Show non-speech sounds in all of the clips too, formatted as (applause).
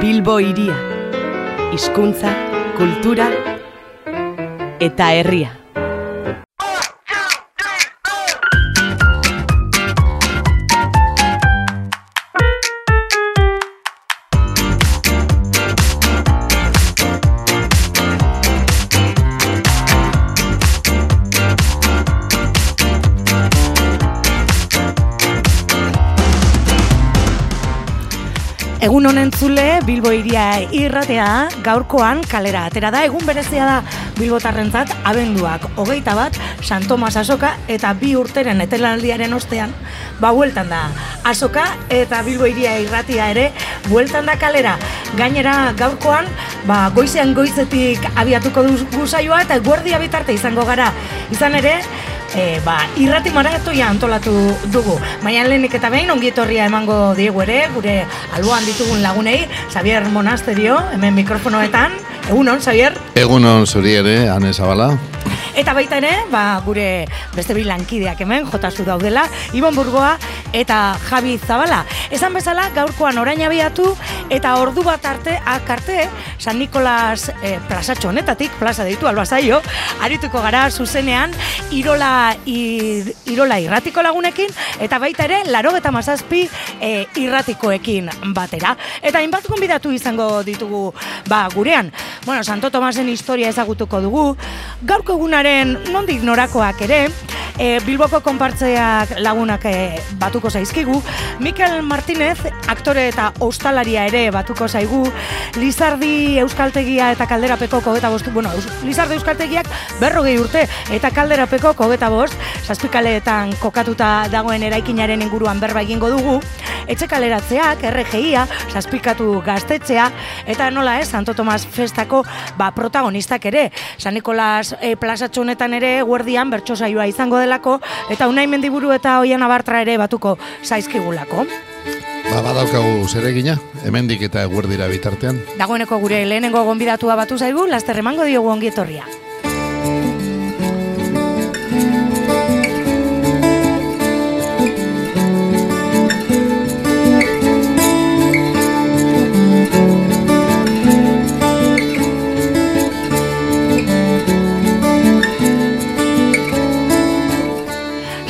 Bilbo iria, hizkuntza, kultura eta herria. Egun honen zule, Bilbo iria irratea, gaurkoan kalera atera da, egun berezia da Bilbotarrentzat abenduak hogeita bat, San Tomas asoka eta bi urteren etelanaldiaren ostean, ba bueltan da asoka eta Bilbo iria irratia ere bueltan da kalera. Gainera gaurkoan, ba goizean goizetik abiatuko dugu saioa eta guardia bitarte izango gara. Izan ere, e, ba, irrati maratoia antolatu dugu. Baina lehenik eta behin ongietorria emango diegu ere, gure alboan ditugun lagunei, Xavier Monasterio, hemen mikrofonoetan. Egunon, Xavier? Egunon zuri ere, Ane Zabala. Eta baita ere, ba, gure beste bi lankideak hemen, jotazu daudela, Ibon Burgoa eta Javi Zabala. Esan bezala, gaurkoan orain abiatu eta ordu bat arte, akarte, San Nikolas e, plazatxo honetatik, plaza deitu albazaio, arituko gara zuzenean, Irola, ir, Irola irratiko lagunekin, eta baita ere, laro eta mazazpi e, irratikoekin batera. Eta hainbat gonbidatu izango ditugu ba, gurean. Bueno, Santo Tomasen historia ezagutuko dugu, gaurko egunaren nondik norakoak ere, e, Bilboko konpartzeak lagunak e, batuko zaizkigu, Mikel Martinez, aktore eta ostalaria ere batuko zaigu, Lizardi Euskaltegia eta Kalderapeko kogeta bostu, bueno, Lizardi Euskaltegiak berrogei urte eta Kalderapeko kogeta bost, zazpikaleetan kokatuta dagoen eraikinaren inguruan berba egingo dugu, etxe kaleratzeak, RGIa, zazpikatu gaztetxea, eta nola ez, Santo Tomas Festako ba, protagonistak ere, San Nikolas e, plazatxo honetan ere, guardian bertso saioa izango delako, eta unai mendiburu eta hoian abartra ere batuko zaizkigulako. Ba, badaukagu zeregina, hemendik eta eguerdira bitartean. Dagoeneko gure lehenengo gonbidatua batu zaigu, laster emango diogu ongietorria.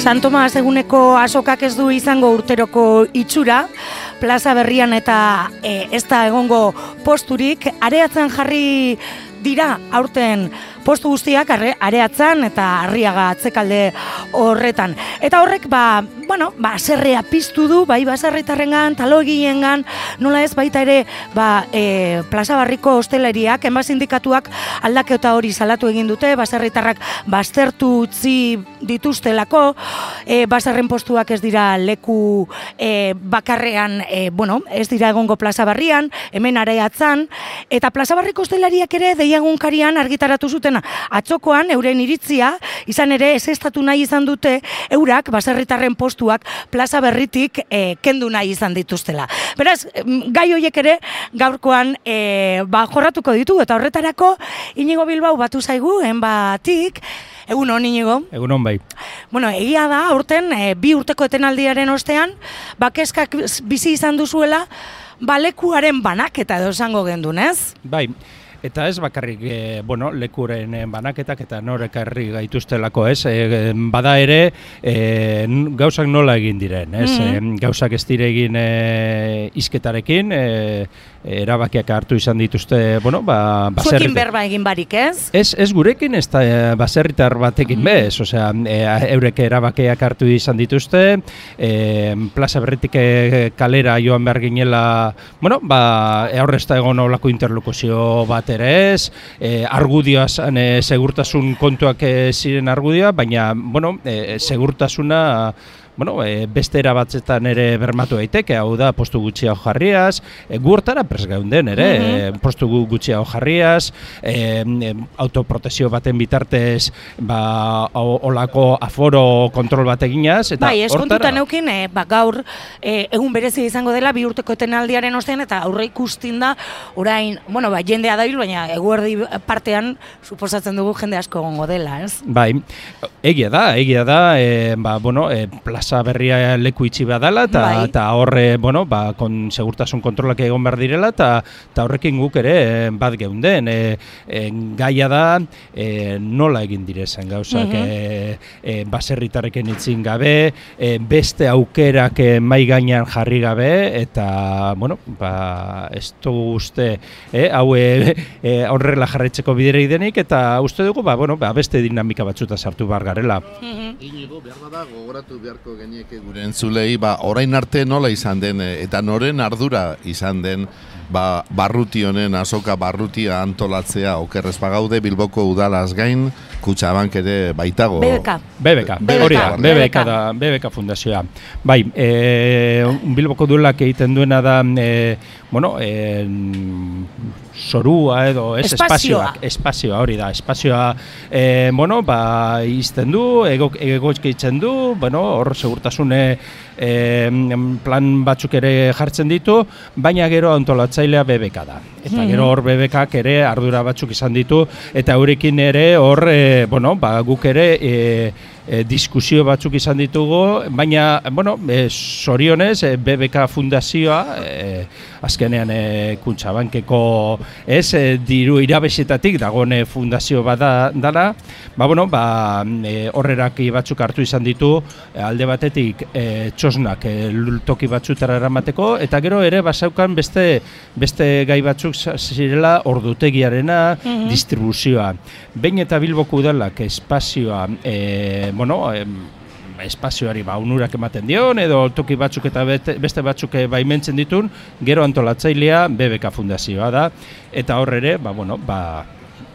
San Tomas eguneko asokak ez du izango urteroko itxura, plaza berrian eta e, ez da egongo posturik, areatzen jarri dira aurten postu guztiak arre, areatzen eta harriaga atzekalde horretan. Eta horrek, ba, bueno, ba, zerrea piztu du, bai baserritarrengan, talogiengan, nola ez baita ere, ba, e, plaza barriko hosteleriak, enba sindikatuak aldaketa hori salatu egin dute, baserritarrak baztertu utzi dituztelako, e, baserren postuak ez dira leku e, bakarrean, e, bueno, ez dira egongo plaza barrian, hemen areatzen, eta plaza barriko hosteleriak ere, deiagunkarian argitaratu zuten atzokoan euren iritzia, izan ere ez estatu nahi izan dute, eurak baserritarren postuak plaza berritik e, kendu nahi izan dituztela. Beraz, gai horiek ere gaurkoan e, ba, jorratuko ditu, eta horretarako inigo Bilbao batu zaigu, enbatik, Egun hon, inigo? Egun hon bai. Bueno, egia da, aurten, e, bi urteko etenaldiaren ostean, bakeskak bizi izan duzuela, balekuaren banaketa edo esango gendun, ez? Bai, Eta ez bakarrik, e, bueno, lekuren banaketak eta norekarri gaituztelako, ez? E, bada ere, e, gauzak nola egin diren, ez? Mm gauzak ez dire egin e, izketarekin, e, erabakiak hartu izan dituzte, bueno, ba, baserritar. Zuekin berba egin barik, ez? Ez, ez gurekin, ez da baserritar batekin mm bez, osea, e, eurek erabakiak hartu izan dituzte, e, plaza berritik kalera joan behar ginela, bueno, ba, horrezta egon olako interlokuzio bat ere ez, e, argudioaz e, segurtasun kontuak e, ziren argudioa, baina, bueno, segurtasuna bueno, e, beste erabatzetan ere bermatu daiteke, hau da postu gutxia jarriaz, e, gu hortara pres geunden ere, mm -hmm. postu gutxia jarriaz, e, autoprotezio baten bitartez, ba, olako aforo kontrol bat eginaz, eta bai, eskontuta neukin, e, ba, gaur e, egun berezi izango dela bi urteko etenaldiaren ostean, eta aurre ikustin da, orain, bueno, ba, jendea dabil, baina eguerdi partean, suposatzen dugu jende asko gongo dela, ez? Bai, egia da, egia da, e, ba, bueno, e, plaza plaza berria leku itxi badala eta Bai. eta horre, bueno, ba, kon, segurtasun kontrolak egon behar direla eta eta horrekin guk ere eh, bat geunden. E, e, gaia da e, nola egin direzen gauzak Mhm. e, e, baserritarrekin itzin gabe, e, beste aukerak e, mai gainean jarri gabe eta, bueno, ba, ez dugu uste e, hau e, e, horrela jarraitzeko bidere denik eta uste dugu, ba, bueno, ba, beste dinamika batzuta sartu bar garela. Inigo, behar bada gogoratu beharko genieke gure entzulei, ba, orain arte nola izan den, eh, eta noren ardura izan den, ba, barruti honen, azoka barrutia antolatzea, okerrez bagaude, Bilboko udalaz gain, kutsabank ere baitago. BBK. BBK, hori da, BBK. BBK da, BBK fundazioa. Bai, e, Bilboko duelak egiten duena da, e, bueno, e, sorua edo, ez, Espazioa. espazioak, espazioa hori da, espazioa, e, bueno, ba, izten du, ego, egoitzen du, bueno, hor segurtasune e, plan batzuk ere jartzen ditu, baina gero antolatzailea BBK da. Eta gero hor BBKak ere ardura batzuk izan ditu, eta eurekin ere hor, e, bueno, ba, guk ere e, e, diskusio batzuk izan ditugu, baina, bueno, e, sorionez, e, BBK fundazioa, e, azkenean e, kuntxabankeko, ez, e, diru irabesetatik dagone fundazio bada dala, ba, bueno, ba, e, horrerak batzuk hartu izan ditu, alde batetik e, txosnak e, toki batzutara eramateko, eta gero ere basaukan beste, beste gai batzuk zirela ordutegiarena, distribuzioa. Behin eta Bilboko udalak espazioa, e, bueno, em, espazioari ba, unurak ematen dion, edo toki batzuk eta beste batzuk baimentzen ditun, gero antolatzailea BBK fundazioa da, eta hor ere, ba, bueno, ba,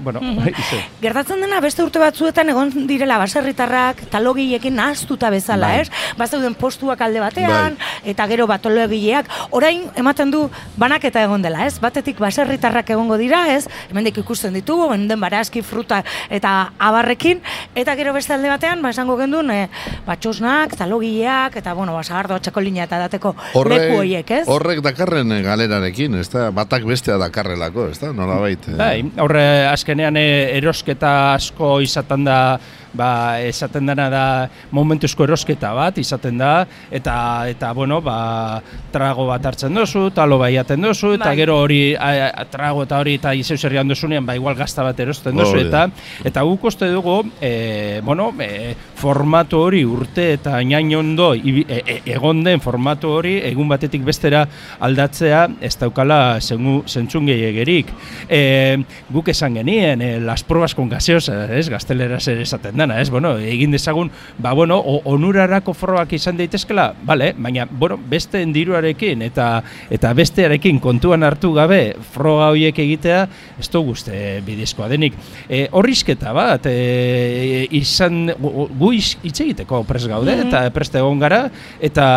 bueno, ize. Gertatzen dena beste urte batzuetan egon direla baserritarrak talogiekin nahaztuta bezala, Bai. ez? Bazeuden postuak alde batean eta gero batologileak orain ematen du banaketa egon dela, ez? Batetik baserritarrak egongo dira, ez? Hemendik ikusten ditugu, hemen barazki, fruta eta abarrekin eta gero beste alde batean ba esango gendun e, batxosnak, talogileak eta bueno, basagardo txakolina eta dateko leku horiek, ez? horrek dakarren eh, galerarekin, ez da? Batak bestea dakarrelako, ez da? Nola baita. Bai, horre azkenean eh, erosketa asko izaten da, ba, esaten dena da momentuzko erosketa bat izaten da, eta, eta bueno, ba, trago bat hartzen dozu, talo baiaten dozu, eta Bai. gero hori a, a, trago eta hori eta izeu zerrian dozunean, ba, igual gazta bat erosten dozu, Hori da. eta eta guk uste dugu, e, bueno, e, formatu hori urte eta inain ondo e, e, egon den formatu hori egun batetik bestera aldatzea ez daukala zengu, zentzun gehiagerik. E, guk esan genien, e, las pruebas con gaseosa, ez, gazteleraz ere esaten dana, ez, bueno, egin dezagun, ba, bueno, onurarako frogak izan daitezkela, bale, baina, bueno, beste diruarekin eta eta bestearekin kontuan hartu gabe froga horiek egitea, ez du guzti bidezkoa denik. E, horrizketa bat, e, izan, gu, hitz egiteko prest gaude, eta prest egon gara, eta,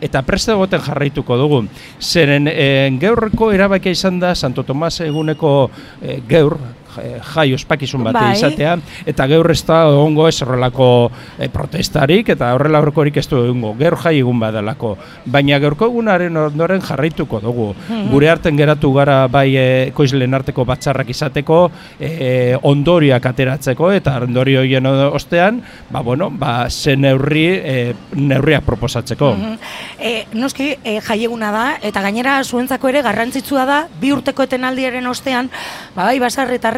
eta prest egoten jarraituko dugu. Zeren, e, geurreko erabakia izan da Santo Tomas eguneko e, geur, jai ospakizun bat Bai. izatea, eta gaur ez da egongo ez horrelako e, protestarik, eta horrela horrekorik ez du egongo, gaur jai egun badalako. Baina gaurko egunaren ondoren jarraituko dugu. Gure arten geratu gara bai e, koizlen arteko batzarrak izateko, e, ondoriak ateratzeko, eta ondorio horien ostean, ba, bueno, ba, ze neurri, e, neurriak proposatzeko. Mhm. E, noski e, jaieguna da eta gainera zuentzako ere garrantzitsua da bi urteko etenaldiaren ostean ba, bai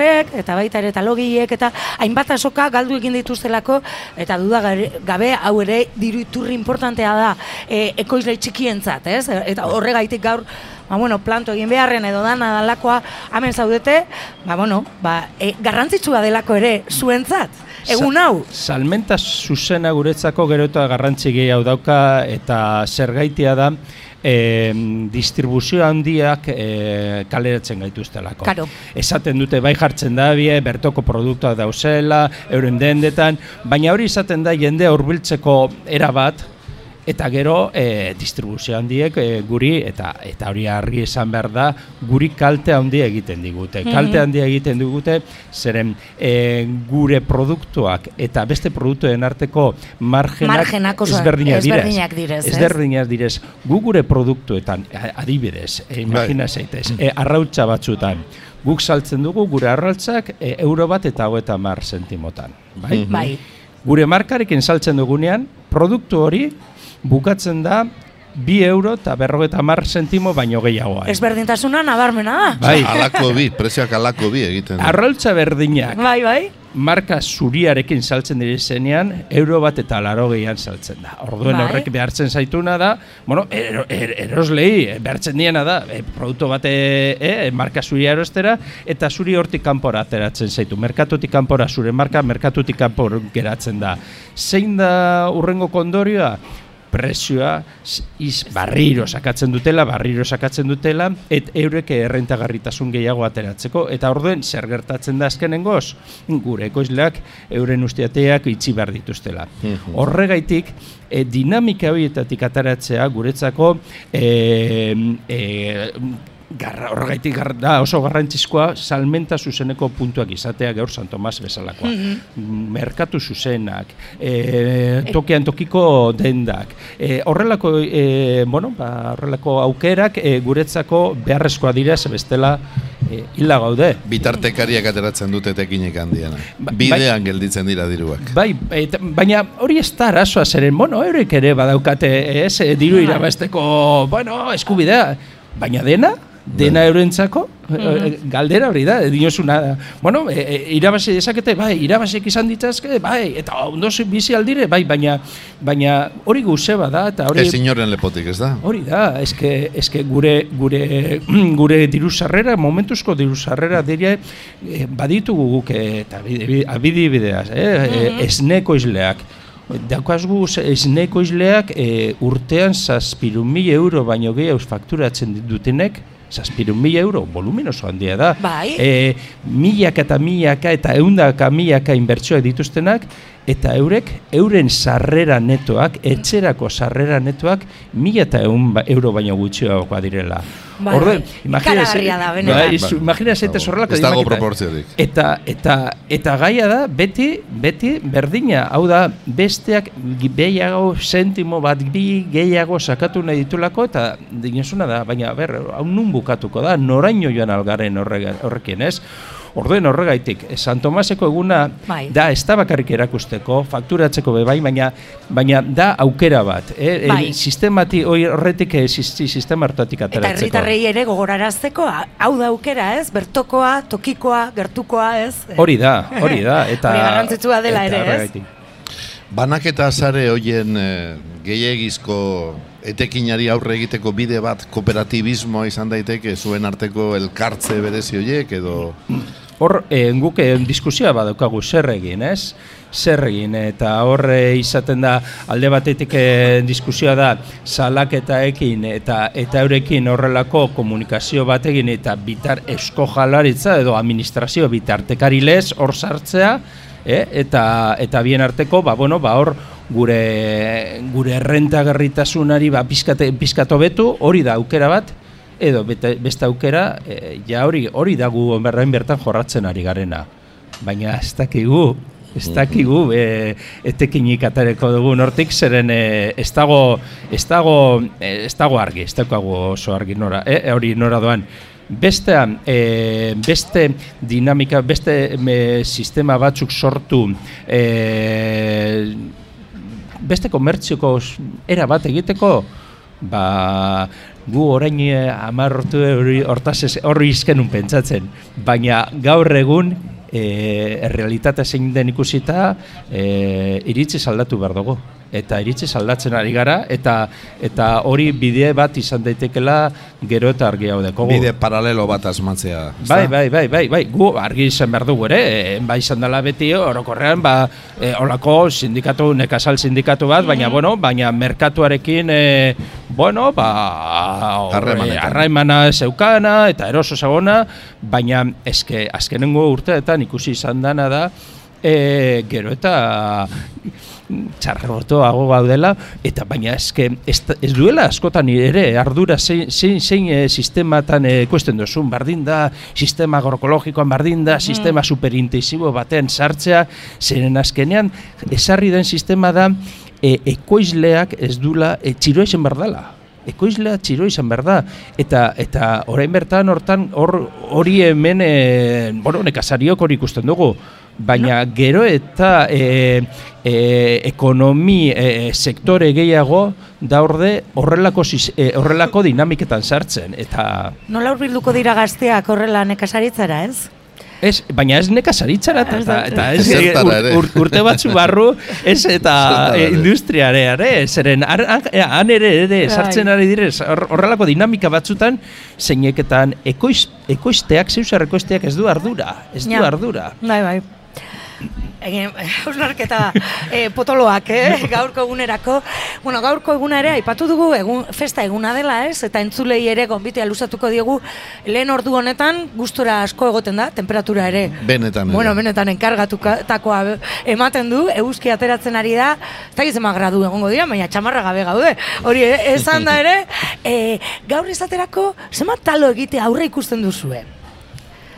basarritarrek eta baita ere talogiek eta hainbat asoka galdu egin dituztelako eta duda gabe hau ere diru iturri importantea da e, ekoizle txikientzat, ez? Eta horregaitik gaur ba, bueno, planto egin beharren edo dana dalakoa hemen zaudete, ba, bueno, ba, e, garrantzitsua delako ere zuentzat. Egun hau, Salmenta zuzena guretzako gero eta garrantzi gehiago dauka eta zergaitia da e, distribuzio handiak e, kaleratzen gaituztelako. Karo. Esaten dute bai jartzen da bie, bertoko produktuak dauzela, euren dendetan, baina hori izaten da jendea hurbiltzeko era bat, Eta gero e, distribuzio handiek e, guri eta eta hori argi esan behar da guri kalte handia egiten digute. Kalte handia egiten digute zeren e, gure produktuak eta beste produktuen arteko margenak, Margenak oso ezberdinak ezberdinak direz, ez? Ezberdinak direz. Gu gure produktuetan adibidez, e, imagina zaitez, e, arrautza batzutan. Guk saltzen dugu gure arrautzak e, euro bat eta hogeta mar zentimotan. Bai? bai. Gure markarekin saltzen dugunean, produktu hori bukatzen da bi euro eta berrogeta mar sentimo baino gehiagoa. Ezberdintasuna nabarmena da. Bai. Alako bi, prezioak alako bi egiten. du. Arraultza berdinak Bai, bai. marka zuriarekin saltzen dira zenean, euro bat eta laro gehian saltzen da. Orduen Bai. horrek behartzen zaituna da, bueno, ero, er, eroslei eh, behartzen diena da, e, produktu bat e, e, marka zuria erostera, eta zuri hortik kanpora ateratzen zaitu. Merkatutik kanpora zure marka, merkatutik kanpora geratzen da. Zein da urrengo kondorioa? Prezioa s- iz barriro sakatzen dutela, barriro sakatzen dutela, et eurek errentagarritasun gehiago ateratzeko. Eta orduen, zer gertatzen da azkenengoz? Gure ekoizleak euren ustiateak itxi behar dituztela. Horregaitik, e, dinamika horietatik ateratzea guretzako e, e, garra, horregaitik gar, da oso garrantzizkoa salmenta zuzeneko puntuak izatea gaur San Tomas bezalakoa. Merkatu zuzenak, e, tokian tokiko dendak. E, horrelako, e, bueno, ba, horrelako aukerak e, guretzako beharrezkoa dira ze bestela e, hila gaude. Bitartekariak ateratzen dute tekinik handiena. Ba- Bidean gelditzen dira diruak. Bai, eta, baina hori ez da arazoa zeren, bueno, eurek ere badaukate ez, diru Bai. irabazteko, bueno, eskubidea, baina dena, dena eurentzako, e, galdera hori da, dinosuna, bueno, e, e, irabazi dezakete, bai, irabazik izan ditzazke, bai, eta ondo bizi aldire, bai, baina, baina hori guze bada, eta hori... Ez inoren lepotik, ez da? Hori da, eske, eske gure, gure, (clears throat) gure diru sarrera, momentuzko diru sarrera dire, eh, baditugu guk, eh, eta abidi- abidibideaz, eh, eh, esneko izleak. Daukazgu esneko izleak eh, urtean zazpirun mil euro baino gehiago fakturatzen dutenek, zazpirun mil euro, volumen oso handia da. Bai. E, milaka eta milaka eta eundaka milaka inbertsioak dituztenak, eta eurek, euren sarrera netoak, etxerako sarrera netoak, mila eta eun ba, euro baino gutxiagoa direla. Bai, bai. imagina Ikaragarria da, benetan. bai, zu- imagina zeite Dago. zorrelako Ez dago dinamika. proportziorik. Eta, eta, eta gaia da, beti, beti berdina, hau da, besteak gehiago sentimo bat bi gehiago sakatu nahi ditulako, eta dinosuna da, baina ber, hau nun bukatuko da, noraino joan algaren horrekin, ez? Orduen horregaitik, San Tomaseko eguna Bai. da ez da bakarrik erakusteko, fakturatzeko be bai, baina, baina da aukera bat. Eh? Bai. sistemati, horretik eh, sis- sistema hartatik Eta ateratzeko. herritarrei ere gogorarazteko, hau da aukera, ez? Bertokoa, tokikoa, gertukoa, ez? Hori da, hori da. (laughs) Eta, Hori garrantzitsua dela eta ere, ez? horregaitik. Banaketa sare hoien e, gehiegizko etekinari aurre egiteko bide bat kooperatibismoa izan daiteke zuen arteko elkartze berezi horiek edo Hor, eh, guk eh, diskusioa badaukagu zer egin, ez? Zer egin, eta hor eh, izaten da alde batetik eh, diskusioa da salaketaekin eta eta eurekin horrelako komunikazio batekin eta bitar esko jalaritza edo administrazio bitartekari lez hor sartzea, eh? eta eta bien arteko, ba, bueno, ba, hor gure gure errentagarritasunari ba pizkate pizkato betu, hori da aukera bat edo bete, beste aukera e, ja hori hori da gu onberrain bertan jorratzen ari garena. Baina ez dakigu ez dakigu e, etekinik atareko dugun hortik zeren e, ez dago ez dago e, ez dago argi, ez daukagu oso argi nora, e, hori nora doan. Beste, e, beste dinamika, beste me, sistema batzuk sortu e, beste komertzioko era bat egiteko, ba, gu orain eh, ez- horri izkenun pentsatzen, baina gaur egun e, errealitatea zein den ikusita e, iritzi saldatu behar dugu. Eta iritzi saldatzen ari gara, eta eta hori bide bat izan daitekela gero eta argi hau dekogu. bide paralelo bat asmatzea. Bai, bai, bai, bai, bai, gu argi izan behar dugu ere, e, bai izan dela beti orokorrean, ba, e, olako sindikatu, nekazal sindikatu bat, baina, bueno, baina merkatuarekin, e, bueno, ba, e, harremana zeukana, eta eroso zagona, baina eske, azkenengo urteetan ikusi izan dana da, e, gero eta txarrotoago gaudela, eta baina eske ez, ez duela askotan ere ardura zein, zein, zein e, sistematan e, kuesten duzun, bardin da, sistema agroekologikoan bardin da, sistema superintensibo batean sartzea, zeren azkenean esarri den sistema da e, ekoizleak ez dula e, txiro izan behar dela. Ekoizlea txiro izan behar da. Eta, eta orain bertan hortan hor hori hemen, e, bueno, nekazariok hori ikusten dugu. Baina gero eta e, e, ekonomi e, sektore gehiago daurde horrelako, e, horrelako dinamiketan sartzen. Eta Nola hurbilduko dira gazteak horrela nekazaritzara, ez? Ez, baina ez nekazaritzara eta, Ez eta, eta ez ur- ur- urte batzu barru ez eta e, ere. industriare ere, zeren han, ere ere sartzen Bai. ari direz hor- horrelako dinamika batzutan zeineketan ekoiz, ekoizteak, zeusar ekoizteak ez du ardura, ez du ardura. Bai, bai. Egin, (laughs) hausnarketa eh, potoloak, eh, gaurko egunerako. Bueno, gaurko eguna ere, aipatu dugu, egun, festa eguna dela, ez? Eta entzulei ere gonbitea luzatuko diegu, lehen ordu honetan, gustora asko egoten da, temperatura ere. Benetan ere. Bueno, benetan enkargatutakoa ematen du, euski ateratzen ari da, ez da gizema gradu egongo dira, baina txamarra gabe gaude. Hori e, esan da ere, e, gaur izaterako, zema talo egite aurre ikusten duzue?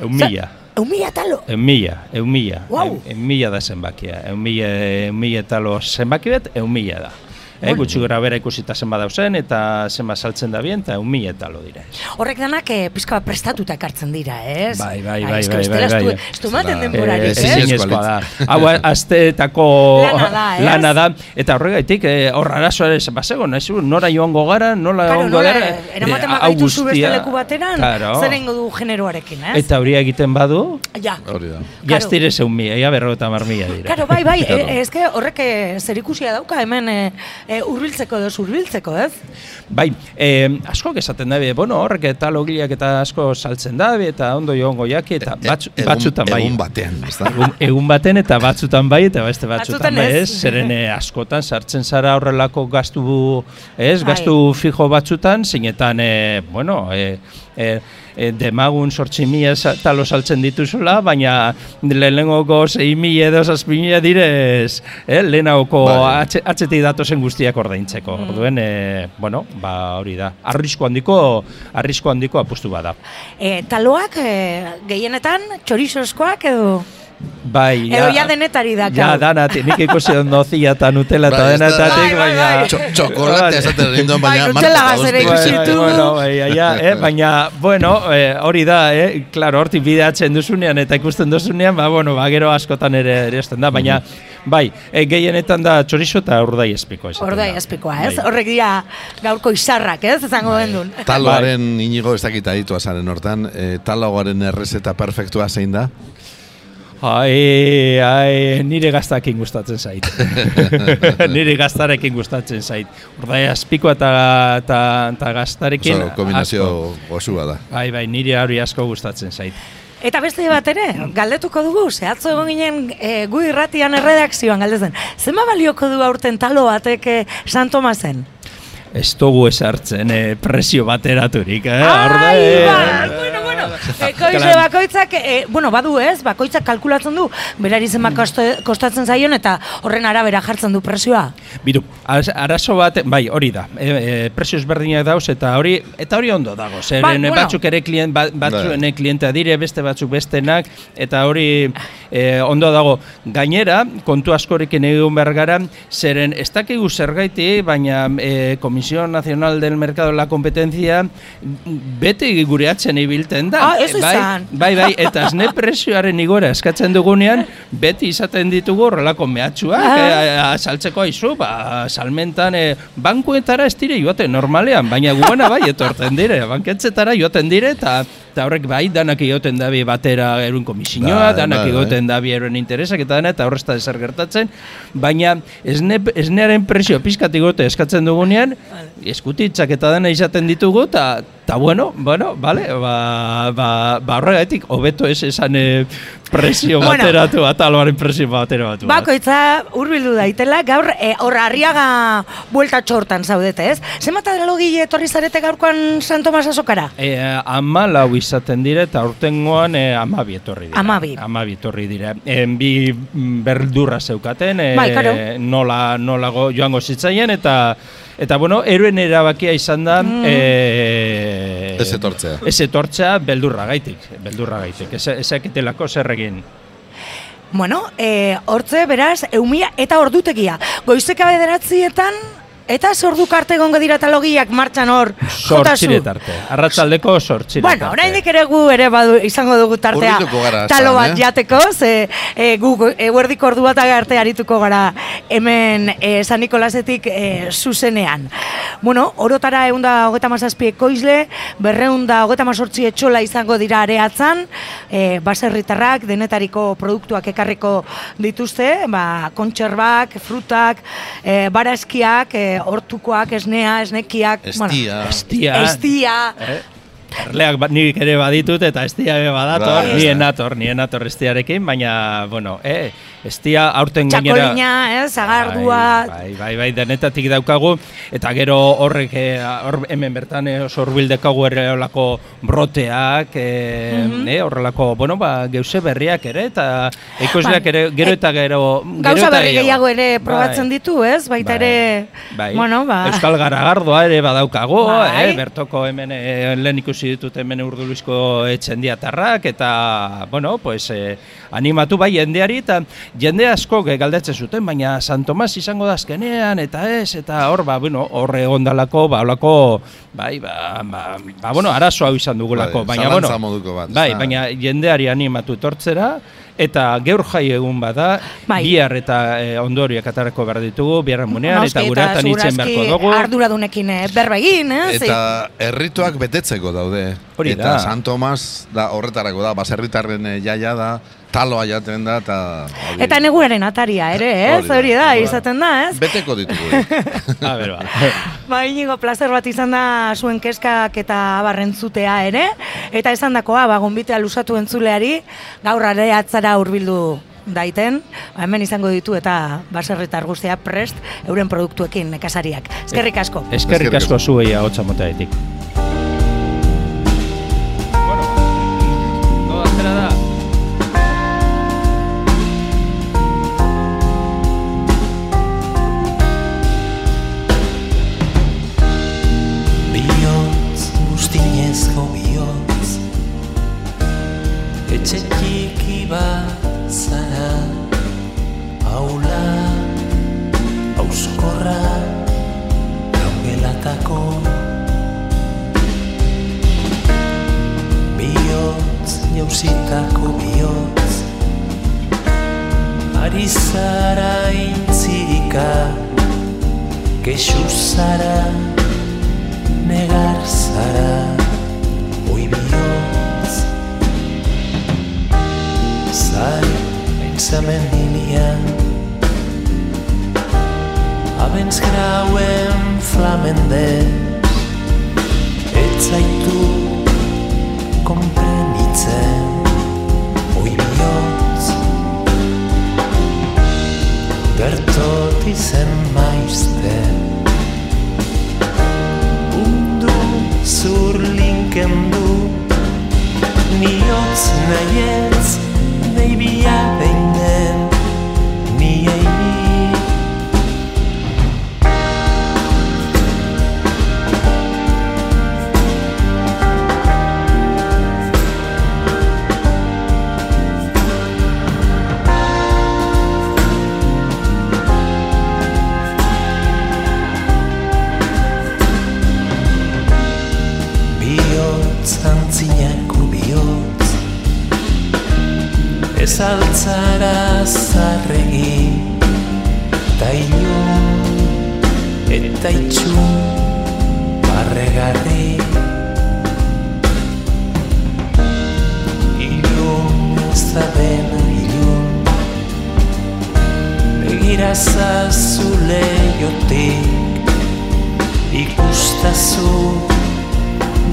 Eun mila. Eun mila talo? Eun mila, eun mila. Guau. Eun mila da zenbakia. Eun mila, eun mila eta lo zenbaki bet, eun mila da. Eh, gutxi gara bera ikusita zenba dauzen eta zenba saltzen da bien, eta eun mila eta lo dire. Horrek danak e, pizka bat prestatuta ekartzen dira, ez? Bai, bai, Ai, bai, bai, bestela bai, ez du- bai. Ez du denborarik, eh, ez? Ezinezkoa da. Hau Lana da, (laughs) ez? lana da eta horregaitik eh, hor arazoa ere basego, nahi zu, nora joango gara, nola Claro, joango gara. eramaten eh, hau bagaituzu beste guztia- leku bateran, Claro. zer du generoarekin, ez? Eta hori egiten badu, Ja. Hori da. Claro. jaztire zeun mila, ia berro eta mar mila dira. Karo, bai, bai, Claro. e, eske horrek zerikusia dauka hemen e, e, urbiltzeko edo urbiltzeko, ez? Bai, eh, askok esaten dabe, bueno, horrek eta logiak eta asko saltzen dabe, eta ondo joango jaki, eta batzu, Egun- batzutan bai. Egun batean, ez da? Egun, egun baten eta batzutan bai eta beste batzutan, Batzutan bai, ez. ez, zeren eh, askotan sartzen zara horrelako gastu, ez, Bai. gastu fijo batzutan, zeinetan, eh, bueno, eh, eh, eh, demagun sortzi mila talo saltzen dituzula, baina lehenengoko zei mila edo zazpi mila direz, eh, lehenagoko Bai. atxe, atxetik datozen guztiak ordaintzeko. Mm. Orduen, eh, bueno, ba hori da. Arrisko handiko, arrisko handiko apustu bada. E, taloak e, gehienetan txorizoskoak edo... Bai, Edo ja denetari da, Ja, danatik, nik ikusi dut nozia eta nutela eta Bai, denetatik, Bai, bai, baina... bai. Txo- Txokolate esaten rindon, Bai, baina marka gazera eta ikusi. Bai, ditugu. bueno, bai, ja, eh, baina, bueno, eh, hori da, eh, klaro, hortik bideatzen duzunean eta ikusten duzunean, ba, bueno, ba, gero askotan ere eresten da, baina, bai, eh, gehienetan da txorizo eta urdai espiko. esaten Ordai da. azpikoa, ez? Bai. Horrek dira gaurko izarrak, ez? Ezango gendun. Taloaren inigo ez dakit aditua zaren hortan, e, taloaren errezeta perfektua zein da? Ai, ai, nire gaztakin gustatzen zait. nire gaztarekin gustatzen zait. (laughs) Urdai azpikoa eta, eta, eta gaztarekin Oso, kombinazio asko. gozua da. Bai, bai, nire hori asko gustatzen zait. Eta beste bat ere, galdetuko dugu, zehatzo egon ginen e, gu irratian erredakzioan galdetzen. Zenba balioko du aurten talo batek e, San Tomasen? Ez dugu esartzen eh, presio bateraturik, eh? Ai, ba, eh, bueno, bueno. Ekoize Klan- bakoitzak, e, bueno, badu ez, bakoitzak kalkulatzen du, berari zenbat koste- kostatzen zaion eta horren arabera jartzen du presioa. Biru, az- arazo bat, bai, hori da. E, e, presio ezberdinak dauz eta hori eta hori ondo dago. Zeren Ba, bueno. batzuk ere klient, ba, batzuen Bai. klientea dire, beste batzuk bestenak eta hori e, ondo dago. Gainera, kontu askorekin egun behar gara, zeren ez dakigu zergaiti, baina e, Comisión Nacional del Mercado de la Competencia bete gure atzen ibilten da. Ah, ez bai, izan. bai, bai, eta (laughs) esne presioaren igora eskatzen dugunean, beti izaten ditugu horrelako mehatxuak, Ah. eh, saltzeko aizu, ba, salmentan, eh, bankuetara ez dire joaten normalean, baina guana bai etorten dire, banketzetara joaten dire, eta eta horrek bai, danak egoten dabi batera erun komisioa, Bai, danak egoten dabi eruen interesak eta dena, eta horrezta ezer gertatzen, baina esne, esnearen presio pizkat igote eskatzen dugunean, eskutitzak eta dena izaten ditugu, eta Ta bueno, bueno, vale, ba, ba, ba horregatik, hobeto ez esan eh, presio Bueno. bateratu, ataloaren presio bateratu. Bakoitza hurbildu daitela, gaur e, hor arriaga buelta txortan zaudete, ez? Zenbat adrelogile etorri zarete gaurkoan San Tomas azokara? E, ama lau izaten dire eta urtengoan e, amabi etorri dira. Amabi. Amabi etorri dira. E, bi berdurra zeukaten, e, Bai, karo. nola, nolago joango zitzaien, eta eta bueno, eroen erabakia izan da Mm. e, Ez etortzea. Ez etortzea beldurra gaitik, beldurra gaitik. Ez, ezakitelako zer egin. Bueno, e, hortze, beraz, eumia eta ordutegia. Goizeka bederatzietan, Eta sordu karte gongo dira talogiak martxan hor. Sortxire tarte. Arratzaldeko sortxire Bueno, oraindik ere gu ere badu, izango dugu tartea. Gara, Talo bat eh? jateko, ze e, gu eguerdiko ordu bat arte arituko gara hemen e, San Nikolasetik e, zuzenean. Bueno, orotara eunda hogeta mazazpi ekoizle, berreunda hogeta mazortzi etxola izango dira areatzan, e, baserritarrak, denetariko produktuak ekarriko dituzte, ba, kontserbak, frutak, e, barazkiak, e, hortukoak, esnea, esnekiak, Estia. Estia. estia, Eh? Erleak ba, nik ere baditut eta estia ere badator, Bai, nien nator, nien nator estiarekin, baina, bueno, eh, estia aurten gainera... txakolina, eh, zagardua, Bai, bai, bai, denetatik daukagu, eta gero horrek, eh, hor hemen bertan eh, oso urbildekagu ere horrelako broteak, eh, Mhm. eh, horrelako, bueno, ba, geuse berriak ere, eta ekoizleak Bai. ere, gero eta gero... Gauza gero eta berri gehiago ere probatzen Bai. ditu, ez? Baita Bai, ere, bai. bueno, ba... Euskal Garagardoa ere badaukago, Bai. eh, bertoko hemen eh, lehen ikusi ditut hemen urdulizko etxendiatarrak eta bueno, pues eh, animatu bai jendeari eta jende asko galdetzen zuten, baina San Tomas izango da azkenean eta ez eta hor ba bueno, hor egondalako ba holako bai ba, ba, ba bueno, arazo hau izan dugulako, Bai, baina bueno, bat, bai, ezta? baina jendeari animatu tortzera eta gaur jai egun bada, Bai. bihar eta e, ondoriak atarako behar ditugu, biharren munean, eta gureatan itzen beharko dugu. arduradunekin eh, berba egin, eh? Eta errituak betetzeko daude. Hori eta da. San Tomas da horretarako da, baserritarren jaia da, taloa jaten da, eta... Eta neguraren ataria ere, ez? Hori da, Hori da, izaten da, ez? Beteko ditugu. (laughs) A ber, ba. Ba, inigo, plazer bat izan da zuen keskak eta abarrentzutea ere. Eta esan dakoa, ba, gonbitea lusatu entzuleari, gaur are atzara hurbildu daiten, ba, hemen izango ditu eta baserritar guztia prest euren produktuekin nekazariak. Eskerrik asko. Eskerrik asko. zuei ahotsa motaetik.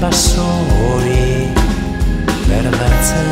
Baso hori berdatzen Berde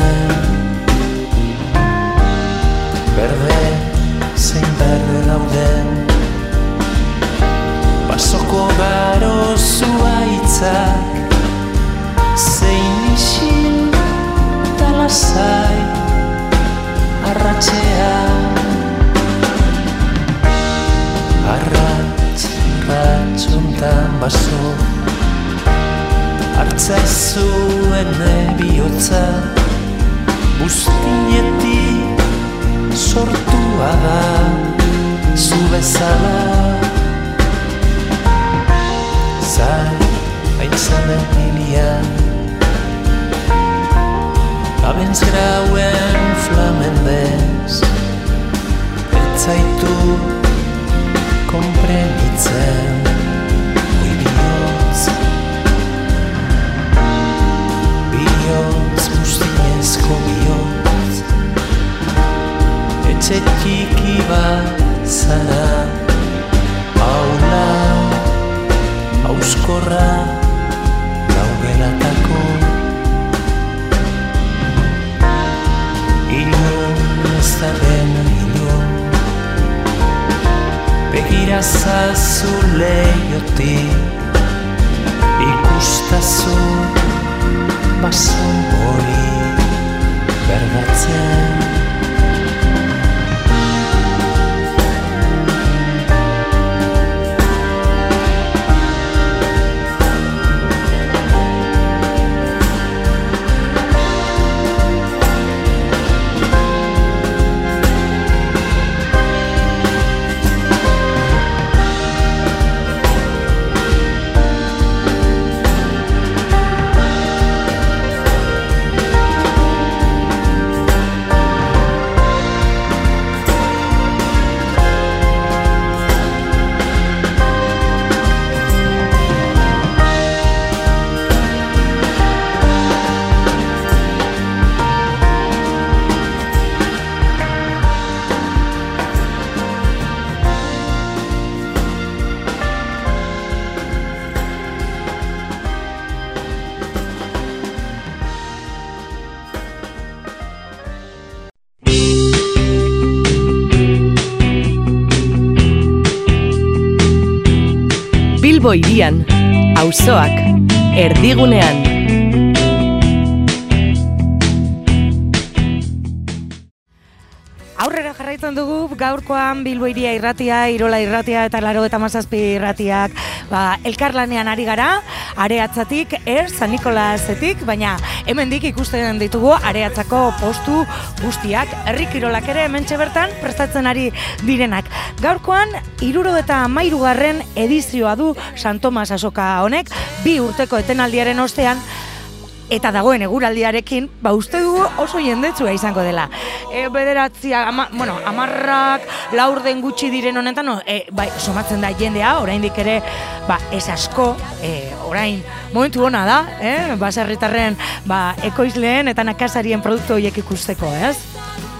Bilbo irian, auzoak, erdigunean. Aurrera jarraitzen dugu gaurkoan Bilbo iria irratia, Irola irratia eta Laro eta Mazazpi irratiak ba, elkarlanean ari gara, areatzatik, er, San Nikolasetik, baina hemendik ikusten ditugu areatzako postu guztiak, herri kirolak ere hementxe bertan prestatzen ari direnak. Gaurkoan, iruro eta mairugarren edizioa du San Tomas Asoka honek, bi urteko etenaldiaren ostean, eta dagoen eguraldiarekin, ba uste dugu oso jendetsua izango dela. E, bederatzia, ama, bueno, amarrak, laurden gutxi diren honetan, no, e, bai, somatzen da jendea, oraindik ere, ba, ez asko, e, orain, momentu hona da, eh? baserritarren, ba, ekoizleen eta nakasarien produktu horiek ikusteko, ez?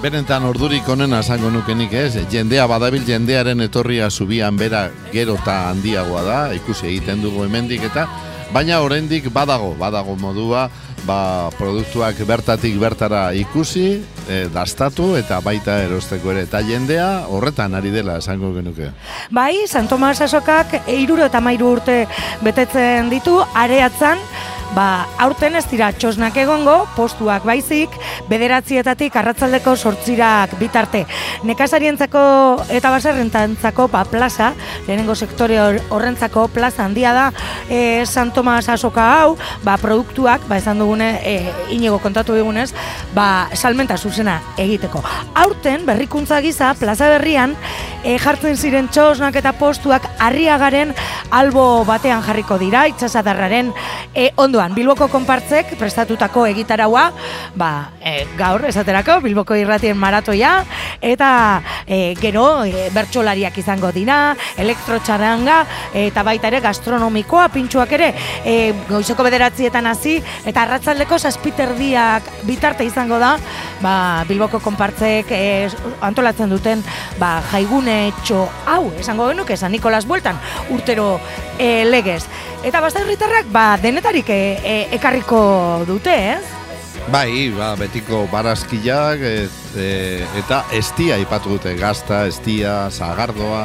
Benetan ordurik onena esango nukenik ez, jendea badabil jendearen etorria zubian bera gero eta handiagoa da, ikusi egiten dugu hemendik eta baina oraindik badago, badago modua, ba, produktuak bertatik bertara ikusi, e, dastatu eta baita erosteko ere. Eta jendea horretan ari dela esango genuke. Bai, San Tomas Asokak eiruro eta mairu urte betetzen ditu, areatzan, Ba, aurten ez dira txosnak egongo, postuak baizik, bederatzietatik arratzaldeko sortzirak bitarte. Nekazarientzako eta baserrentantzako ba, plaza, lehenengo sektore hor- horrentzako plaza handia da, e, San Tomas asoka hau, ba, produktuak, ba, esan dugune, e, inigo kontatu digunez, ba, salmenta zuzena egiteko. Aurten, berrikuntza giza, plaza berrian, e, jartzen ziren txosnak eta postuak harriagaren albo batean jarriko dira, itxasadarraren e, ondoan. Bilboko konpartzek prestatutako egitaraua, ba, e, gaur, esaterako, Bilboko irratien maratoia, eta e, gero e, bertsolariak izango dira, elektrotxaranga, eta baita ere gastronomikoa, pintxuak ere, e, goizoko bederatzietan hasi eta arratzaldeko zazpiterdiak bitarte izango da, ba, Bilboko konpartzek e, antolatzen duten ba, jaigune txo hau, esango genuke, San Nikolas bueltan, urtero e, legez. Eta baserritarrak ba, denetarik e, e, ekarriko dute, ez? Bai, ba, betiko barazkiak et, e, eta estia aipatu dute, gazta, estia, zagardoa,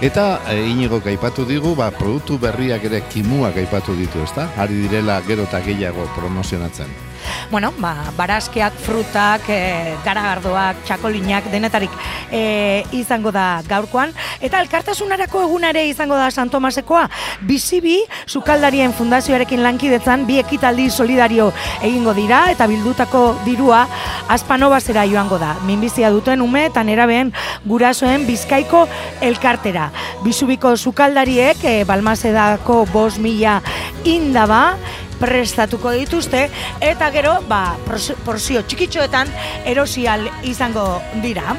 eta e, inigo aipatu digu, ba, produktu berriak ere kimuak aipatu ditu, ezta? Ari direla gero eta gehiago promozionatzen. Bueno, ba, barazkiak, frutak, e, garagardoak, txakolinak, denetarik e, izango da gaurkoan. Eta elkartasunarako egunare izango da San Tomasekoa. Bizibi, sukaldarien fundazioarekin lankidetzan, bi ekitaldi solidario egingo dira, eta bildutako dirua Aspanobazera joango da. Minbizia duten ume eta nerabeen gurasoen bizkaiko elkartera. Bizubiko sukaldariek e, Balmazedako bos mila indaba prestatuko dituzte eta gero ba, porzio txikitxoetan erosial izango dira.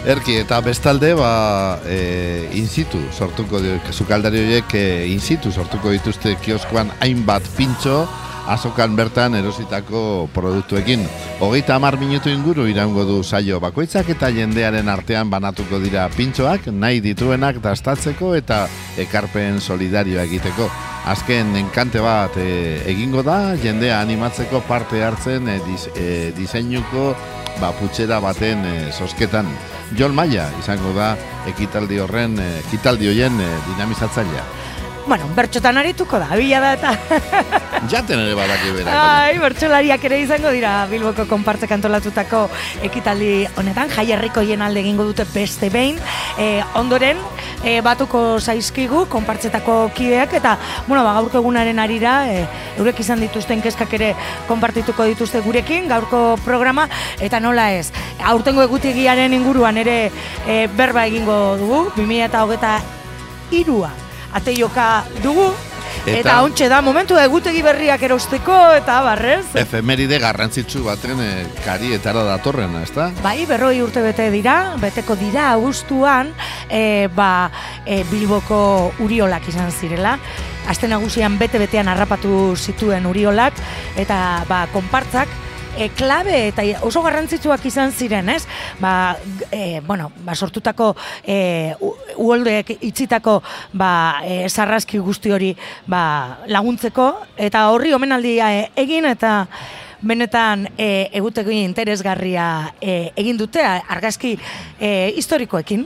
Erki, eta bestalde, ba, e, in situ sortuko, sukaldari horiek e, in situ sortuko dituzte kioskoan hainbat pintxo, azokan bertan erositako produktuekin. Hogeita hamar minutu inguru iraungo du saio bakoitzak eta jendearen artean banatuko dira pintxoak, nahi dituenak dastatzeko eta ekarpen solidarioa egiteko. Azken enkante bat e, egingo da, jendea animatzeko parte hartzen e, dis, e, diseinuko ba, putxera baten e, sosketan. Jon Maia izango da ekitaldi horren, ekitaldi hoien e, dinamizatzailea. Bueno, bertxotan arituko da, bila da eta... (laughs) Jaten ere badaki berak. Ai, bertsolariak ere izango dira Bilboko konpartzek antolatutako ekitaldi honetan, jaierriko alde egingo dute beste behin, e, ondoren e, batuko zaizkigu konpartzetako kideak eta, bueno, ba, gaurko egunaren arira, e, eurek izan dituzten kezkak ere konpartituko dituzte gurekin, gaurko programa, eta nola ez, aurtengo egutegiaren inguruan ere e, berba egingo dugu, 2008 irua ateioka dugu, Eta- Eta hauntxe da, momentu da egutegi berriak erosteko eta barrez. Efemeride garrantzitsu baten e, karietara datorrena, ezta? Bai, berroi urte bete dira, beteko dira abuztuan, e, ba, e, Bilboko uriolak izan zirela. Aste nagusian bete-betean harrapatu zituen uriolak, eta ba, konpartzak, e, klabe eta oso garrantzitsuak izan ziren, ez? Ba, e, bueno, ba, sortutako e, u- uholdeek itzitako ba, e, sarraski guzti hori ba, laguntzeko, eta horri omenaldia e, egin, eta benetan e, egutegi interesgarria e, egin dute argazki e, historikoekin.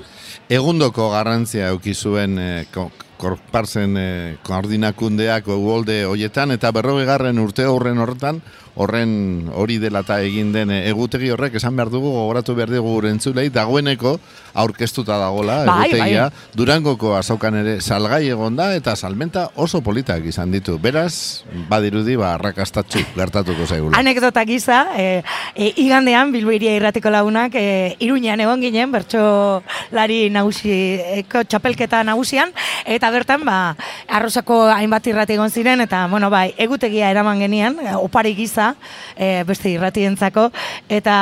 Egundoko garrantzia euki zuen e, ko- korparzen e, koordinakundeak uholde hoietan eta berrogegarren urte horren horretan horren hori dela eta egin den egutegi horrek esan behar dugu gogoratu behar dugu gure entzulei dagoeneko aurkeztuta dagola Bai, egutegia. Bai. Durangoko azaukan ere salgai egon da eta salmenta oso politak izan ditu. Beraz badirudi ba arrakastatxu gertatuko zaigula. Anekdota gisa, e, e, igandean Bilbo iria irratiko lagunak e, Iruñean egon ginen, bertsolari nagusiko txapelketa nagusian, eta bertan, ba, arrosako hainbat irrati egon ziren, eta, bueno, bai, egutegia eraman genian, opari gisa, e, beste irratientzako, eta,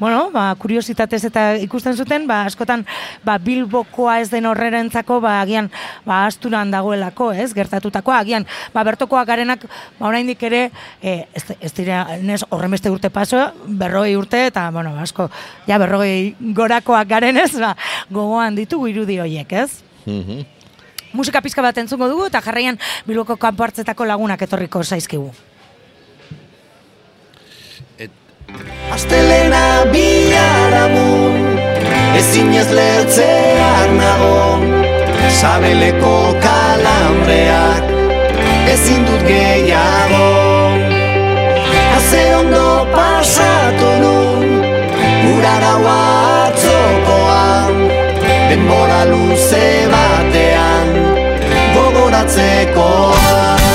bueno, ba, kuriositatez eta ikusten zuten, ba, askotan, ba, Bilbokoa ez den horrerentzako, ba, agian, ba, asturan dagoelako, ez, gertatutakoa, agian, ba, bertokoak garenak, ba, oraindik ere, e, ez, ez dira, nes, horrenbeste urte paso, berrogei urte, eta, bueno, asko, ja, berrogei gorakoak garenez, ba, gogoan ditugu irudi horiek, ez? Mhm. Musika pizka bat entzungo dugu, eta jarraian Bilboko kanpo hartzetako lagunak etorriko zaizkigu. Astelena biharamun Ezin ez lertzear nago. Sabeleko kalambreak Ezin dut gehiago. Haze ondo pasatu nun Ura gaua atzokoan Denbora luze batean Gogoratzekoan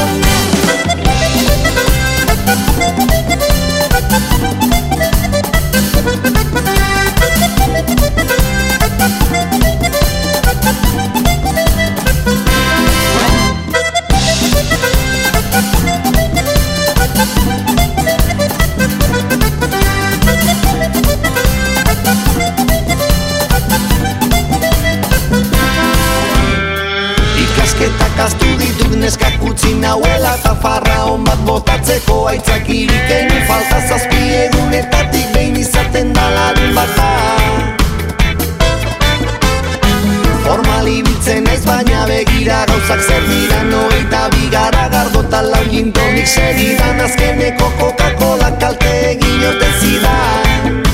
nauela eta farra hon bat botatzeko aitzakirik egin falta zazpi egunetatik behin izaten da lagun bata. Formal ibiltzen ez baina begira gauzak zer dira noita bigara gardota lau gintonik segidan. Azkeneko Coca-Cola kalte egin ote zidan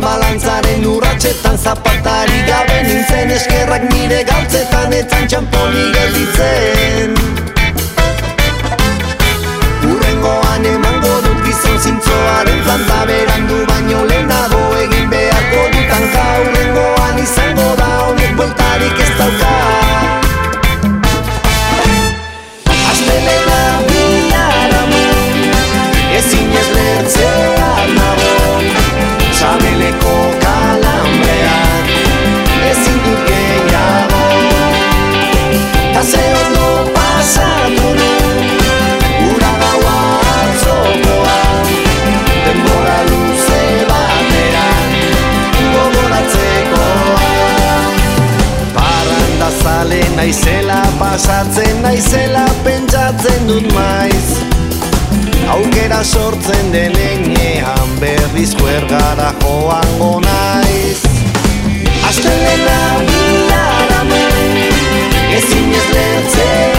balantzaren urratxetan zapatari gabe nintzen eskerrak nire galtzetan etzan txamponi gelditzen. Urrengoan emango dut gizon zintzoaren planta berandu baino lehenago egin beharko dutan. Urrengoan izango da honek bueltarik ez dauka Aukera sortzen denean berriz kuergara joango naiz. Astelena biharamun ezin ez lertzean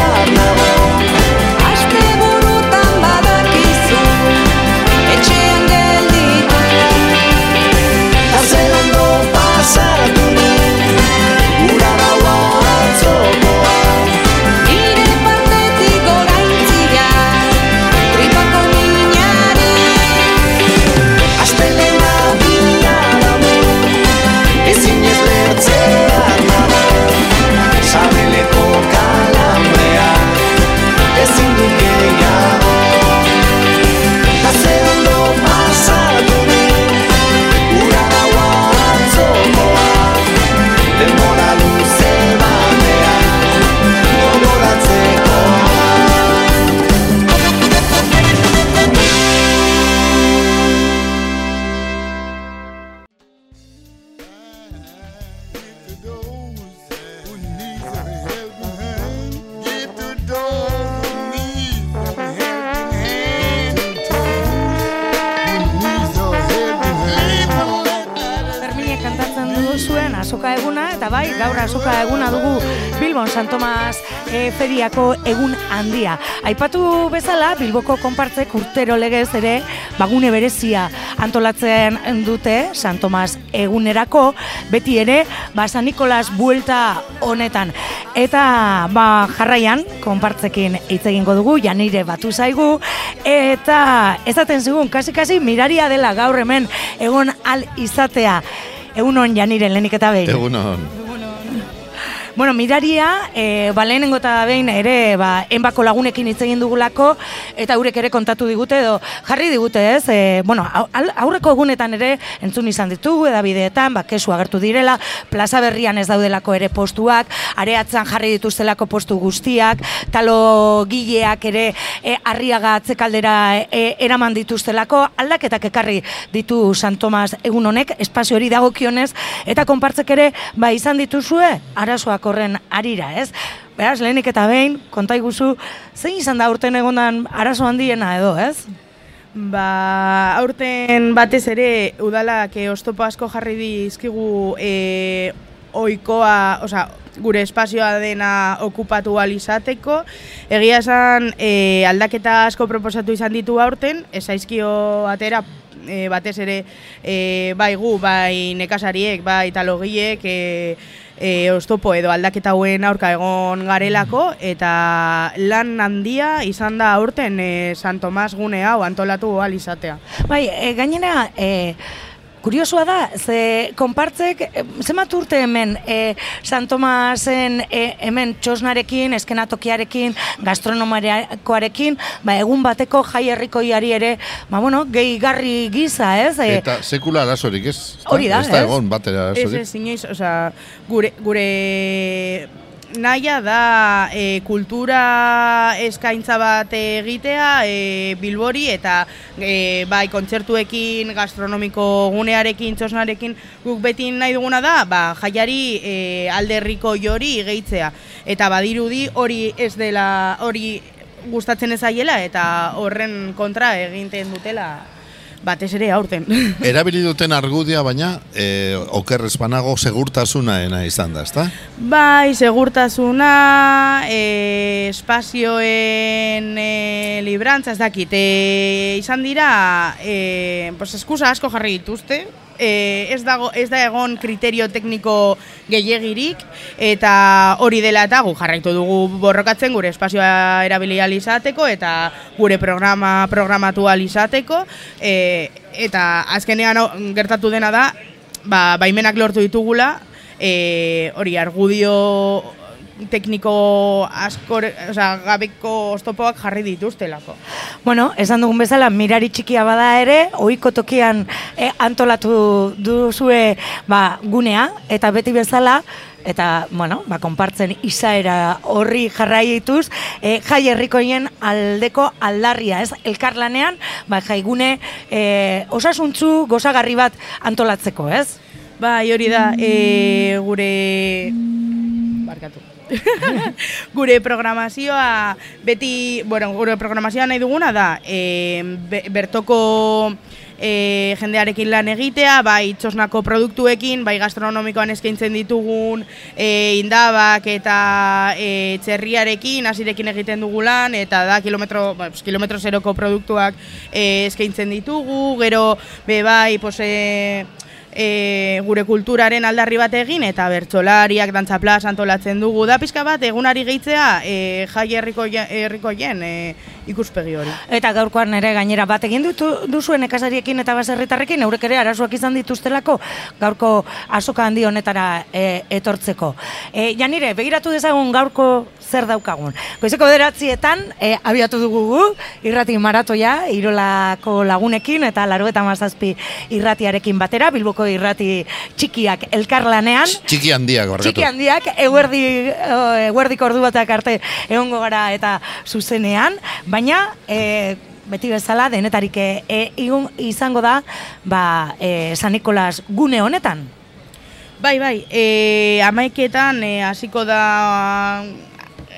feriako egun handia. Aipatu bezala, Bilboko konpartzek urtero legez ere bagune berezia antolatzen dute San Tomas egunerako, beti ere, ba, San Nikolas buelta honetan. Eta ba, jarraian, konpartzekin hitz egingo dugu, janire batu zaigu, eta ezaten zigun, kasi-kasi miraria dela gaur hemen egon al izatea. Egunon janire lehenik eta behin. Egunon. Bueno, miraria, e, ba, lehenengo eta behin ere, ba, enbako lagunekin hitz egin dugulako, eta eurek ere kontatu digute, edo jarri digute, ez? E, bueno, aurreko egunetan ere entzun izan ditugu, edabideetan, ba, kesu agertu direla, plaza berrian ez daudelako ere postuak, areatzan jarri dituztelako postu guztiak, talo gileak ere e, arriaga atzekaldera e, eraman dituztelako, aldaketak ekarri ditu San Tomas egun honek, espazio hori dagokionez, eta konpartzek ere, ba, izan dituzue, arazoak horren arira, ez? Beraz, lehenik eta behin, konta iguzu, zein izan da urten egondan arazo handiena edo, ez? Ba, aurten batez ere udalak e, oztopo asko jarri dizkigu e, oikoa, osea, gure espazioa dena okupatu ahal izateko. Egia esan e, aldaketa asko proposatu izan ditu aurten, ez zaizkio atera e, batez ere e, bai gu, bai nekazariek, bai talogiek, e, e, oztopo edo aldaketa hauen aurka egon garelako eta lan handia izan da aurten e, San Tomas gune hau antolatu ahal izatea. Bai, e, gainera, e, Kuriosoa da, ze konpartzek, e, zenbat urte hemen e, San Tomasen e, hemen txosnarekin, eskenatokiarekin, gastronomarekoarekin, ba, egun bateko jai herrikoiari ere, ba, bueno, gehigarri giza, ez? E, Eta sekula arazorik ez? Hori da, Ez da ez? egon batera Ez arazorik. ez inoiz, osea, gure, gure naia da e, kultura eskaintza bat egitea e, Bilbori eta e, bai kontzertuekin, gastronomiko gunearekin, txosnarekin guk beti nahi duguna da, ba, jaiari e, alderriko jori gehitzea. Eta badirudi hori ez dela, hori gustatzen ez zaiela eta horren kontra egiten dutela batez ere aurten. (laughs) Erabili duten argudia, baina, e, oker espanago segurtasunaena izan da, ezta? Bai, segurtasuna, e, espazioen e, librantza, ez dakit, e, izan dira, e, pues, eskusa asko jarri dituzte, e, ez, dago, ez da egon kriterio tekniko gehiagirik, eta hori dela eta gu jarraitu dugu borrokatzen gure espazioa erabili ahal izateko, eta gure programa programatu ahal izateko, e, eta azkenean gertatu dena da, ba, baimenak lortu ditugula, e, hori argudio tekniko asko, osea, gabeko oztopoak jarri dituztelako. Bueno, esan dugun bezala, mirari txikia bada ere, ohiko tokian eh, antolatu duzue ba, gunea, eta beti bezala, eta, bueno, ba, konpartzen izaera horri jarraituz, e, jai herrikoien aldeko aldarria, ez? Elkarlanean, ba, jaigune e, osasuntzu gozagarri bat antolatzeko, ez? Bai, hori da, e, gure... Barkatu. (laughs) gure programazioa beti, bueno, gure programazioa nahi duguna da, e, be- bertoko e, jendearekin lan egitea, bai txosnako produktuekin, bai gastronomikoan eskaintzen ditugun e, indabak eta e, txerriarekin, hasirekin egiten dugu lan, eta da kilometro, ba, pues, kilometro zeroko produktuak e, eskaintzen ditugu, gero be bai, pues, e, gure kulturaren aldarri bat egin eta bertsolariak dantza plaza antolatzen dugu da pizka bat egunari gehitzea e, jai herriko herrikoien e, ikuspegi hori. Eta gaurkoan ere gainera bat egin dutu, duzuen nekazariekin eta baserritarrekin, eurek ere arazoak izan dituztelako gaurko azoka handi honetara e, etortzeko. E, janire, begiratu dezagun gaurko zer daukagun. Goizeko bederatzieta e, abiatu dugu gu, irrati maratoia, irolako lagunekin eta laro eta mazazpi irratiarekin batera, Bilboko irrati txikiak elkarlanean. Txiki handiak, barkatu. Txiki handiak, eguerdi, eh, eguerdiko ordu batak arte egongo gara eta zuzenean, baina e, beti bezala denetarik e, izango da ba, e, San Nikolas gune honetan. Bai, bai, e, amaiketan e, hasiko da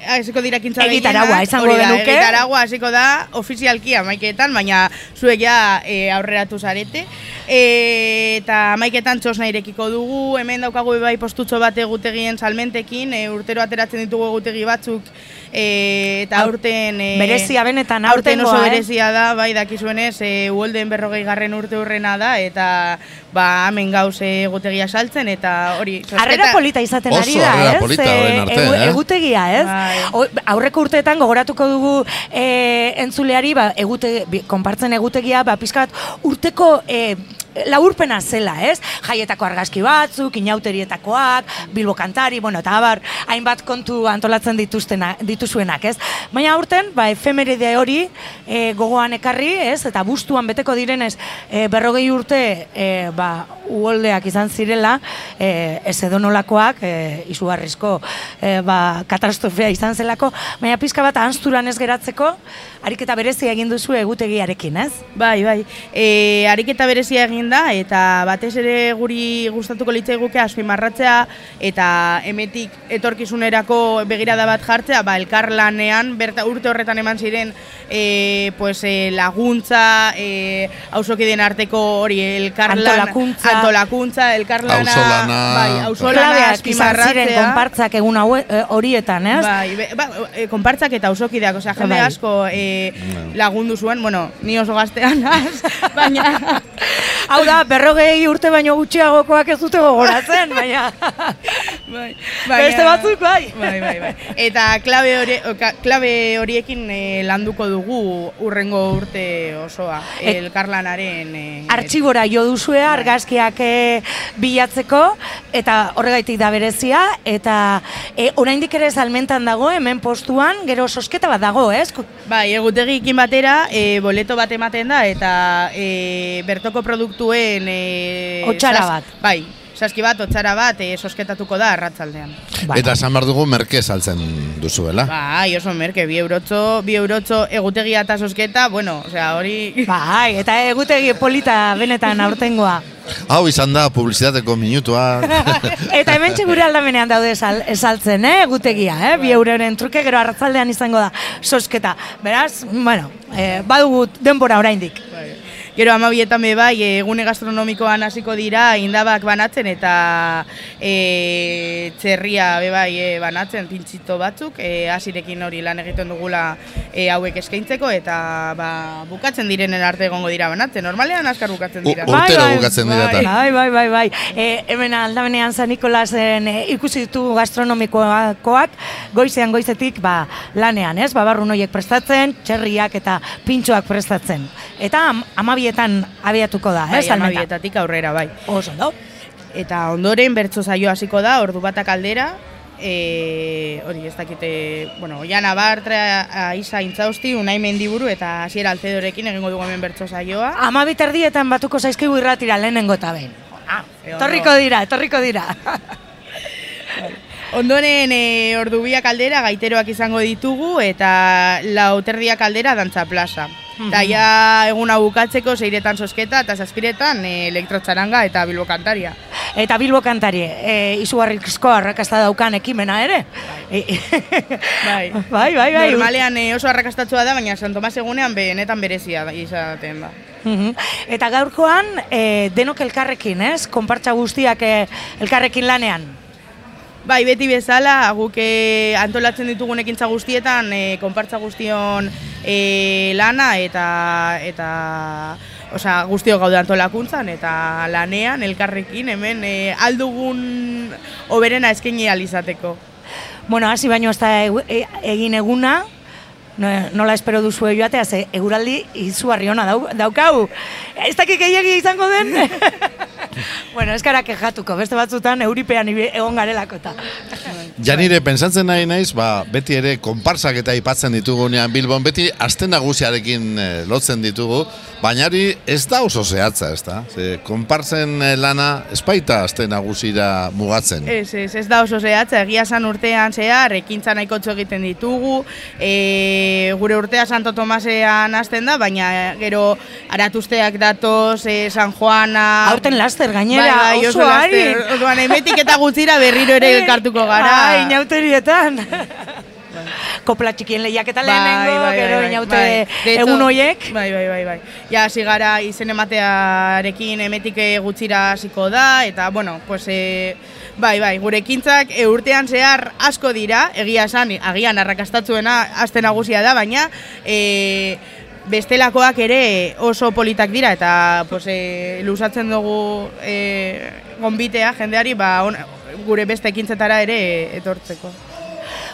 hasiko dira kintza Egitaragua, esango hori da, genuke. Egitaragua hasiko da ofizialki amaiketan, baina zuek ja e, aurreratu zarete. E, eta amaiketan txosna irekiko dugu, hemen daukagu bai postutxo bat egutegien salmentekin, e, urtero ateratzen ditugu egutegi batzuk, e, eta Au- aurten... E, berezia benetan, aurten oso aurtengoa, eh? berezia da, bai dakizuenez, e, uolden berrogei garren urte hurrena da, eta ba, hemen gauz egutegia saltzen, eta hori... Harrera polita izaten ari da, ez? polita Eh, orain arte, eh? Egutegia, ez? Bai. O- aurreko urteetan gogoratuko dugu e, entzuleari, ba, egute, konpartzen egutegia, ba, pizka bat urteko e, laurpena zela, ez? Jaietako argazki batzuk, inauterietakoak, Bilbo kantari, bueno, eta abar, hainbat kontu antolatzen dituztena, dituzuenak, ez? Baina aurten, ba, efemeride hori e, gogoan ekarri, ez? Eta bustuan beteko direnez, e, berrogei urte, e, ba, uholdeak izan zirela, e, ez edonolakoak, e, izugarrizko e, ba, katastrofea izan zelako, baina pizka bat anzturan ez geratzeko, ariketa berezia egin duzu egutegiarekin, ez? Bai, bai. E, ariketa berezia egin da, eta batez ere guri gustatuko litzaiguke azpimarratzea, eta emetik etorkizunerako begirada bat jartzea, ba, elkarlanean, berta urte horretan eman ziren, e, pues, e, laguntza, e, hausokideen arteko hori elkarlan, Antolakuntza. antolakuntza, elkarlana, Auzolana. bai, auzolana Klabeak izan ziren azpimarratzea. konpartzak egun haue, e, horietan, ez? Bai, be, ba, e, konpartzak eta auzokideak, osea, jende Bai. asko e, lagundu zuen, bueno, ni oso gaztean naz, (laughs) baina... Hau da, berrogei urte baino gutxiagokoak ez dute gogoratzen, (laughs) baina... bai, Beste batzuk bai. Bai, bai, bai. Eta klabe, hori, klabe horiekin e, landuko dugu urrengo urte osoa, Et- elkarlanaren... E, Artxibora jo duzue argazkiak e, bilatzeko eta horregaitik da berezia eta e, oraindik ere salmentan dago hemen postuan gero sosketa bat dago, ez? Bai, egutegikin batera, e, boleto bat ematen da, eta e, bertoko produktuen... E, Otsara sas- bat. Bai, saski bat, otsara bat, e, sosketatuko da arratzaldean. Bai. Eta esan behar dugu merke saltzen duzuela. Bai, oso merke, bi eurotxo, bi eurotxo egutegia eta sosketa, bueno, osea, hori... Bai, eta egutegi polita benetan aurtengoa. Hau izan da publizitateko minutua. (laughs) Eta hemen gure aldamenean daude sal, esaltzen, eh, egutegia, eh? Bi euroren truke gero arratzaldean izango da sosketa. Beraz, bueno, eh, badugu denbora oraindik. Bai. Gero amabietan be bai, egune gastronomikoan hasiko dira indabak banatzen eta e, txerria be bai e, banatzen pintxito batzuk, e, hasirekin hori lan egiten dugula e, hauek eskaintzeko eta ba, bukatzen direnen arte egongo dira banatzen. Normalean askar bukatzen dira. U- urtero bukatzen dira eta. Bai, bai, bai, bai. E, hemen aldamenean San Nikolasen e, ikusi ditugu gastronomikoakoak goizean goizetik ba, lanean, ez? Babarrun horiek prestatzen, txerriak eta pintxoak prestatzen. Eta am, amabietan abiatuko da, Bai, ez? salmenta? amabietatik aurrera, bai. Oso, no? Eta ondoren bertso saio hasiko da, ordu batak aldera, e, hori ez dakite, bueno, Oiana Bartra, Aisa Intzausti, Unai Mendiburu eta Asier Alcedorekin egingo dugu hemen bertso saioa. Amabit erdietan batuko zaizkigu irratira lehenengo eta behin. Ah, Egon etorriko dira, etorriko dira. (laughs) Ondoren e, ordu biak aldera gaiteroak izango ditugu eta lauterdiak aldera dantza plaza. Eta ja eguna bukatzeko seiretan sosketa eta zazpiretan e, elektrotxaranga eta bilbo kantaria. Eta Bilbo kantari, e, izugarrizko arrakasta daukan ekimena ere. E, (laughs) Bai. bai, bai, bai. Normalean e, oso arrakastatua da, baina San Tomas egunean benetan berezia izaten da. Mhm. Eta gaurkoan e, denok elkarrekin, ez? Konpartza guztiak e, elkarrekin lanean. Bai, beti bezala, guk eh, antolatzen ditugun ekintza guztietan, e, konpartza guztion e, lana eta eta osea, guztio gaude antolakuntzan eta lanean elkarrekin hemen e, aldugun oberena eskaini ahal izateko. Bueno, hasi baino ez da e, egin eguna, nola espero duzu joatea, ze eguraldi izugarri ona dau, daukau. Ez dakik gehiagi izango den? (laughs) bueno, ez gara kejatuko, beste batzutan euripean egon garelako eta. Janire, pentsatzen nahi naiz, ba, beti ere konparsak eta aipatzen ditugunean Bilbon, beti aste nagusiarekin eh, lotzen ditugu, baina hori ez da oso zehatza, ez da? Ze, konparsen eh, lana espaita aste nagusira mugatzen. Ez, ez, ez da oso zehatza, egia san urtean zehar, ekintza nahikotxo egiten ditugu, e, gure urtea Santo Tomasean hasten da, baina gero aratuzteak datoz, e, San Juana... Aurten laster gainera, bai, bai, oso ari. Orduan, emetik eta gutxira berriro ere (laughs) elkartuko gara. Ai, inauterietan. (laughs) Kopla txikien lehiaketa lehenengo, gero inaute De hecho, egun hoiek. Bai, bai, bai, bai. Ja, hasi gara izen ematearekin emetik eh, gutxira hasiko da, eta, bueno, pues, e, bai, bai, gure ekintzak e, urtean zehar asko dira, egia esan, agian arrakastatzuena aste nagusia da, baina e, bestelakoak ere oso politak dira, eta pues, e, lusatzen dugu e, gonbitea jendeari, ba, on, gure beste ekintzetara ere etortzeko.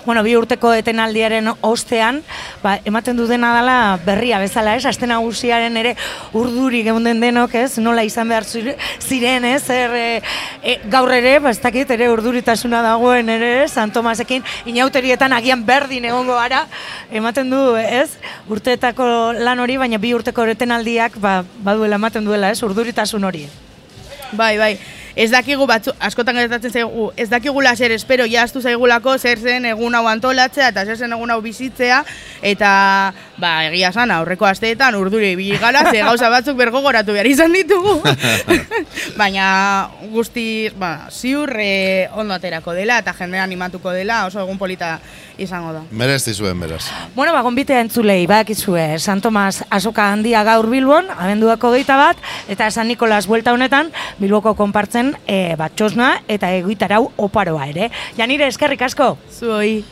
Bueno, bi urteko etenaldiaren ostean, ba, ematen du dena dela berria bezala, ez? Aste nagusiaren ere urduri geunden denok, ez? Nola izan behar zire- ziren, ez? Er, e, gaur ere, ba, ez dakit, ere urduritasuna dagoen ere, ez? San Tomasekin, inauterietan agian berdin egongo gara, ematen du, ez? Urteetako lan hori, baina bi urteko etenaldiak, ba, baduela ematen duela, ez? Urduritasun hori. Bai, bai. Ez dakigu batzu, askotan gertatzen zaigu, ez dakigula zer espero, jaztu zaigulako zer zen egun hau antolatzea eta zer zen egun hau bizitzea eta ba, egia esan aurreko asteetan urduri ibili gara, ze gauza batzuk bergo goratu behar izan ditugu. (laughs) Baina guzti, ba, ziur e, ondo aterako dela eta jendea animatuko dela, oso egun polita izango da. Merez dizuen, beraz. Bueno, ba, gonbitea entzulei, badakizue, San Tomas azoka handia gaur Bilbon, abenduako geita bat, eta San Nikolas buelta honetan, Bilboko konpartzen e, bat txosna eta egitarau oparoa ere. Janire, eskerrik asko! Zuoi.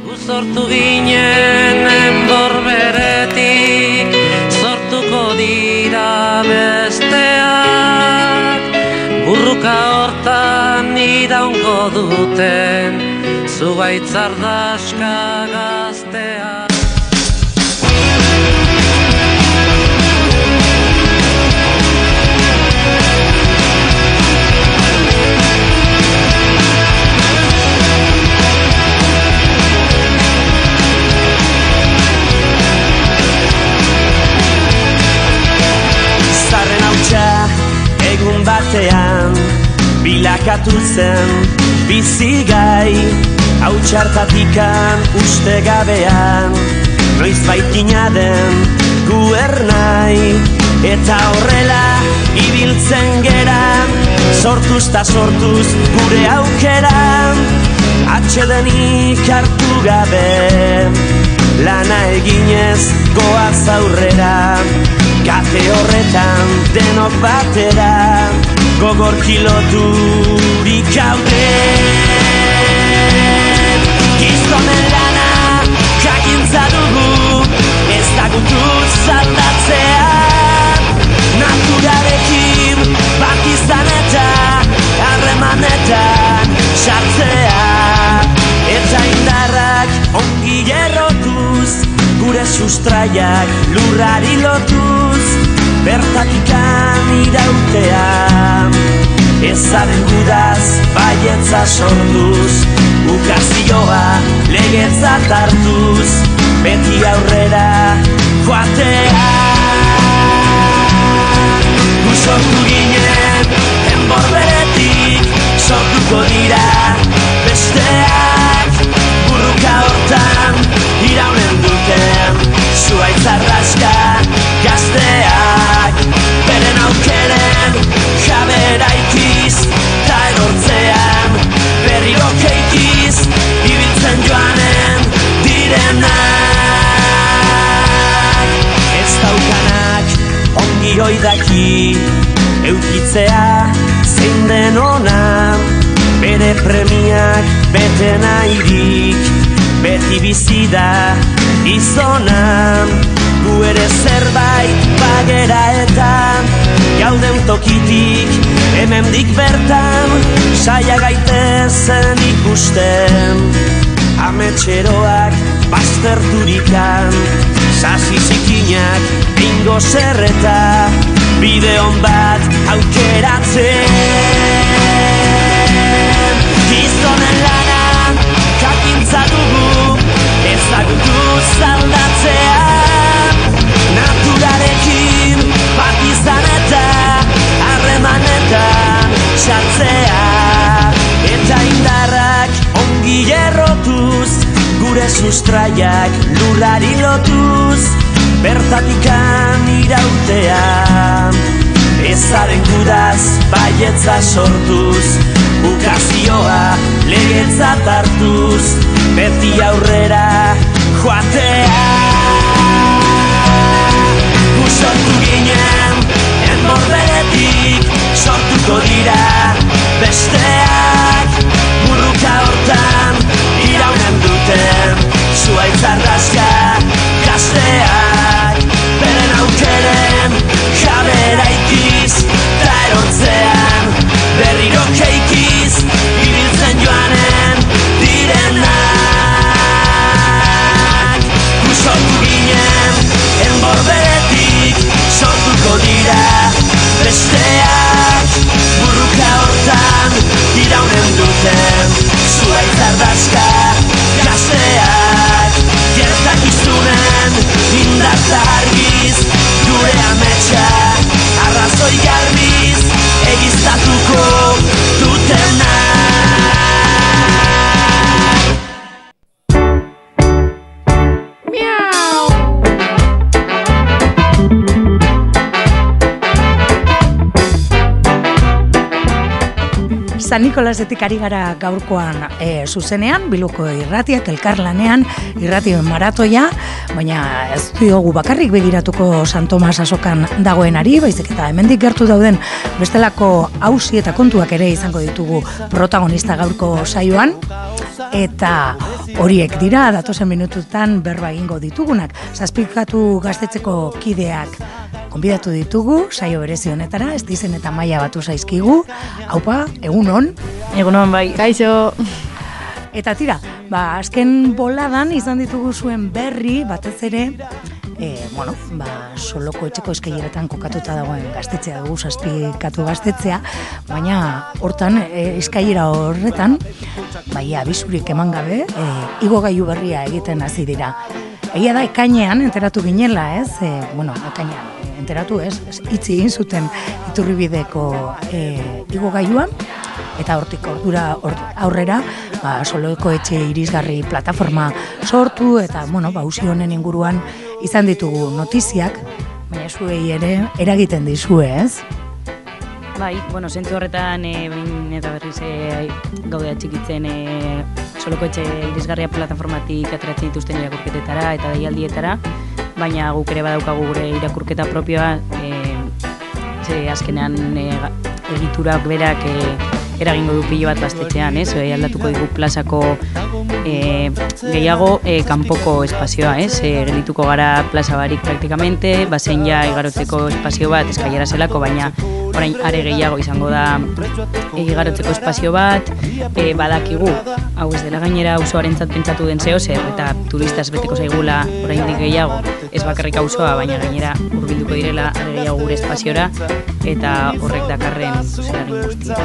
Sortu ginen enborberetik Sortuko dira besteak Burruka hortan iraungo duten Zubaitzardaska hautsa egun batean Bilakatu zen bizigai Hautsartatikan uste gabean Noiz baitina den guernai Eta horrela ibiltzen gera Sortuz ta sortuz gure aukera Atxedenik hartu gabe Lana eginez goaz aurrera. Kafe horretan denok batera Gogor kiloturik gaude Ez dagutu zaldatzea Naturarekin bat izan eta Harremanetan ongi errotuz Gure sustraiak lurrari lotuz Bertatikan irautea Ezaren gudaz baietza sortuz Ukazioa legetzat hartuz Beti aurrera joatea. Gu sortu ginen enborberetik Sortuko dira besteak. Burruka hortan iraunen duten Zuaitz arraska gazteak. Beren aukeren jabera ikiz Ta erortzean berriro keikiz ongi oidaki Eukitzea zein den ona Bere premiak bete nahirik. Beti bizi da izona Gu ere zerbait bagera eta Gauden tokitik hemendik bertan Saia gaitezen ikusten. Ametxeroak bazterturikan Sasi zikinak bingo zerreta Bideon bat aukeratzen. Gizonen lana jakintza dugu Ezagutu zaldatzea. Naturarekin bat izan eta Harremanetan sartzea. Eta indarrak ongi errotuz Gure sustraiak lurrari lotuz Bertatikan irautea Ezaren gudaz baietza sortuz Ukazioa legetzat hartuz Beti aurrera joatea. Gu sortu ginen enborberetik Sortuko dira besteak. Burruka hortan iraunen duten Zuaitz arraska gazteak Beren aukeren jabera ikiz Ta erortzean berriro keikiz Ibiltzen joanen direnak. Gu sortu ginen enborberetik Sortuko dira besteak. Burruka hortan iraunen duten Zuaitz ardazka gazteak Gertakizunen indarta San Nikolasetik ari gara gaurkoan e, zuzenean, biluko irratiak, elkarlanean, irratioen maratoia, baina ez diogu bakarrik begiratuko San Tomas asokan dagoenari, baizik eta hemendik gertu dauden bestelako hausi eta kontuak ere izango ditugu protagonista gaurko saioan, eta horiek dira datozen minututan berba egingo ditugunak. Zazpikatu gaztetzeko kideak konbidatu ditugu, saio berezi honetara, ez dizen eta maila batu zaizkigu, haupa, egunon. Egunon bai. Kaixo. Eta tira, ba, azken boladan izan ditugu zuen berri, batez ere, e, bueno, ba, soloko etxeko eskaileretan kokatuta dagoen gaztetzea dugu, zazpikatu gaztetzea, baina hortan, e, eskailera horretan, bai, abisurik eman gabe, e, igo gailu berria egiten hasi dira. Egia da, ekainean enteratu ginela, ez? E, bueno, ekainean, enteratu? Ez, Itzi egin zuten iturribideko e, igogailuan, eta hortik ordura or, aurrera, ba, soloeko etxe irisgarri plataforma sortu, eta, bueno, ba, usi honen inguruan izan ditugu notiziak, baina zuei ere eragiten dizue, ez? Bai, bueno, zentzu horretan e, behin eta berriz e, gaude atxikitzen e, soloko etxe irisgarria plataformatik ateratzen dituzten irakurketetara eta deialdietara, baina guk ere badaukagu gure irakurketa propioa, e, ze azkenean e, egiturak berak e, eragingo du pilo bat gaztetxean, ez? E, aldatuko digu plazako e, gehiago e, kanpoko espazioa, ez? E, geldituko gara plaza barik praktikamente, bazen ja igarotzeko espazio bat eskailera zelako, baina orain are gehiago izango da e, igarotzeko espazio bat, e, badakigu, hau ez dela gainera auzoarentzat pentsatu den zeo zer, eta turistaz beteko zaigula oraindik gehiago, ez bakarrik auzoa, baina gainera hurbilduko direla are gehiago gure espaziora, eta horrek dakarren zeragin guztia?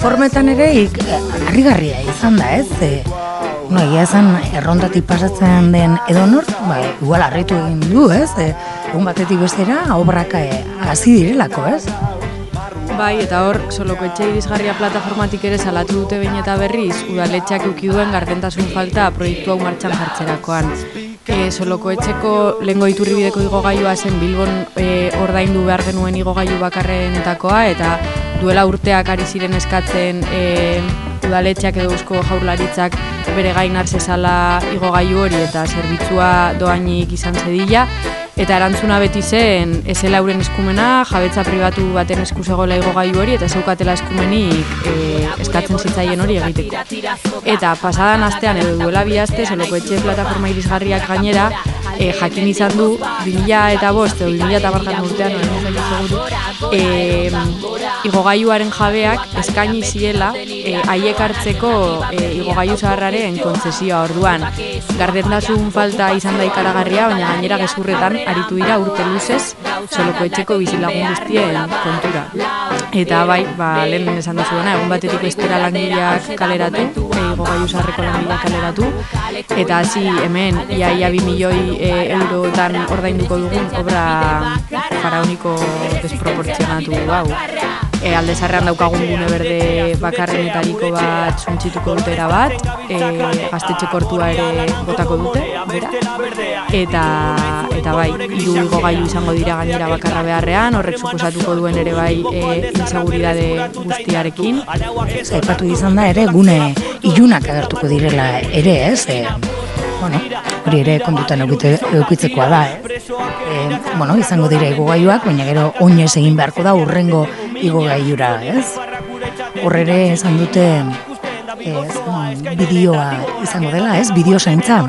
Formetan ere harrigarria izan da, ez? E, no, egia esan errondatik pasatzen den edonor, ba, igual harritu egin du, ez? E, egun batetik bestera obrak e, hasi direlako, ez? Bai, eta hor, soloko etxe irisgarria plataformatik ere salatu dute behin eta berriz, udaletxeak uki duen gardentasun falta proiektu hau martxan jartzerakoan. E, soloko etxeko lehengo iturribideko igogailua zen Bilbon e, ordaindu behar genuen igogailu bakarrenetakoa, eta duela urteak ari ziren eskatzen e, udaletxeak edo eusko jaurlaritzak bere gain zezala igogailu hori eta zerbitzua doainik izan zedila, Eta erantzuna beti zen, ezela euren eskumena, jabetza pribatu baten esku zegoela igogailu hori, eta zeukatela eskumenik e, eskatzen zitzaien hori egiteko. Eta pasadan astean edo duela bi aste, soloko etxe plataforma irisgarriak gainera, e, jakin izan du, 2000 eta bost, edo 2000 eta barkan urtean, ez e, igogailuaren jabeak eskaini ziela e, haiek hartzeko e, igogailu zaharraren kontzesioa orduan. Gardendasun falta izan da ikaragarria, baina gainera gezurretan aritu dira urte luzez soloko etxeko bizilagun guztien kontura. Eta bai, ba, lehen esan duzuena, egun batetik bestera langileak kaleratu, e, igogailu zaharreko langileak kaleratu, eta hasi hemen ia ia bi milioi e, eurotan ordainduko dugun obra faraoniko desproportzionatu hau. E, alde zarrean daukagun gune berde bakarrenetariko bat suntzituko dutera bat, e, gaztetxe kortua ere botako dute, bera. Eta, eta bai, hiru igogailu izango dira gainera bakarra beharrean, horrek suposatuko duen ere bai e, inseguridade guztiarekin. Aipatu izan da ere gune ilunak agertuko direla ere, ez? E, bueno, hori ere kontutan eukite, eukitzekoa da, ez? E, bueno, izango dira igogailuak, baina gero oinez egin beharko da urrengo igogailura, ez? Hor ere esan dute ez, mm, bideoa izango dela, ez? Bideo zaintza.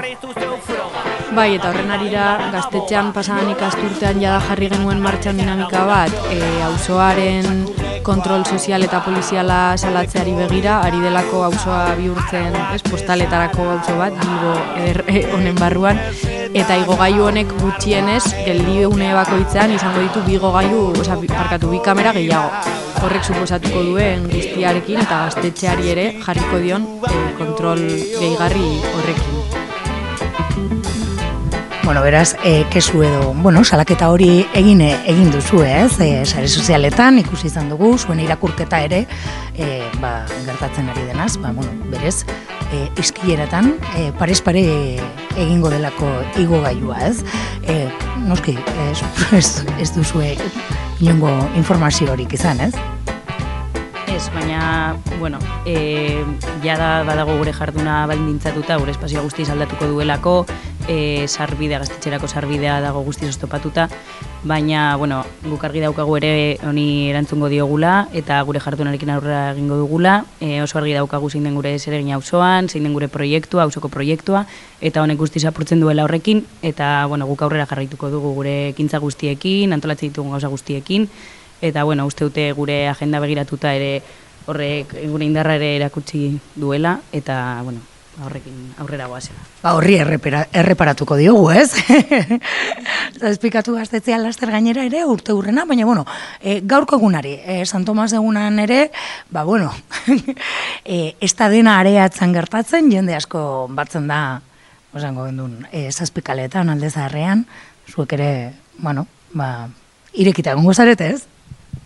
Bai, eta horren arira gaztetxean pasadan ikasturtean jada jarri genuen martxan dinamika bat, e, auzoaren kontrol sozial eta poliziala salatzeari begira, ari delako auzoa bihurtzen, ez, postaletarako auzo bat, Bilbo e, honen barruan, eta igogailu honek gutxienez, geldiune bakoitzean izango ditu bi igogailu, osea, bi- barkatu, bi kamera gehiago. Horrek suposatuko duen guztiarekin eta gaztetxeari ere jarriko dion e, kontrol gehigarri horrekin. Bueno, beraz, e, kesu edo, bueno, salaketa hori egin egin duzu, ez? E, sare sozialetan ikusi izan dugu, zuen irakurketa ere, e, ba, gertatzen ari denaz, ba, bueno, berez, e, iskileretan, e, parez pare egingo delako igogailua, ez? E, noski, ez, ez, ez duzue inongo informazio horik izan, ez? Ez, baina, bueno, e, jada badago gure jarduna baldintzatuta, gure espazioa guztiz aldatuko duelako, e, sarbidea, gaztetxerako sarbidea dago guztiz oztopatuta, baina, bueno, guk argi daukagu ere honi erantzungo diogula, eta gure jardunarekin aurrera egingo dugula, e, oso argi daukagu zein den gure zeregin auzoan, zein den gure proiektua, auzoko proiektua, eta honek guztiz apurtzen duela horrekin, eta, bueno, guk aurrera jarraituko dugu gure ekintza guztiekin, antolatzen ditugun gauza guztiekin, eta bueno, uste dute gure agenda begiratuta ere horrek gure indarra ere erakutsi duela eta bueno, horrekin aurrera goazela. Ba, horri errepera, erreparatuko diogu, ez? (laughs) Zazpikatu gaztetzea laster gainera ere urte urrena, baina, bueno, e, gaurko egunari, e, San Tomas egunan ere, ba, bueno, (laughs) e, ez da dena areatzen gertatzen, jende asko batzen da, osango gendun, e, zazpikaletan alde zaharrean, zuek ere, bueno, ba, irekita egongo zarete, ez?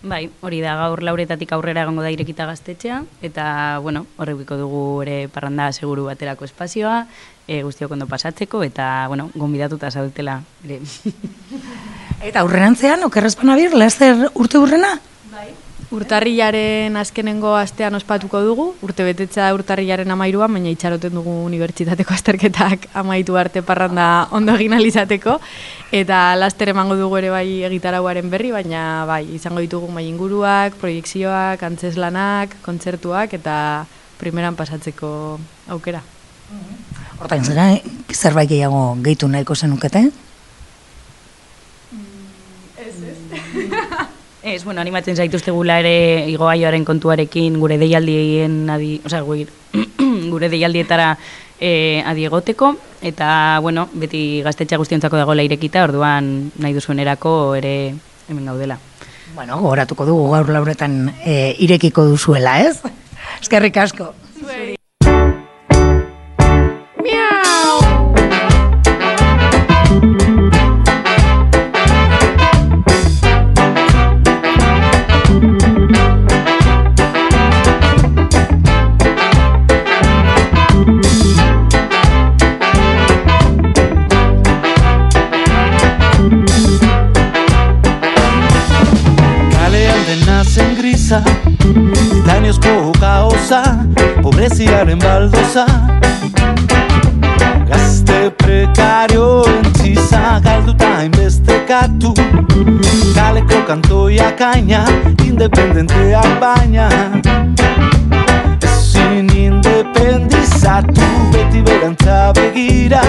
Bai, hori da gaur lauretatik aurrera egongo da irekita gaztetxea eta bueno, horrekiko dugu ere parranda seguru baterako espazioa, e, guztiok ondo pasatzeko eta bueno, gonbidatuta zaudetela ere. (laughs) Eta aurrerantzean, okerrezpan abir, laster urte urrena? Bai. Urtarrilaren azkenengo astean ospatuko dugu, urte betetzea da urtarrilaren amairuan, baina itxaroten dugu unibertsitateko azterketak amaitu arte parranda ondo egin alizateko, eta laster emango dugu ere bai egitarauaren berri, baina bai, izango ditugu bai inguruak, proiekzioak, antzeslanak, kontzertuak, eta primeran pasatzeko aukera. Hortain zera, zerbait gehiago gehitu nahiko zenukete? Ez, bueno, animatzen zaituztegula ere igogaioaren kontuarekin gure deialdien adi, osea, gure, (clears throat) gure deialdietara e, adi egoteko eta bueno, beti gaztetxa guztiontzako dagoela irekita, orduan nahi duzuenerako ere hemen gaudela. Bueno, gogoratuko dugu gaur lauretan e, irekiko duzuela, ez? Eskerrik asko. Kalean zen grisa Dañozko kaosa Pobreziaren baldoza. Gazte prekario entziza Galduta hainbeste katu Kaleko kantoia kaina Independenteak baina. Ezin independizatu Beti berantza begira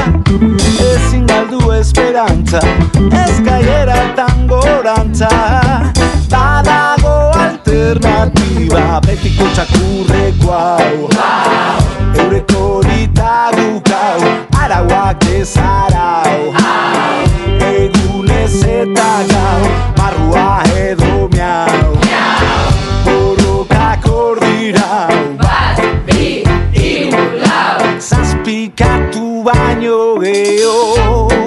Ezin galdu esperantza Ez gaiera tangorantza Badago alternatiba Betiko txakurreko hau. Eureko horita gukau Arauak ezarau Egunez eta gau Marrua edo miau. Borrokak ordirau Bat, bi, iru, lau. Zazpikatu baino gehiago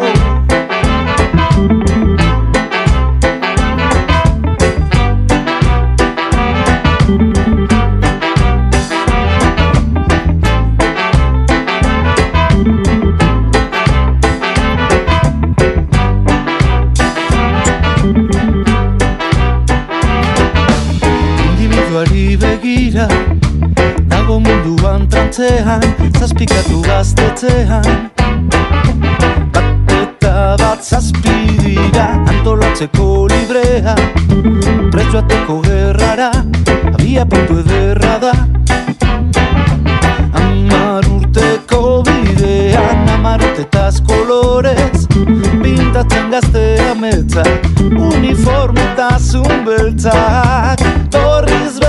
trantzean Zazpikatu gaztetzean Bat eta bat zazpi dira Antolatzeko librea. Presoateko gerrara Abia puntu ederra da. Amar urteko bidean Amar urtetaz kolorez. Pintatzen gazte ametzak Uniformetasun beltzak. Torriz berdez,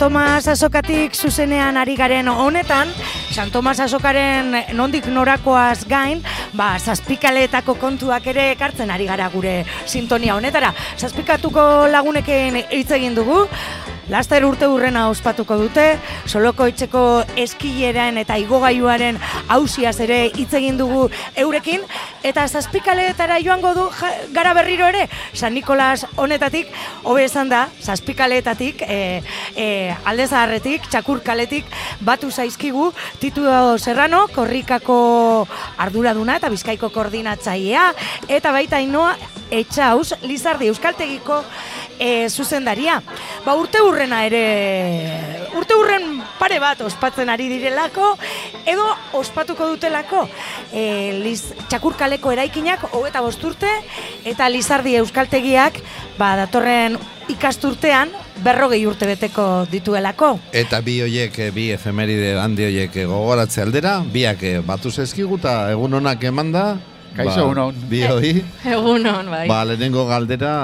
Tomas azokatik zuzenean ari garen honetan, San Tomas azokaren nondik norakoaz gain, ba, zazpikaletako kontuak ere ekartzen ari gara gure sintonia honetara. Zazpikatuko lagunekin hitz egin dugu, Laster urte urrena ospatuko dute, soloko itxeko eskileren eta igogailuaren hausiaz ere hitz egin dugu eurekin, eta zazpikaletara joango du ja- gara berriro ere, San Nikolas honetatik, hobe esan da, zazpikaletatik, e, e, alde zaharretik, txakurkaletik, batu zaizkigu, Titu Serrano, korrikako arduraduna eta bizkaiko koordinatzailea, eta baita inoa etxauz, Lizardi Euskaltegiko e, zuzendaria. Ba, urte urrena ere, urte urren pare bat ospatzen ari direlako, edo ospatuko dutelako e, liz, txakurkaleko eraikinak hogeta bosturte, eta Lizardi Euskaltegiak ba, datorren ikasturtean berrogei urte beteko dituelako. Eta bi hoiek, eh, bi efemeride handi hoiek gogoratze aldera, biak batu zezkigu eta egun honak emanda. Kaixo, egun on. Bi hoi. (laughs) Egun on, bai. Ba, lehenengo galdera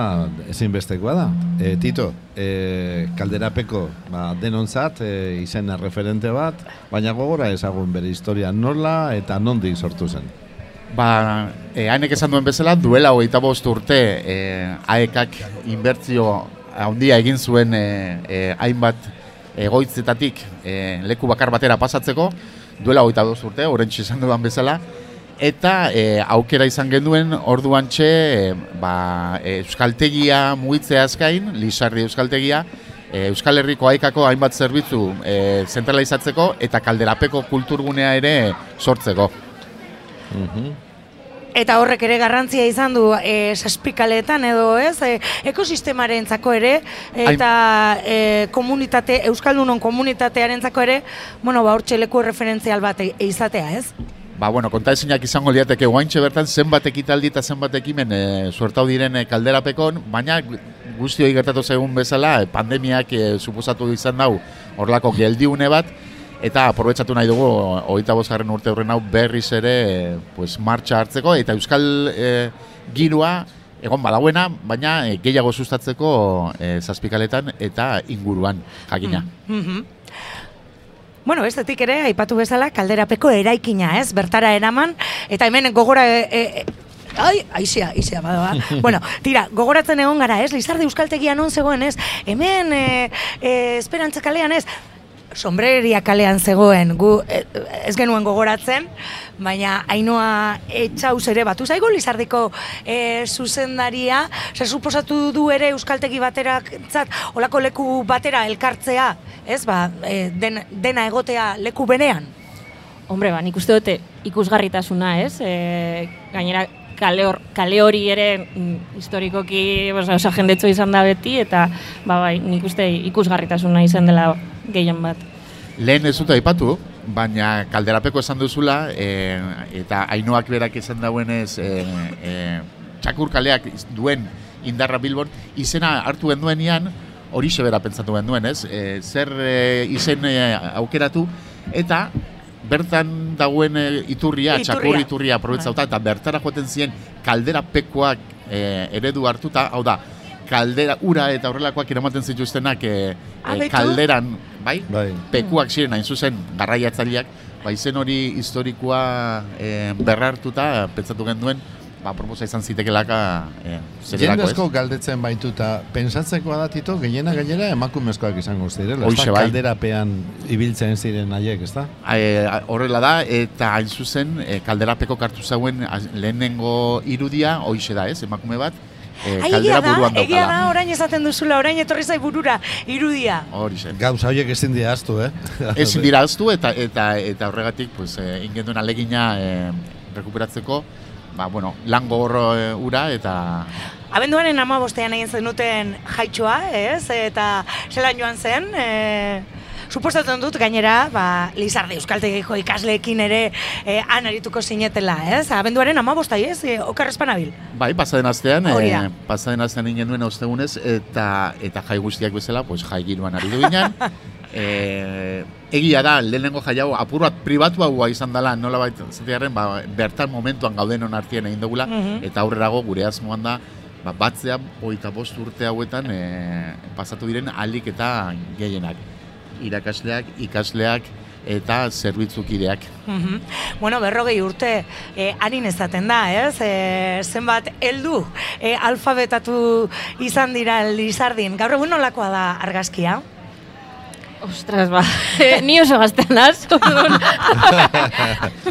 ezinbestekoa da. E, Tito, e, kalderapeko ba, denontzat e, izena referente bat, baina gogora ezagun bere historia nola eta nondik sortu zen. Ba, e, hainek esan duen bezala, duela hogeita bost urte e, aekak inbertzio handia egin zuen e, e, hainbat egoitzetatik e, leku bakar batera pasatzeko, duela hogeita bost urte, horrentxe izan dudan bezala, eta e, aukera izan genuen orduan txe, e, ba, e, euskaltegia mugitzea azkain, Lizardi euskaltegia, e, Euskal Herriko haikako hainbat zerbitzu e, zentralizatzeko eta kalderapeko kulturgunea ere sortzeko. Eta horrek ere garrantzia izan du e, saspikaletan edo ez, e, ekosistemarentzako ere, eta e, komunitate, Euskaldunon komunitatearentzako ere, bueno, ba, hortxe leku referentzial bat e, izatea, ez? Ba, bueno, konta ezinak izango liateke guaintxe bertan zenbat ekitaldi eta zenbat ekimen e, suertau diren e, kalderapekon, baina guzti hori gertatu zegun bezala, e, pandemiak e, suposatu izan dau horlako geldiune bat, eta aprobetsatu nahi dugu hogeita bosgarren urte horren hau berriz ere e, pues, martxa hartzeko, eta euskal e, girua egon badauena, baina gehiago sustatzeko e, zazpikaletan eta inguruan jakina. Mhm. Bueno, bestetik ere, aipatu bezala, kalderapeko eraikina, ez? Bertara eraman, eta hemen gogora... E, e, Ai, aizea, aizea, bada, ba. (laughs) bueno, tira, gogoratzen egon gara, ez? Lizarde Euskaltegia non zegoen, ez? Hemen, e, e, esperantza kalean, ez? Sombreria kalean zegoen, gu e, ez genuen gogoratzen, baina Ainoa etxauz ere batu zaigu Lizardiko e, zuzendaria, ze suposatu du ere Euskaltegi bateraktzat, olako leku batera elkartzea, ez ba, e, den, dena egotea leku benean? Hombre, ba, nik uste dute ikusgarritasuna, ez? E, gainera, kale, hor, kale hori ere mm, historikoki oza, oza, jendetzo izan da beti, eta ba, bai, nik uste ikusgarritasuna izan dela gehien bat. Lehen ez dut aipatu, baina kalderapeko esan duzula, e, eta hainoak berak esan dauenez, e, e, txakur kaleak duen indarra Bilbon, izena hartu genduenean, hori bera pentsatu genduen, ez? E, zer e, izen e, aukeratu, eta bertan dagoen e, iturria, Iturria. txakur iturria aprobetsauta, eta bertara joaten ziren kalderapekoak e, eredu hartuta, hau da, kaldera, ura eta horrelakoak eramaten zituztenak e, e, kalderan, bai? Bai. Pekuak ziren hain zuzen garraiatzaileak, ba izen hori historikoa e, berrartuta pentsatu genduen, ba proposa izan zitekelaka e, Jende zerelako, asko ez? galdetzen baitu eta pensatzekoa da tito, gehiena gainera emakumezkoak izango zirela. Ezta? bai. Kalderapean ibiltzen ziren haiek, ezta? E, horrela da, eta hain zuzen, e, kalderapeko kartu zauen lehenengo irudia, hoixe da, ez, emakume bat, e, Ai, egia kaldera da, buruan egia daukala. da, orain esaten duzula, orain etorri zai burura, irudia. Horixe. Gauza horiek ezin dira ahaztu, eh? (laughs) Ezin dira aztu eta eta eta horregatik pues eh, ingenduen alegina eh, rekuperatzeko ba, bueno, lan gogorro eh, ura eta Abenduaren ama bostean egin zenuten jaitxoa, ez? Eta zelan joan zen, e, suposatzen dut gainera, ba, Lizarde Euskaltegiko ikasleekin ere e, han arituko zinetela, ez? Abenduaren ama bostai, ez? E, okarrezpan abil. bai, pasaden astean, eh, pasaden astean ingenduen ostegunez eta eta jai guztiak bezala, pues jai giroan ari ginen. (laughs) eh, egia da, lehenengo jai hau apur bat pribatu hau izan dela, nola baita zatearen, ba, bertan momentuan gaudenon artean egin dugula, Mhm. eta aurrerago gure asmoan da, ba, batzea, hogeita bost urte hauetan eh, pasatu diren alik eta gehienak. Irakasleak, ikasleak eta zerbitzukideak. Mhm. Bueno, berrogei urte e, harin ezaten da, ez? E, zenbat heldu e, alfabetatu izan dira Lizardin. Gaur egun nolakoa da argazkia? Ostras, ba, (laughs) ni oso gaztean naz. (laughs)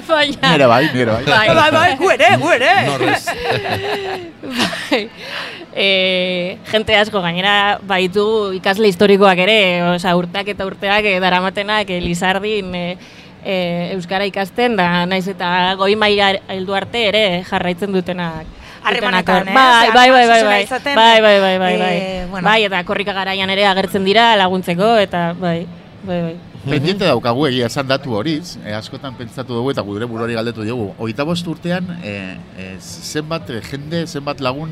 Baina... Nire bai, nire bai. Bai, bai, bai, gu ere, gu ere. Norrez. (laughs) bai. E, jente asko gainera baitu ikasle historikoak ere, osea urteak eta urteak e, daramatenak e, Lizardin e, e, euskara ikasten da naiz eta goi maila heldu arte ere jarraitzen dutenak. Harremanetan, ez? Bai, bai, bai, bai, bai. izaten, Bai, bai, bai, bai, bai. eh, bueno. Bai, eta korrika garaian ere agertzen dira laguntzeko eta bai, bai, bai. Pendiente daukagu egia esan datu horiz, e, askotan pentsatu dugu eta gure burori galdetu diogu. Hogeita bost urtean, e, e, zenbat jende, zenbat lagun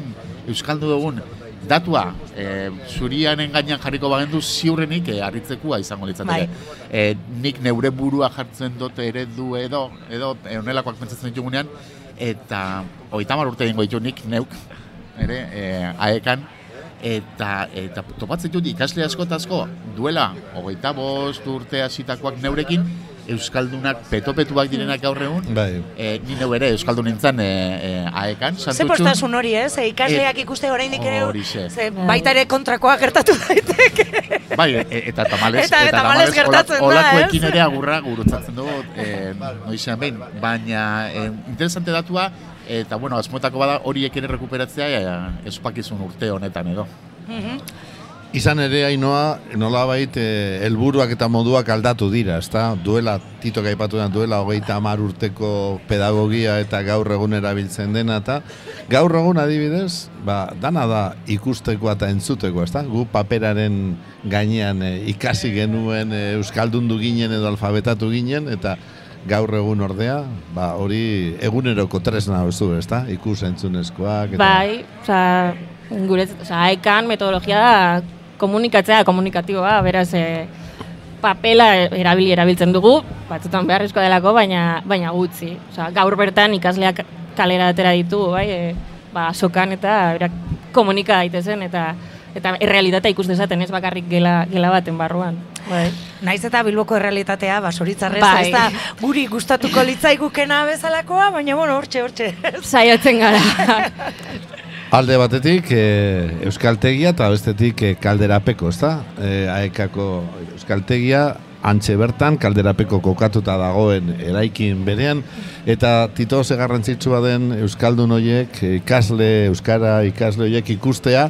euskaldu dugun datua e, zurianen gainean jarriko bagendu ziurrenik e, harritzekua izango litzateke. E, nik neure burua jartzen dut eredu edo, edo e, onelakoak pentsatzen ditugunean, eta hogeita mar urte egingo ditu nik neuk, ere, e, aekan, eta eta topatzen dut ikasle asko eta asko duela hogeita bost urte hasitakoak neurekin euskaldunak petopetuak direnak gaur egun. Bai. E, ni neu ere euskaldun nintzen e, e, aekan, Ze santutxun. postasun hori, ez? E, ikasleak ikuste oraindik ere ze baita ere kontrakoa gertatu daiteke. Bai, e, eta tamalez, Eta- tamalez gertatzen da, olakoekin ez? ere agurra gurutzatzen dugu, e, noizean behin, baina e, interesante datua, eta bueno, asmoetako bada horiek ere rekuperatzea e, espakizun urte honetan edo. Izan ere Ainoa, nolabait eh, helburuak eta moduak aldatu dira, ezta? Duela Tito aipatu den duela hogeita hamar urteko pedagogia eta gaur egun erabiltzen dena eta gaur egun adibidez, ba, dana da ikustekoa eta entzuteko, ezta? Gu paperaren gainean eh, ikasi genuen eh, euskaldundu ginen edo alfabetatu ginen eta gaur egun ordea, ba, hori eguneroko tresna duzu, ezta? Ikus entzunezkoak eta Bai, osea, gure, osea, aekan metodologia da komunikatzea komunikatiboa, beraz, e, papela erabili erabiltzen dugu, batzutan beharrezkoa delako, baina baina gutxi. Osea, gaur bertan ikasleak kalera atera ditugu, bai, e, ba, sokan eta berak komunika daitezen eta eta errealitatea ikus dezaten ez bakarrik gela, gela baten barruan. Bai. Naiz eta Bilboko errealitatea, ba, soritzarrez, Bai. ez da, guri gustatuko litzaigukena bezalakoa, baina, bueno, hortxe, hortxe. (laughs) Saiatzen gara. (laughs) Alde batetik e, Euskaltegia eta bestetik e, Kalderapeko, ezta? E, aekako Euskaltegia antxe bertan Kalderapeko kokatuta dagoen eraikin berean eta Tito ze garrantzitsua den euskaldun hoiek ikasle euskara ikasle hoiek ikustea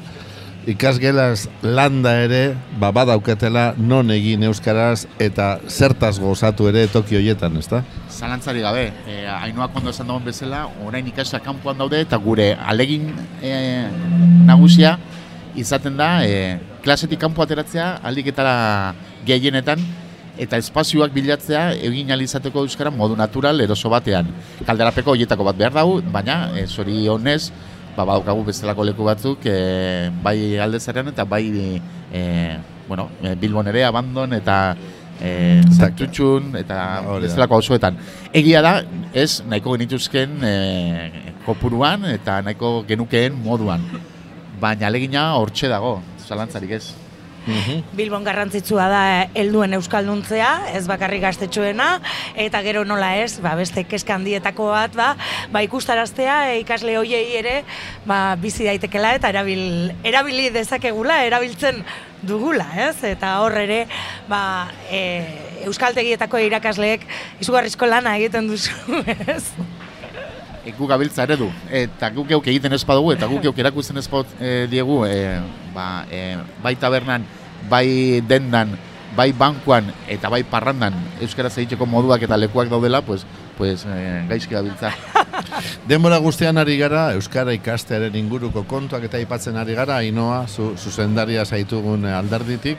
ikasgelas landa ere ba badaukatela non egin euskaraz eta zertaz gozatu ere toki hoietan, ezta? Zalantzari gabe, e, hainoak ondo esan dagoen bezala, orain ikasla kanpoan daude eta gure alegin e, nagusia izaten da e, klasetik kanpo ateratzea aldiketara gehienetan eta espazioak bilatzea egin alizateko euskara modu natural eroso batean. Kalderapeko horietako bat behar dugu, baina e, zori honez, ba, badaukagu bezalako leku batzuk e, bai aldezarean eta bai e, bueno, e, Bilbon ere, Abandon eta e, Santutxun eta bezalako auzoetan. Egia da, ez nahiko genituzken e, kopuruan eta nahiko genukeen moduan. Baina alegina hortxe dago, zalantzarik ez. Bilbon garrantzitsua da helduen euskalduntzea, ez bakarrik gaztetxoena, eta gero nola ez, ba, beste keska handietako bat, ba, ba ikustaraztea e, ikasle hoiei ere ba, bizi daitekela eta erabil, erabili dezakegula, erabiltzen dugula, ez? Eta hor ere, ba, e, euskaltegietako irakasleek izugarrizko lana egiten duzu, (laughs) ez? E, guk gabiltza eredu, eta guk geuk egiten ez badugu, eta guk geuk erakusten ez e, diegu, e, ba, e, bai tabernan, bai dendan, bai bankuan, eta bai parrandan, euskaraz egiteko moduak eta lekuak daudela, pues, pues e, gaizki gabiltza. (laughs) Denbora guztian ari gara, Euskara ikastearen inguruko kontuak eta aipatzen ari gara, Ainoa, zu, zuzendaria zaitugun eh, alderditik,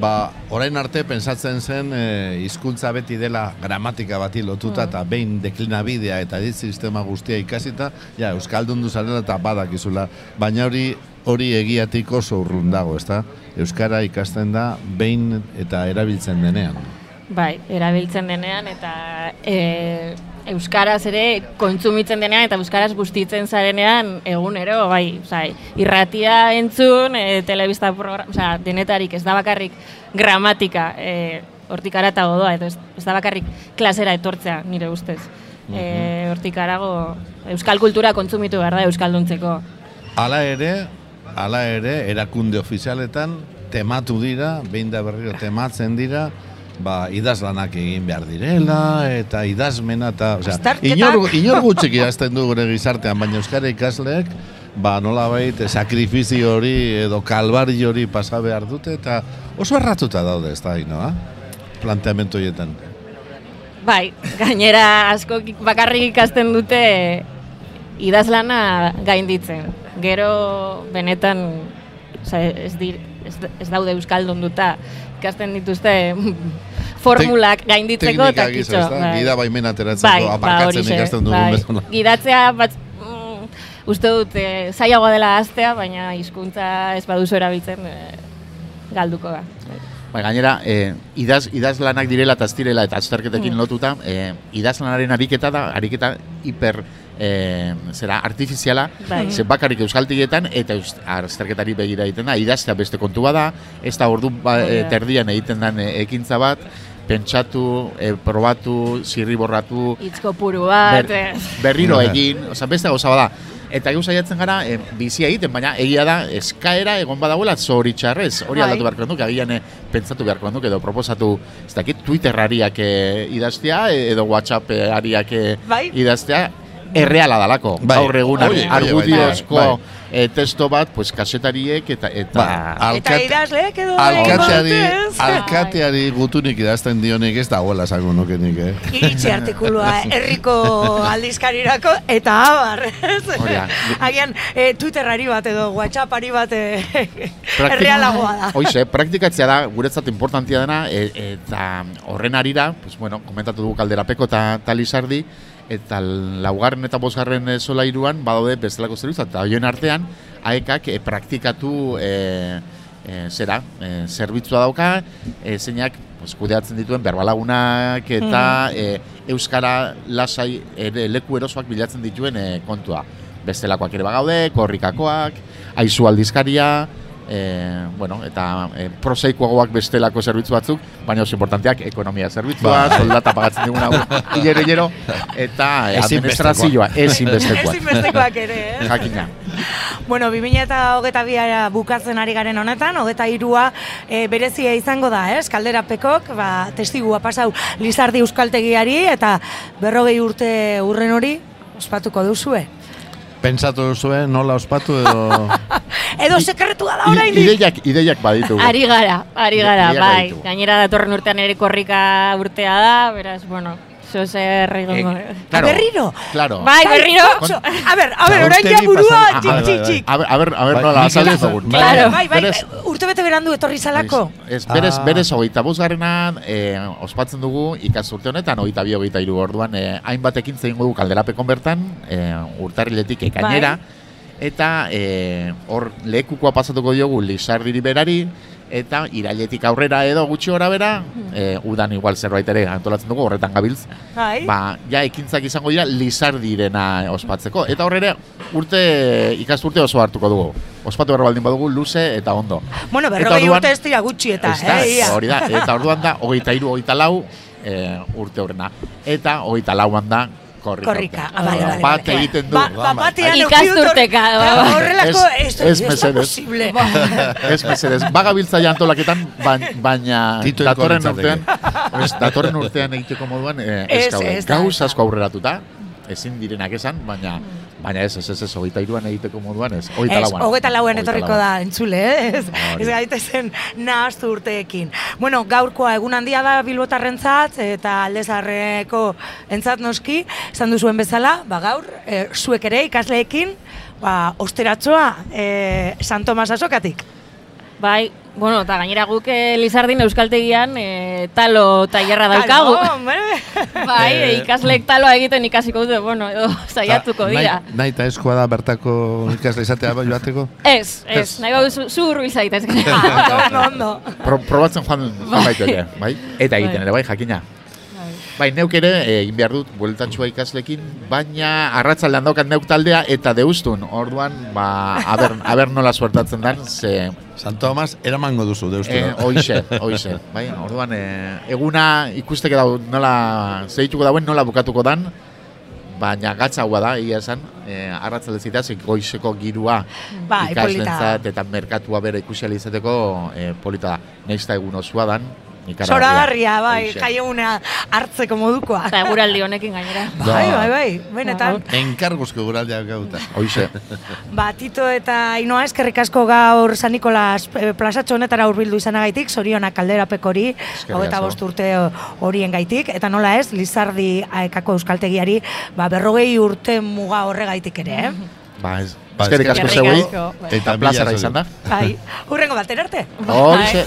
ba, orain arte pensatzen zen e, hizkuntza beti dela gramatika bati lotuta eta behin deklinabidea eta dit sistema guztia ikasita, ja, Euskaldun duzarela eta badakizula, baina hori hori egiatik oso urrun dago, ezta? Euskara ikasten da behin eta erabiltzen denean. Bai, erabiltzen denean eta e, euskaraz ere kontsumitzen denean eta euskaraz bustitzen zarenean egunero, bai, osea, irratia entzun, e, telebista programa, osea, denetarik ez da bakarrik gramatika, e, hortik arata godoa, edo ez, ez da bakarrik klasera etortzea, nire ustez. E, hortik arago, euskal kultura kontsumitu behar da euskalduntzeko. Hala ere, hala ere, erakunde ofizialetan tematu dira, behin da berriro tematzen dira, ba, idazlanak egin behar direla, eta idazmena, eta, osea, inor, inor gutxik idazten du gure gizartean, baina euskara ikasleek, ba, nolabait, sakrifizio hori edo kalbari hori pasa behar dute, eta oso erratuta daude, ez da, inoa? Planteamentu horietan. Bai, gainera asko bakarrik ikasten dute idazlana gainditzen. Gero benetan oza, ez, dir, ez, ez daude euskaldun duta ikasten dituzte formulak gainditzeko eta kitxo. da? Gida baimena ateratzeko Bai, ba, aparkatzen horixe, ikasten dugun bai. bezala. Gidatzea bat, mm, uste dut eh, zailagoa dela hastea, baina hizkuntza ez baduzu erabiltzen eh, galduko da. Bai, gainera, e, idaz, idazlanak direla eta ez direla eta azterketekin lotuta, e, idazlanaren ariketa da, ariketa hiper e, zera artifiziala, Bai. ze bakarrik euskaltigietan eta azterketari begira egiten da, idaztea beste kontua da, ez da ordu ba, e, terdian egiten den e, ekintza bat, pentsatu, e, probatu, zirriborratu, Itzko puru bat, ber- eh. berriro Bai. egin, oza, beste gauza bada. Eta egu saiatzen gara, e, bizia egiten, baina egia da, eskaera egon badagoela zoritxarrez. Hori Bai. aldatu beharko nuke, agian eh, pentsatu beharko nuke, edo proposatu, ez dakit, Twitterariak eh, idaztea, e- edo Whatsappariak eh, Bai. idaztea, erreala dalako. Bai. Gaur egun Oi, bai, bai, argudiozko bai. Eh, testo bat, pues, kasetariek eta... eta Ba, Eta alkat- idazleek edo Alkateari, alkateari gutunik idazten dionik ez dagoela esango nuke nik, eh? Iritsi artikulua (laughs) herriko aldizkarirako eta abar, ez? Agian e, Twitterari bat edo Whatsappari bat e, errealagoa da. Hoize, praktikatzea da guretzat importantia dena e, eta horren arira, pues bueno, komentatu dugu kalderapeko eta ta Lizardi eta laugarren eta bosgarren e, solairuan badaude bestelako zerbitzu eta hoien artean aekak e, praktikatu e, e, zera, e, zerbitzua dauka, e, zeinak pues, kudeatzen dituen berbalagunak eta e, euskara lasai ere leku erosoak bilatzen dituen e, kontua. Bestelakoak ere bagaude, korrikakoak, aizu aldizkaria, e, bueno, eta e, prosaikoagoak bestelako zerbitzu batzuk, baina oso importanteak ekonomia zerbitzua, Ba. soldata pagatzen diguna (laughs) hilero hilero, eta e, administrazioa ezinbestekoa. Ezinbestekoak ere, eh? (laughs) Jakina. Bueno, 2000 eta hogeta bia bukatzen ari garen honetan, hogeta irua e, berezia izango da, ez? Kalderapekok, ba, testigua pasau Lizardi Euskaltegiari eta berrogei urte urren hori ospatuko duzue. Pentsatu duzue nola ospatu edo... (laughs) Edo sekretua da oraindik. Ideiak, ideiak baditu. Ari gara, ari gara, bai. Gainera datorren urtean ere korrika urtea da, beraz, bueno, zo zer egongo. claro, berriro? Claro. Bai, berriro. Otso, A ber, a ber, orain ja burua txik, Ah, txik, txik. A ber, a ber, a ber Bai, nola nik azaldu ere- dugun. Claro, bai, bai, urte bete berandu etorri zalako. Ez, berez, Ah. berez hogeita bosgarrena eh, ospatzen dugu ikasturte honetan, hogeita bi, hogeita hiru orduan, eh, hainbat ekintza egingo dugu kalderapekon bertan, eh, urtarriletik ekainera, eta eh, hor lekukoa pasatuko diogu Lizardiri berari, eta irailetik aurrera edo gutxi gora bera, eh, udan igual zerbait ere antolatzen dugu, horretan gabiltz, Bai. ba, ja ekintzak izango dira Lizardirena ospatzeko. Eta horrere, urte, ikasturte oso hartuko dugu. Ospatu behar baldin badugu, luze eta ondo. Bueno, berrogei urte ez dira gutxi eta, Ez da, eh, hori da, eta orduan da, hogeita iru, hogeita lau e, urte horrena. Eta hogeita lauan da, korrika. Korrika, ah, bale, bale, Bat egiten du. Ba, ba, batean Ikasturteka. Horrelako, Ez- esto, ez ez da mesedez. posible. (laughs) Ez mesedez, bagabiltza antolaketan, baina, datorren urtean, (laughs) ez, datorren urtean egiteko moduan, eh, ez, Ez, gaude. ez da, Gauz ez da. asko aurreratuta, ezin direnak esan, baina, baina ez, ez, ez, ez, hogeita iruan egiteko moduan, ez, hogeita lauan. hogeita Hogeita etorriko lauan. da, entzule, eh? ez, ez gaitezen nahaztu urteekin. Bueno, gaurkoa egun handia da bilbotarrentzat eta aldezarreko entzat noski, esan duzuen bezala, ba gaur, e, zuek ere ikasleekin, ba, osteratxoa e, San Tomas azokatik. Bai, bueno, eta gainera guk eh, Lizardin Euskaltegian eh, talo tailerra daukagu. (laughs) Bai, Eh, ikasleek taloa egiten ikasiko dute, bueno, edo saiatuko dira. Nahi, nahi eta eskoa da bertako ikasle izatea bai joateko? Ez, ez, nahi bau zu, zu hurbil zaitez. (laughs) ondo, ondo. Pro, probatzen joan, baiteke, bai? Eta egiten Bai. ere, bai, jakina. Bai, neuk ere eh, egin behar dut bueltatxua ikaslekin, baina arratzaldean daukat neuk taldea eta deustun. Orduan, ba, aber, aber nola suertatzen den, ze... San Tomas eramango duzu, deustu. Eh, oixe, oixe. Bai, orduan, eh, eguna ikusteke dau nola, zeituko dauen nola bukatuko dan, baina gatzaua da, egia esan, eh, arratzalde zitaz, goizeko girua polita. ikaslentzat eta merkatua bera ikusi ahal izateko eh, polita da. Neizta egun osua dan, Zoragarria, bai, jaieguna hartzeko modukoa. Eta eguraldi honekin gainera. (laughs) Bai, bai, bai, benetan. Enkarguzko guraldiak gauta. Hoixe. Ba, Tito eta Ainoa eskerrik asko gaur San Nikolas eh, plazatxo honetara hurbildu izanagaitik, zorionak kalderapekori, hogeta asko. bost urte horien gaitik, eta nola ez, Lizardi aekako euskaltegiari, ba, berrogei urte muga horregaitik ere, eh? Ba, ez. Ba, Eskerrik asko. Bai. eta plazara izan da. Bai, hurrengo batera arte. Horixe.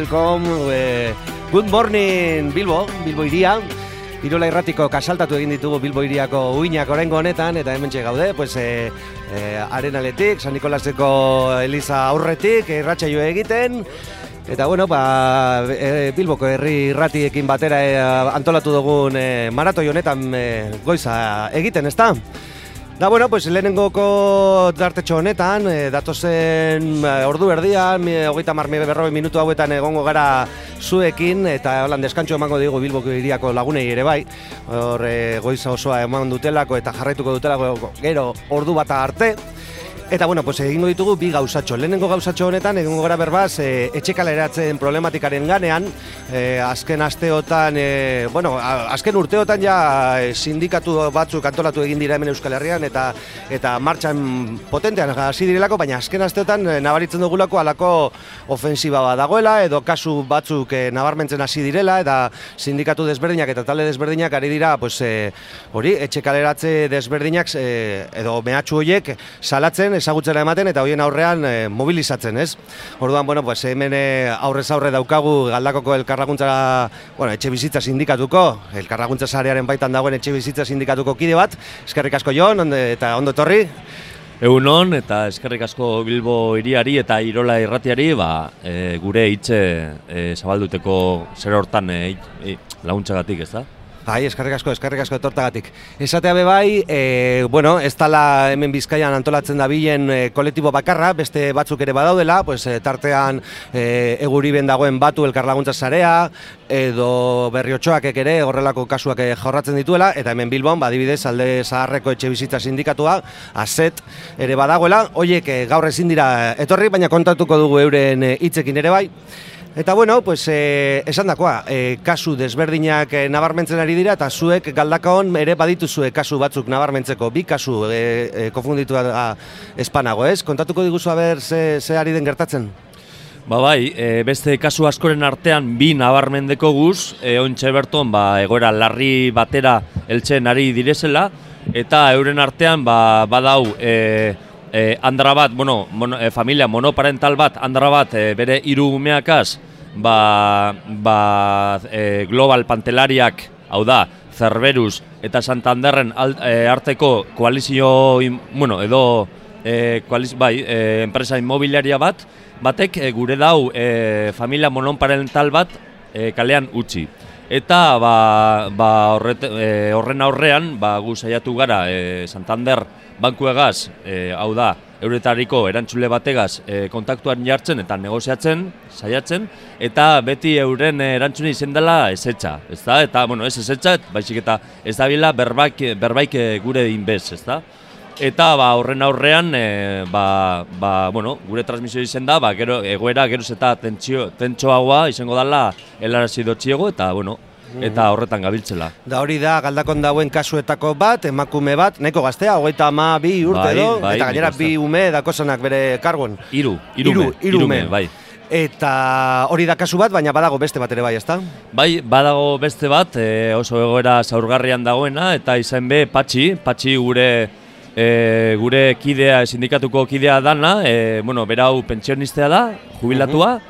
Welcome, eh, good morning, Bilbo, Bilbo iria. Irola irratiko kasaltatu egin ditugu Bilbo iriako uinak orengo honetan, eta hemen gaude, pues, e, e, arenaletik, San Nikolaseko Eliza aurretik, irratsaio egiten, Eta bueno, ba, e, Bilboko herri irratiekin batera e, antolatu dugun e, maratoi honetan e, goiza egiten, ezta? Da, bueno, pues lehenengoko dartetxo honetan, e, datozen e, ordu erdian, mi- hogeita mar berroi minutu hauetan egongo gara zuekin, eta holan deskantxo emango digu Bilboko iriako lagunei ere bai, hor e, goiza osoa eman dutelako eta jarraituko dutelako gero ordu bata arte, Eta bueno, pues egingo ditugu bi gauzatxo. Lehenengo gauzatxo honetan egingo gara berbaz e, etxekaleratzen problematikaren ganean, e, azken asteotan, e, bueno, azken urteotan ja e, sindikatu batzuk antolatu egin dira hemen Euskal Herrian eta eta martxan potentean hasi direlako, baina azken asteotan e, nabaritzen dugulako alako ofensiba bat dagoela edo kasu batzuk e, nabarmentzen hasi direla eta sindikatu desberdinak eta talde desberdinak ari dira pues, e, hori etxekaleratze desberdinak e, edo mehatxu horiek salatzen, ezagutzera ematen eta hoien aurrean mobilizatzen, ez? Orduan, bueno, pues hemen aurrez aurre daukagu galdakoko elkarlaguntza, bueno, etxe bizitza sindikatuko, elkarlaguntza sarearen baitan dagoen etxe bizitza sindikatuko kide bat, eskerrik asko Jon, eta ondo etorri. Egunon eta eskerrik asko Bilbo hiriari eta Irola irratiari ba, e, gure hitze e, zabalduteko zer hortan e, e, laguntzagatik, ez da? Bai, eskerrik asko, eskerrik asko etortagatik. Esatea be bai, e, bueno, ez tala hemen Bizkaian antolatzen dabilen e, kolektibo bakarra, beste batzuk ere badaudela, pues, e, tartean e, eguriben dagoen batu elkarlaguntza sarea, edo berriotxoak ere horrelako kasuak e, jorratzen dituela, eta hemen Bilbon, badibidez, alde zaharreko etxe bizitza sindikatua, aset ere badagoela, hoiek e, gaur ezin dira etorri, baina kontatuko dugu euren e, hitzekin ere bai. Eta bueno, pues eh, esan dakoa, eh, kasu desberdinak eh, nabarmentzen ari dira eta zuek galdakaon ere badituzue kasu batzuk nabarmentzeko, bi kasu eh, eh, konfunditu da espanago, ez? Kontatuko diguzu aber ze, ze ari den gertatzen? Ba bai, e, beste kasu askoren artean bi nabarmendeko guz, e, ointxe berton ba, egoera larri batera heltzen ari direzela, eta euren artean ba, badau e, e, andra bat, bueno, mono, e, familia monoparental bat, andra bat e, bere hiru umeakaz, ba, ba, e, global pantelariak, hau da, Cerberus eta Santanderren al- e, arteko koalizio, im- bueno, edo e, koaliz, bai, e, enpresa inmobiliaria bat, batek e, gure dau e, familia monoparental bat e, kalean utzi. Eta ba, ba horret, e, horren aurrean, ba, gu saiatu gara e, Santander bankuegaz, e, hau da, euretariko erantzule bategaz e, kontaktuan jartzen eta negoziatzen, saiatzen, eta beti euren e, erantzune izen dela ezetxa, ez da? Eta, bueno, ez ezetxa, baizik eta ez da bila berbaik, berbaik gure inbez, ez da? Eta ba, horren aurrean, e, ba, ba, bueno, gure transmisio izen da, ba, gero, egoera geroz eta tentsio, tentsoagoa izango dela helarazi dotxiego, eta, bueno, eta horretan gabiltzela. Da hori da galdakon dauen kasuetako bat, emakume bat, nahiko gaztea, hogeita ama bi urte Bai, edo, bai, eta gainera bi ume dakozanak bere kargon. Hiru, hiru ume, hiru ume, bai. Eta hori da kasu bat, baina badago beste bat ere bai, ezta? Bai, badago beste bat, e, oso egoera zaurgarrian dagoena, eta izan be, patxi, patxi gure e, gure kidea, sindikatuko kidea dana, e, bueno, berau pentsionistea da, jubilatua,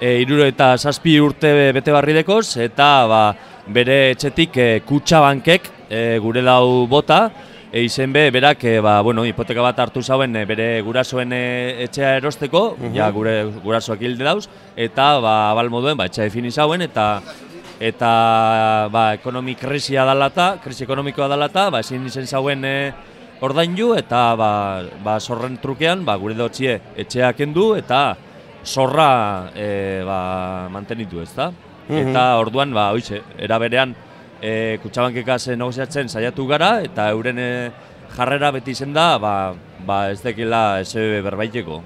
e, iruro eta zazpi urte bete barri dekoz, eta ba, bere etxetik e, kutsabankek e, gure dau bota, e, izen be, berak, e, ba, bueno, hipoteka bat hartu zauen e, bere gurasoen e, etxea erosteko, Mhm. ja gure gurasoak hilde dauz, eta ba, abal moduen, ba, etxea defini zauen, eta eta ba, ekonomi krisia dalata, krisi ekonomikoa dalata, ba, ezin izen zauen e, ordaindu, eta ba, ba, zorren trukean, ba, gure dotxie etxea kendu, eta zorra e, ba, mantenitu ez da. Mhm. Eta orduan, ba, oize, era berean, e, kutsabankekaz negoziatzen saiatu gara, eta euren e, jarrera beti izen da, ba, ba ez dekila ez berbaiteko.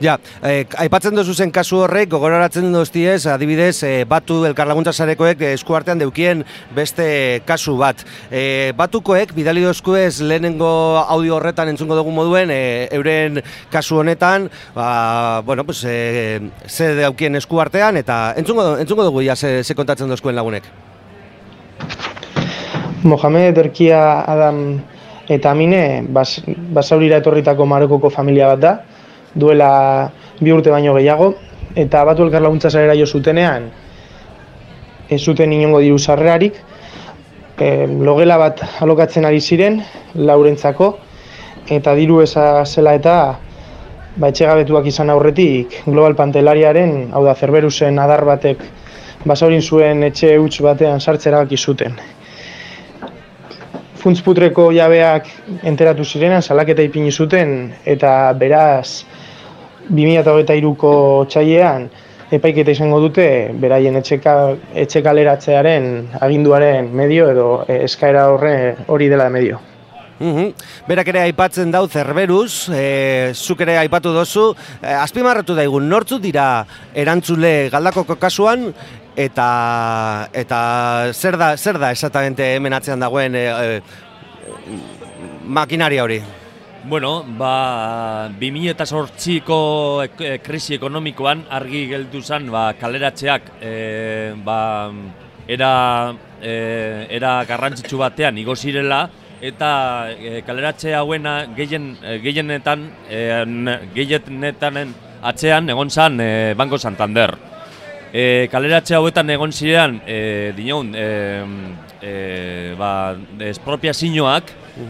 Ja, eh, aipatzen duzu zen kasu horrek, gogoratzen duztiez, adibidez, eh, batu elkarlaguntza sarekoek eh, eskuartean deukien beste kasu bat. Eh, batukoek, bidali dozkuez lehenengo audio horretan entzungo dugu moduen, eh, euren kasu honetan, ba, bueno, pues, eh, ze daukien eskuartean, eta entzungo, entzungo dugu ja ze, ze kontatzen dozkuen lagunek. Mohamed Erkia Adam eta Amine bas, basaurira etorritako Marokoko familia bat da. Duela bi urte baino gehiago, eta batu elkar laguntza sarera jo zutenean, ez zuten inongo diru sarrerarik, e, logela bat alokatzen ari ziren, laurentzako, eta diru eza zela eta ba, etxegabetuak izan aurretik Global Pantelariaren, hau da, Cerberusen adar batek basaurin zuen etxe huts batean sartzera zuten. Funtzputreko jabeak enteratu zirenan, salaketa ipini zuten, eta beraz, 2023ko txailean, epaiketa izango dute, beraien etxeka, etxekaleratzearen aginduaren medio edo eh, eskaera horre hori dela medio. Mhm. Berak ere aipatzen dau Cerberus, e, zuk ere aipatu dozu, e, azpimarratu daigun, nortzu dira erantzule galdakoko kasuan, eta eta zer da, zer da exactamente hemen atzean dagoen e, e, makinaria hori? Bueno, ba, 2008ko ek- e, krisi ekonomikoan argi geldu zen ba, kaleratzeak e, ba, era, e, era garrantzitsu batean igo zirela eta e, kaleratze hauena gehien, gehienetan, e, n- gehienetan atzean egon zen e, Banco Santander. E, kaleratze hauetan egon ziren, e, dinoun, e, e, ba, espropiazioak,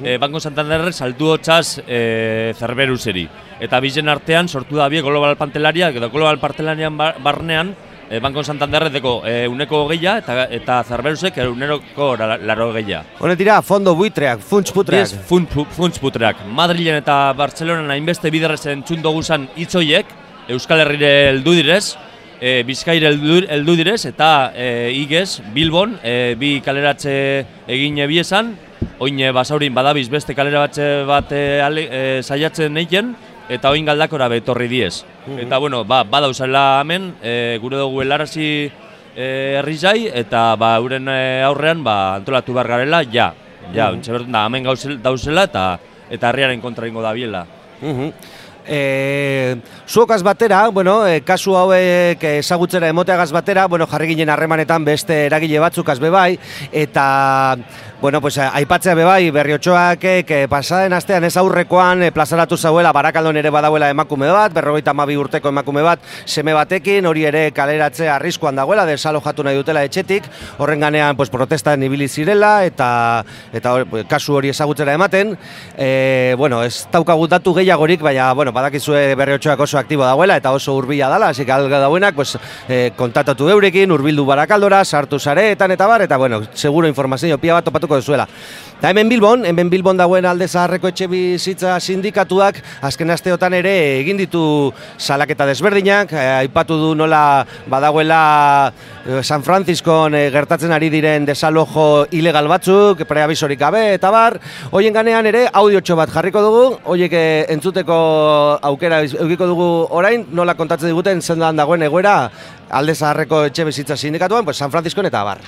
e, Banco Santanderrek saltu hotxaz e, Cerberuseri. Eta bizen artean sortu da bie Global Pantelariak edo Global Pantelarian bar- barnean e, Banco Santanderreteko e, uneko geia eta, eta Cerberusek uneko la- laro geia. Honet dira, fondo buitreak, funts putreak. Funts, pu- funts putreak. Madrilen eta Bartzelonan hainbeste biderrez entzun doguzan hitzoiek, Euskal Herrire heldu direz, e, Bizkaire heldu, heldu direz, eta e, igez, Bilbon, e, bi kaleratze egin ebiesan, oin e, basaurin badabiz beste kaleratze bat e, ale, e, saiatzen eiken, eta oin galdakora betorri diez. Eta bueno, ba, badauzela hemen, e, gure dugu helarazi e, herrizai, eta ba, euren e, aurrean ba, antolatu behar garela, ja. Ja, ontxe bertan da, hemen gauzel, dauzela eta eta herriaren kontra ingo da biela. Mhm. E, zuokaz batera, bueno, e, kasu hauek ezagutzera emoteagaz batera, bueno, jarri ginen harremanetan beste eragile batzukaz bebai, eta Bueno, pues aipatzea bebai, berriotxoak e, pasaden astean ez aurrekoan e, plazaratu zauela Barakaldon ere badauela emakume bat, berrogeita mabi urteko emakume bat, seme batekin, hori ere kaleratzea arriskuan dagoela, desalojatu nahi dutela etxetik, horren ganean pues, protestan ibili zirela, eta, eta kasu hori ezagutzera ematen. E, bueno, ez daukagu datu gehiagorik, baina bueno, badakizue berriotxoak oso aktibo dagoela, eta oso hurbila dala, hasi que alga dauenak, pues, e, kontatatu eurekin, hurbildu barakaldora, sartu sareetan eta bar, eta bueno, seguro informazio pia bat topatuko duzuela. Eta hemen Bilbon, hemen Bilbon dagoen alde zaharreko etxe bizitza sindikatuak azken asteotan ere egin ditu salaketa desberdinak, eh, aipatu du nola badagoela eh, San Franciscon eh, gertatzen ari diren desalojo ilegal batzuk, preabisorik gabe eta bar, hoien ganean ere audiotxo bat jarriko dugu, hoiek entzuteko aukera eukiko dugu orain, nola kontatzen diguten zendan dagoen egoera alde zaharreko etxe bizitza sindikatuan, pues San Franciscon eta bar.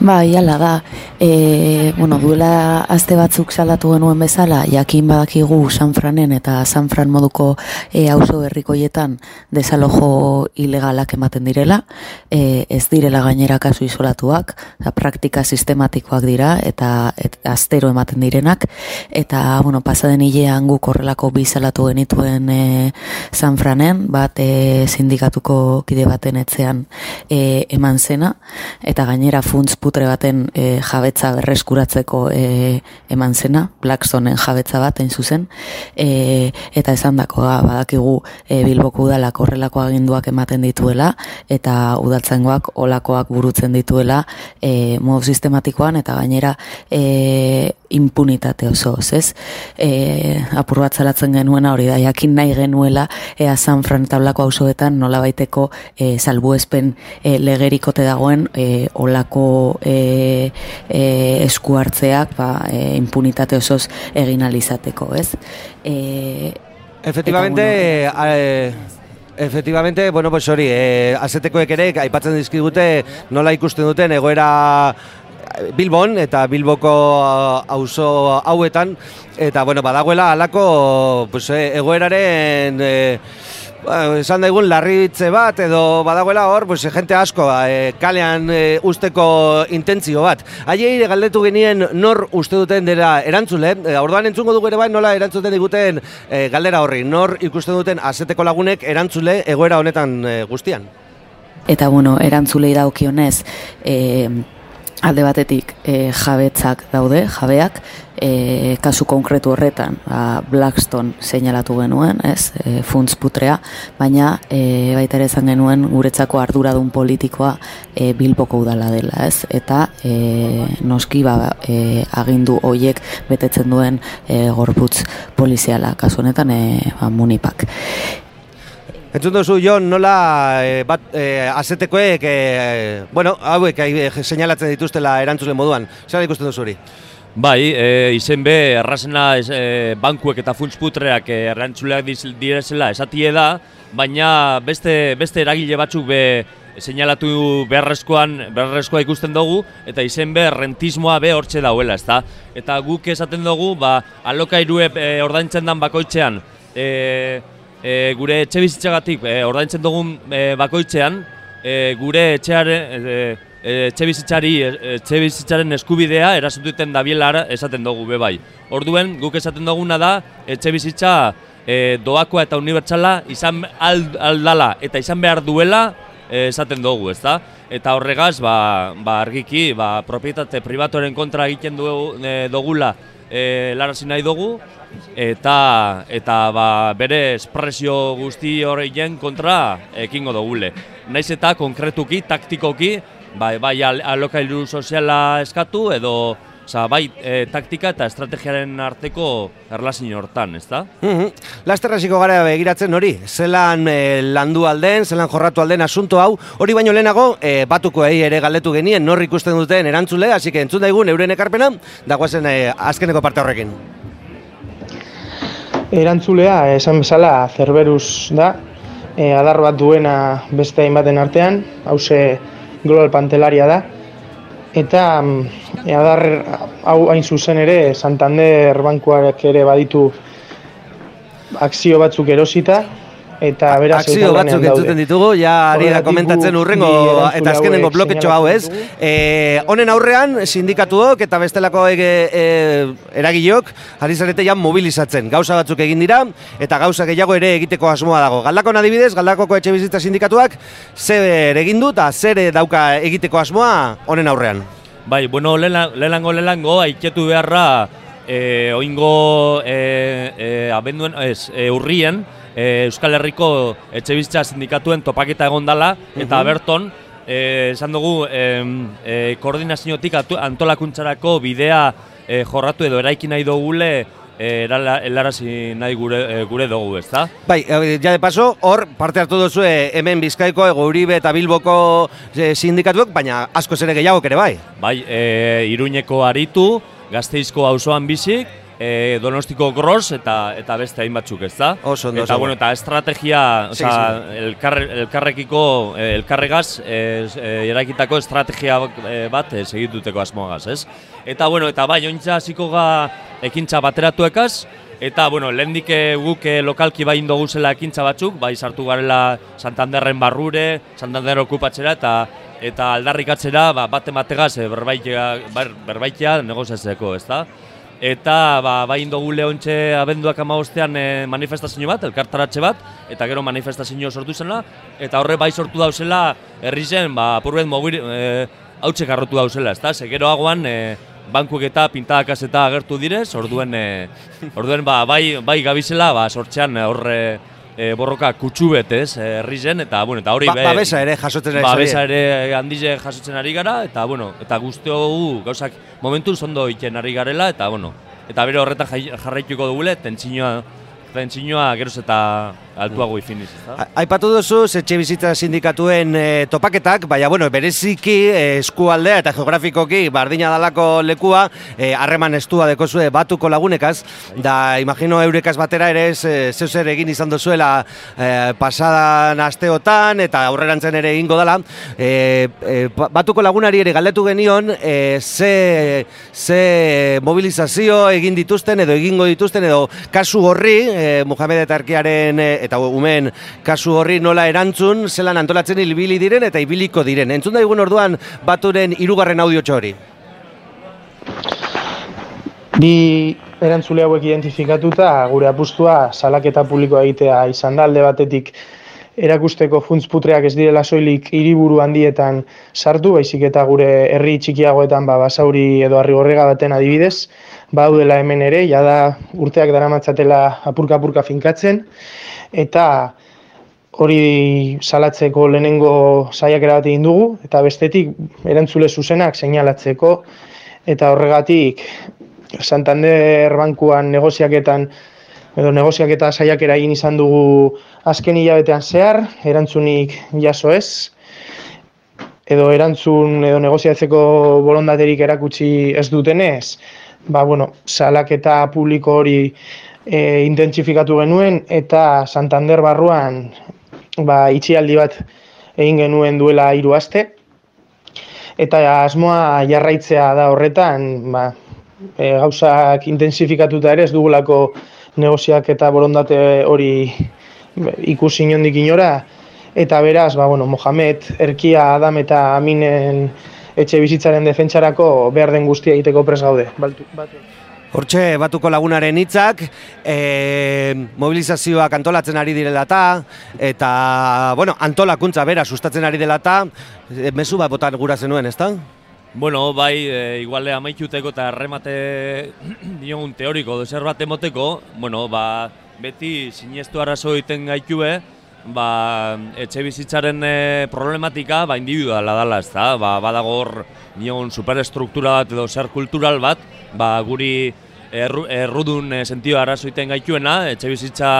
Bai, ala da. E, bueno, duela aste batzuk salatu genuen bezala, jakin badakigu San Franen eta San Fran moduko e, auzo herrikoietan desalojo ilegalak ematen direla, e, ez direla gainera kasu isolatuak, da, praktika sistematikoak dira eta et, astero ematen direnak, eta bueno, pasaden hilean guk horrelako bi salatu genituen e, San Franen, bat e, sindikatuko kide baten etzean e, eman zena, eta gainera funts putre baten e, jabetza berreskuratzeko e, eman zena, Blackstoneen jabetza bat hain zuzen, e, eta esan dakoa badakigu e, Bilboko udalak horrelako aginduak ematen dituela, eta udaltzaingoak olakoak burutzen dituela e, modu sistematikoan, eta gainera e, impunitate oso, ez? E, apur bat zalatzen genuena hori da, jakin nahi genuela ea San Fran eta olako auzoetan nola baiteko e, salbuespen e, legerikote dagoen e, olako e, e, esku hartzeak ba, e, impunitate osoz egin alizateko, ez? E, Efectivamente, eh, efectivamente, bueno, pues hori, eh, azetekoek ere, aipatzen dizkigute nola ikusten duten egoera eh, Bilbon eta Bilboko auzo hauetan eta bueno, badagoela halako pues, eh, egoeraren eh, Ba, esan daigun larritze bat edo badagoela hor, pues, jente asko e, kalean e, usteko intentzio bat. Haiei galdetu genien nor uste duten dela erantzule, e, orduan entzungo dugu ere bai nola erantzuten diguten e, galdera horri, nor ikusten duten azeteko lagunek erantzule egoera honetan e, guztian. Eta bueno, erantzulei daukionez, e, alde batetik e, jabetzak daude, jabeak, e, kasu konkretu horretan, ba, Blackstone seinalatu genuen, ez, e, funts putrea, baina e, baita ere esan genuen guretzako arduradun politikoa e, Bilboko udala dela, ez, eta e, noski ba, e, agindu hoiek betetzen duen e, gorputz poliziala, kasu honetan e, ba, munipak. Entzun duzu, Jon, nola e, bat e, azetekoek, e, bueno, hauek e, seinalatzen dituztela erantzule moduan. Zer ikusten duzu hori? Bai, e, izen be, errazena e, bankuek eta funtsputreak e, errantzuleak diz- direzela esatie da, baina beste, beste eragile batzuk be seinalatu beharrezkoan, beharrezkoa ikusten dugu, eta izen be, rentismoa be hortxe dauela, ezta? Eta guk esaten dugu, ba, alokairue e, ordaintzen dan bakoitzean, e, e, gure etxe bizitzagatik e, ordaintzen dugun e, bakoitzean, e, gure etxearen, e, e, etxe bizitzari, e, etxe bizitzaren eskubidea erasotuten dabiela esaten dugu be bai. Orduen guk esaten duguna da etxe bizitza e, doakoa eta unibertsala izan al, aldala eta izan behar duela e, esaten dugu, ezta? Eta horregaz, ba, ba argiki, ba, propietate pribatuaren kontra egiten dugu, e, dugula e, larazi nahi dugu, eta eta ba, bere espresio guzti horreien kontra ekingo dugule. Naiz eta konkretuki, taktikoki, bai, bai al, alokailu soziala eskatu edo Osa, bai, e, taktika eta estrategiaren arteko erlazio hortan, ezta? Mhm. Laster hasiko gara begiratzen hori, zelan e, landu alden, zelan jorratu alden asunto hau, hori baino lehenago e, batukoei ere galdetu genien nor ikusten duten erantzule, hasi que entzun daigun euren ekarpena, dagoazen e, azkeneko parte horrekin. Erantzulea, esan bezala, Cerberus da, e, adar bat duena beste hainbaten artean, hause Global Pantelaria da, eta e, adar hau hain zuzen ere Santander bankuak ere baditu akzio batzuk erosita, eta beraz Akzio batzuk entzuten ditugu, ja ari da komentatzen urrengo eta azkenengo hauek bloketxo hau ez. E, honen aurrean, sindikatuok eta bestelako ege, e, eragileok, ari zarete ja mobilizatzen. Gauza batzuk egin dira, eta gauza gehiago ere egiteko asmoa dago. Galdakon adibidez, Galdakoko etxe bizitza sindikatuak, zer egin du eta zer dauka egiteko asmoa honen aurrean. Bai, bueno, lehenango, lehenango, aiketu beharra, e, oingo, e, e, abenduen, ez, e, urrien, e, Euskal Herriko etxe bizitza sindikatuen topaketa egon dala, eta Mhm. berton, e, esan dugu, e, e, koordinaziotik antolakuntzarako bidea e, jorratu edo eraiki nahi dugule, erala, helarazi nahi gure, gure dugu, ezta? Bai, eh, ja de paso, hor parte hartu duzu hemen Bizkaiko, Ego Uribe eta Bilboko eh, sindikatuak, baina asko ere gehiago ere bai. Bai, e, Iruñeko aritu, Gazteizko auzoan bizik, e, Donostiko Gros eta eta beste hainbatzuk, ezta? Oso ondo, Eta bueno, eta estrategia, osea, elkar, elkarrekiko e, elkarregaz e, e, eraikitako estrategia bat e, segituteko asmoagaz, ez? Eta bueno, eta bai, ointza hasiko ga ekintza bateratuekaz, Eta, bueno, lehendik eh, guk eh, lokalki bai indogu zela ekintza batzuk, bai sartu garela Santanderren barrure, Santander okupatzera eta eta aldarrikatzera ba, bate bategaz berbaitea, ber, berbaitea negoziatzeko, ezta? Eta ba, bai indogu lehontxe abenduak amabostean e, manifestazio bat, elkartaratxe bat, eta gero manifestazio sortu zela, eta horre bai sortu dauzela herri zen, ba, apurbet mogir, e, hautxe garrotu dauzela, ezta? Ze geroagoan, e, bankuek eta pintadakaz eta agertu direz, orduen, e, orduen ba, bai, bai gabizela, ba, sortzean e, horre e, borroka kutsu bet, ez, e, herri zen, eta, bueno, eta hori Ba- babesa ere jasotzen ari Babesa ere handize jasotzen ari gara, eta, bueno, eta guzti gu gauzak momentu ondo egiten ari garela, eta, bueno, eta bere horretan jarraituko dugule, tentsinoa, tentsinoa geroz eta altuago ifiniz, ezta? Aipatu duzu etxe bizitza sindikatuen e, topaketak, baina bueno, bereziki e, eskualdea eta geografikoki bardina dalako lekua e, harreman estua dekozue batuko lagunekaz, da imagino eurekaz batera ere ez, e, zeu zer egin izan duzuela e, pasadan asteotan eta aurrerantzen ere egingo dela. E, e, ba- batuko lagunari ere galdetu genion e, ze, ze mobilizazio egin dituzten edo egingo dituzten edo kasu horri e, Muhammad eta e, eta umeen kasu horri nola erantzun, zelan antolatzen ibili diren eta ibiliko diren. Entzun daigun orduan baturen hirugarren audio hori. Bi erantzule hauek identifikatuta gure apustua salaketa publikoa egitea izan da alde batetik erakusteko funtsputreak ez direla soilik hiriburu handietan sartu, baizik eta gure herri txikiagoetan ba, basauri edo arrigorrega baten adibidez, baudela hemen ere, jada urteak daramatzatela apurka-apurka finkatzen, eta hori salatzeko lehenengo saiakera bat egin dugu, eta bestetik erantzule zuzenak seinalatzeko, eta horregatik Santander bankuan negoziaketan edo negoziaketa saiakera egin izan dugu azken hilabetean zehar, erantzunik jaso ez, edo erantzun edo negoziatzeko borondaterik erakutsi ez dutenez, ba, bueno, salaketa publiko hori e, intentsifikatu genuen eta Santander barruan ba, itxialdi bat egin genuen duela hiru aste. Eta asmoa jarraitzea da horretan, ba, e, gauzak intensifikatuta ere ez dugulako negoziak eta borondate hori ikusi inondik inora, eta beraz, ba, bueno, Mohamed, Erkia, Adam eta Aminen etxe bizitzaren defentsarako behar den guztia egiteko pres gaude. Baltu, batu. Hortxe batuko lagunaren hitzak, e, mobilizazioak antolatzen ari direla eta, eta, bueno, antolakuntza bera sustatzen ari dela eta, e, mezu bat botan gura zenuen, ezta? Bueno, bai, e, iguale amaituteko eta erremate (clears throat) diogun teoriko dozer bat emoteko, bueno, ba, beti sinestu arazo egiten gaitue, ba, etxe bizitzaren e, problematika ba, individuala dela, ez da? Ba, badago hor nion superestruktura bat edo zer kultural bat, ba, guri erru, errudun e, sentio arazo egiten gaituena, etxe bizitza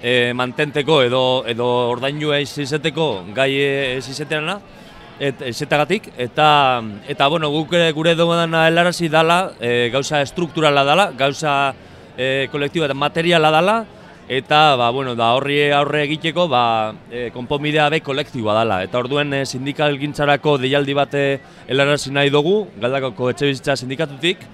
e, mantenteko edo, edo ordainua izeteko gai ez izeteana, et, ezetagatik, eta, eta bueno, guk ere gure dugu helarazi dala, e, gauza estrukturala dala, gauza e, kolektibo eta materiala dala, eta ba, bueno, da horri aurre egiteko ba, e, konponbidea be kolektiboa dela. Eta orduen e, sindikal gintzarako deialdi bate helarazi nahi dugu, galdakoko etxe bizitza sindikatutik,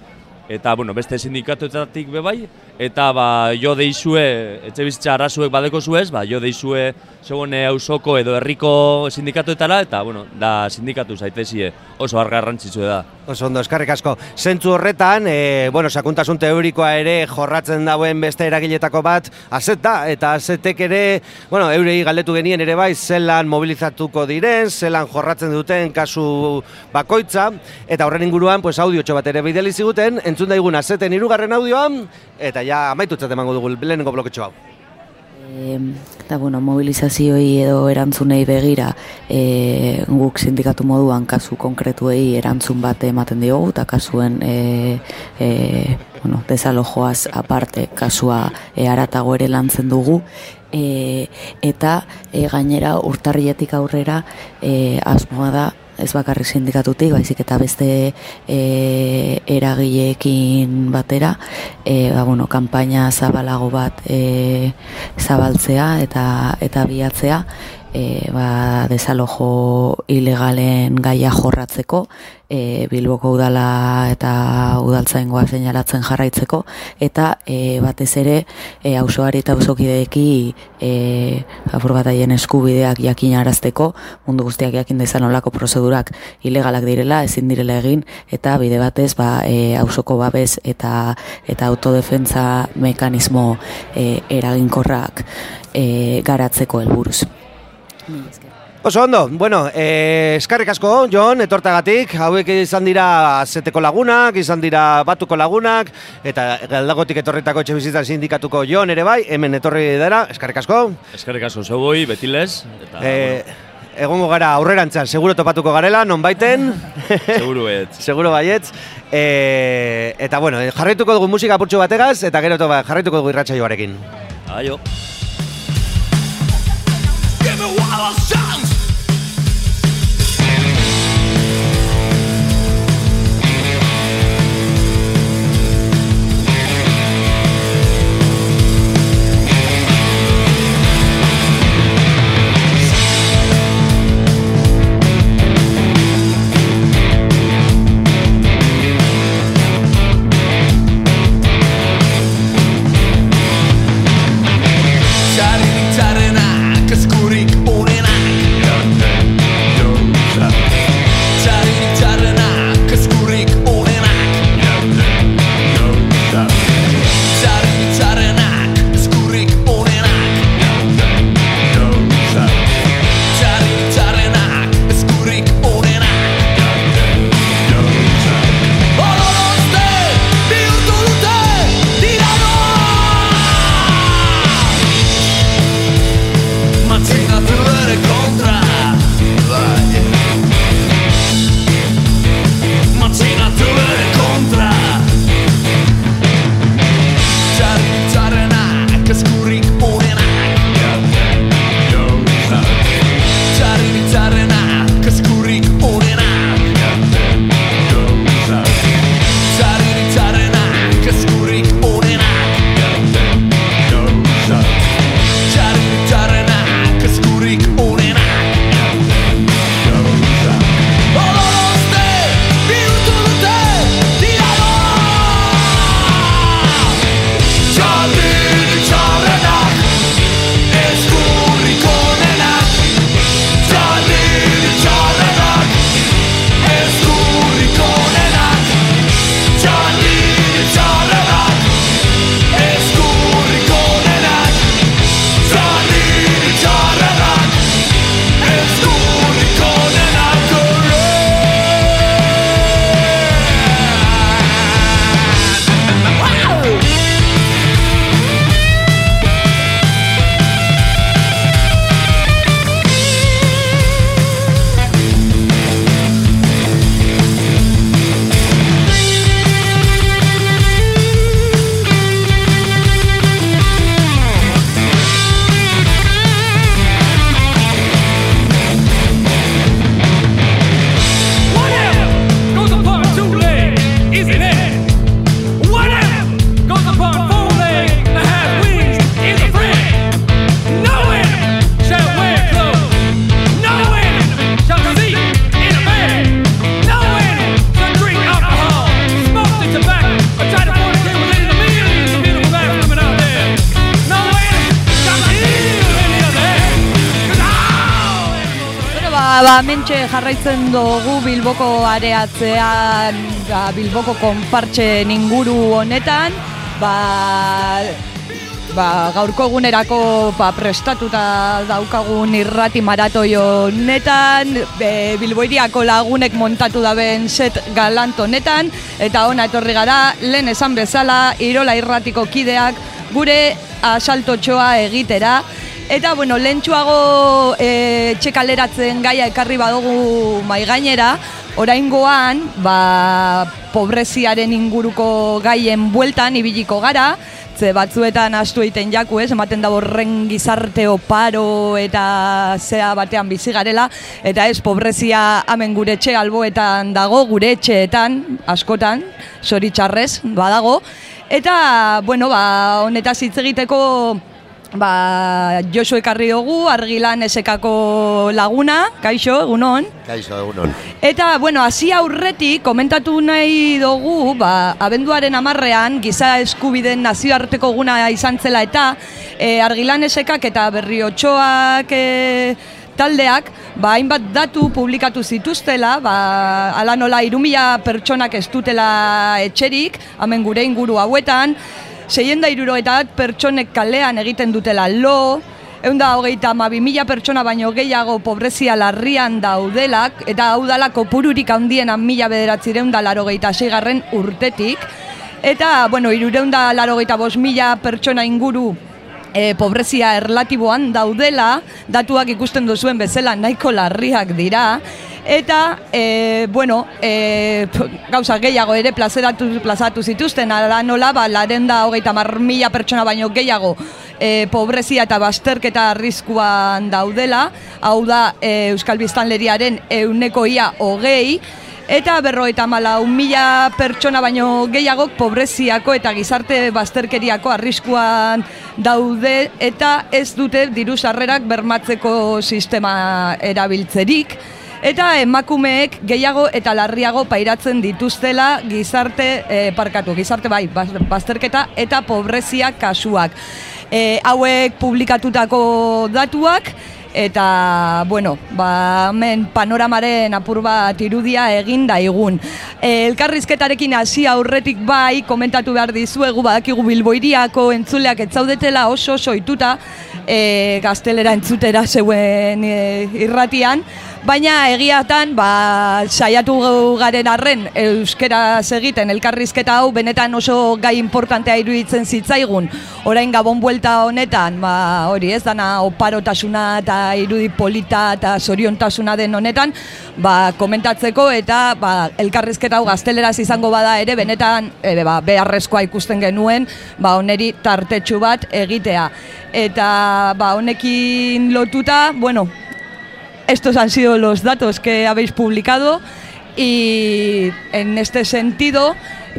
eta bueno, beste sindikatuetatik be bai, eta ba, jo deizue, etxe bizitza arazuek badeko zuez, ba, jo deizue segon ausoko edo herriko sindikatuetara, eta bueno, da sindikatu zaitezie oso argarrantzitsue da. Oso ondo, eskarrik asko. Zentzu horretan, e, bueno, sakuntasun teorikoa ere jorratzen dauen beste eragiletako bat, azet da, eta azetek ere, bueno, eurei galdetu genien ere bai, zelan mobilizatuko diren, zelan jorratzen duten kasu bakoitza, eta horren inguruan, pues, audiotxo bat ere bideli ziguten, entzun daigun azeten irugarren audioan, eta ja amaitutzat emango dugu lehenengo bloketxo hau. E, eta bueno, mobilizazioei edo erantzunei begira e, guk sindikatu moduan kasu konkretuei erantzun bat ematen diogu eta kasuen e, e, bueno, desalojoaz aparte kasua e, aratago ere lantzen dugu e, eta e, gainera urtarrietik aurrera e, asmoa da ez bakarrik sindikatutik, baizik eta beste e, eragileekin batera, e, ba, bueno, kanpaina zabalago bat e, zabaltzea eta eta biatzea, e, ba, desalojo ilegalen gaia jorratzeko, e, Bilboko udala eta udaltzaingoa seinalatzen jarraitzeko, eta e, batez ere e, auzoari eta auzokideeki e, apur bat haien eskubideak jakinarazteko, mundu guztiak jakin dezan olako prozedurak ilegalak direla, ezin direla egin, eta bide batez ba, e, auzoko babes eta eta autodefentza mekanismo e, eraginkorrak e, garatzeko helburuz. Oso ondo, bueno, eh, eskarrik asko, Jon, etortagatik, hauek izan dira zeteko lagunak, izan dira batuko lagunak, eta galdagotik etorritako etxe bizitzan sindikatuko Jon ere bai, hemen etorri dara, eskarrik asko. Eskerrik asko zeuboi, betilez, eta... Eh, Egongo gara aurrerantzean, seguro topatuko garela, non baiten. Seguro (laughs) et. seguro baietz. (laughs) E, eta bueno, jarraituko dugu musika purtsu bategaz, eta gero toba, jarraituko dugu irratxa joarekin. Aio. I was young. Bilboko areatzean, ba, Bilboko konpartxe inguru honetan, ba, ba, gaurko egunerako ba, prestatuta daukagun irrati maratoi honetan, e, Bilboiriako lagunek montatu daben set galant honetan, eta ona etorri gara, lehen esan bezala, Irola irratiko kideak, gure asaltotxoa egitera, Eta, bueno, lehentxuago e, txekaleratzen gaia ekarri badugu mai gainera, oraingoan, ba, pobreziaren inguruko gaien bueltan ibiliko gara, ze batzuetan astu egiten jaku, ez, ematen da horren gizarte oparo eta zea batean bizi garela, eta ez, pobrezia hemen gure etxe alboetan dago, gure etxeetan, askotan, zoritxarrez, badago, eta, bueno, ba, honetaz hitz egiteko, Ba, Josu ekarri dugu, argilan esekako laguna, kaixo, egunon. Kaixo, egunon. Eta, bueno, hasi aurretik, komentatu nahi dugu, ba, abenduaren amarrean, giza eskubiden nazioarteko guna izan zela eta e, argilan esekak eta berriotxoak e, taldeak, ba, hainbat datu publikatu zituztela, ba, ala nola irumila pertsonak ez dutela etxerik, hemen gure inguru hauetan, Seien da iruro eta bat pertsonek kalean egiten dutela lo, egun da hogeita amabi mila pertsona baino gehiago pobrezia larrian daudelak, eta hau dala kopururik handienan mila bederatzireun da laro garren urtetik. Eta, bueno, irureun da laro bost mila pertsona inguru e, pobrezia erlatiboan daudela, datuak ikusten duzuen bezala nahiko larriak dira, Eta, e, bueno, e, gauza gehiago ere plazeratu, plazatu zituzten, ara nola, ba, laren da hogeita mar mila pertsona baino gehiago e, pobrezia eta bazterketa arriskuan daudela, hau da e, Euskal Biztanleriaren euneko ia hogei, Eta berroeta mala, un mila pertsona baino gehiago pobreziako eta gizarte bazterkeriako arriskuan daude eta ez dute diru sarrerak bermatzeko sistema erabiltzerik. Eta emakumeek gehiago eta larriago pairatzen dituztela gizarte eh, parkatu, gizarte bai, baz- bazterketa eta pobrezia kasuak. E, hauek publikatutako datuak, eta, bueno, ba, hemen panoramaren apur bat irudia egin daigun. E, elkarrizketarekin hasi aurretik bai, komentatu behar dizuegu, badakigu bilboiriako entzuleak etzaudetela oso oso ituta, e, gaztelera entzutera zeuen e, irratian, Baina egiatan, ba, saiatu garen arren euskeraz egiten elkarrizketa hau benetan oso gai importantea iruditzen zitzaigun. Orain gabon buelta honetan, ba, hori ez dana oparotasuna eta irudi polita eta zoriontasuna den honetan, ba, komentatzeko eta ba, elkarrizketa hau gazteleraz izango bada ere benetan e, ba, beharrezkoa ikusten genuen, ba, oneri tartetxu bat egitea. Eta ba, honekin lotuta, bueno, Estos han sido los datos que habéis publicado y en este sentido,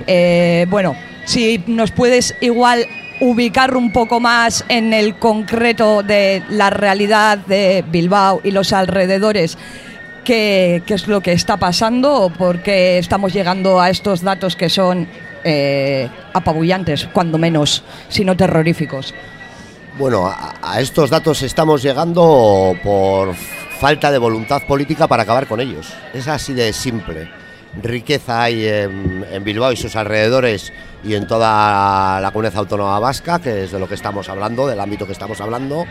eh, bueno, si nos puedes igual ubicar un poco más en el concreto de la realidad de Bilbao y los alrededores, qué, es lo que está pasando o por qué estamos llegando a estos datos que son eh, apabullantes, cuando menos, si no terroríficos. Bueno, a estos datos estamos llegando por falta de voluntad política para acabar con ellos. Es así de simple. Riqueza hay en, Bilbao y sus alrededores y en toda la comunidad autónoma vasca, que es de lo que estamos hablando, del ámbito que estamos hablando.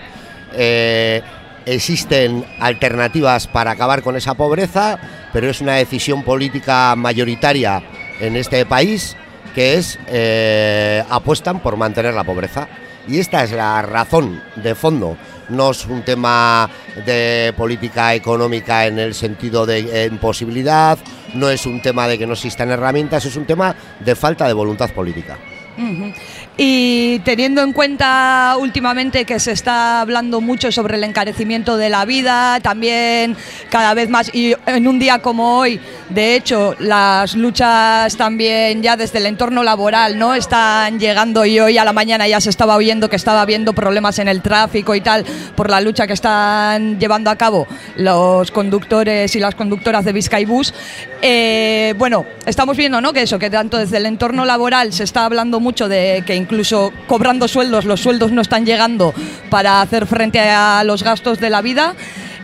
Eh, existen alternativas para acabar con esa pobreza, pero es una decisión política mayoritaria en este país que es eh, apuestan por mantener la pobreza. Y esta es la razón de fondo. No es un tema de política económica en el sentido de imposibilidad, no es un tema de que no existan herramientas, es un tema de falta de voluntad política. Y teniendo en cuenta últimamente que se está hablando mucho sobre el encarecimiento de la vida, también cada vez más, y en un día como hoy, de hecho, las luchas también ya desde el entorno laboral, ¿no? Están llegando y hoy a la mañana ya se estaba oyendo que estaba habiendo problemas en el tráfico y tal por la lucha que están llevando a cabo los conductores y las conductoras de Vizcaibus. Eh, bueno, estamos viendo, ¿no? Que eso, que tanto desde el entorno laboral se está hablando mucho de que incluso cobrando sueldos, los sueldos no están llegando para hacer frente a los gastos de la vida.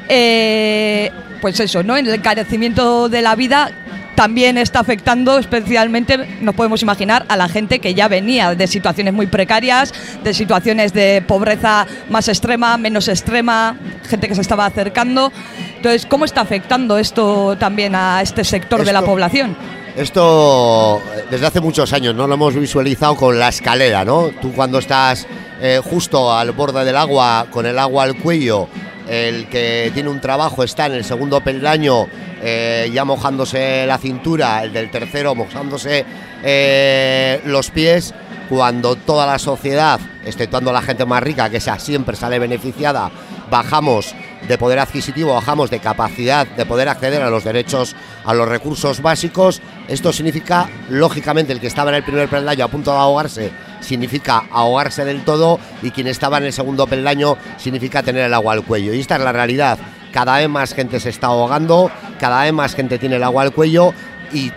Eh, pues eso, ¿no? El encarecimiento de la vida también está afectando especialmente, nos podemos imaginar, a la gente que ya venía de situaciones muy precarias, de situaciones de pobreza más extrema, menos extrema, gente que se estaba acercando. Entonces, ¿cómo está afectando esto también a este sector de la población? Esto eh, desde hace muchos años, ¿no? Lo hemos visualizado con la escalera, ¿no? Tú cuando estás eh, justo al borde del agua, con el agua al cuello, el que tiene un trabajo está en el segundo peldaño eh, ya mojándose la cintura, el del tercero mojándose los pies, cuando toda la sociedad, exceptuando la gente más rica, que esa siempre sale beneficiada, bajamos de poder adquisitivo, bajamos de capacidad de poder acceder a los derechos, a los recursos básicos. Esto significa, lógicamente, el que estaba en el primer peldaño a punto de ahogarse, significa ahogarse del todo, y quien estaba en el segundo peldaño significa tener el agua al cuello. Y esta es la realidad. Cada vez más gente se está ahogando, cada vez más gente tiene el agua al cuello y,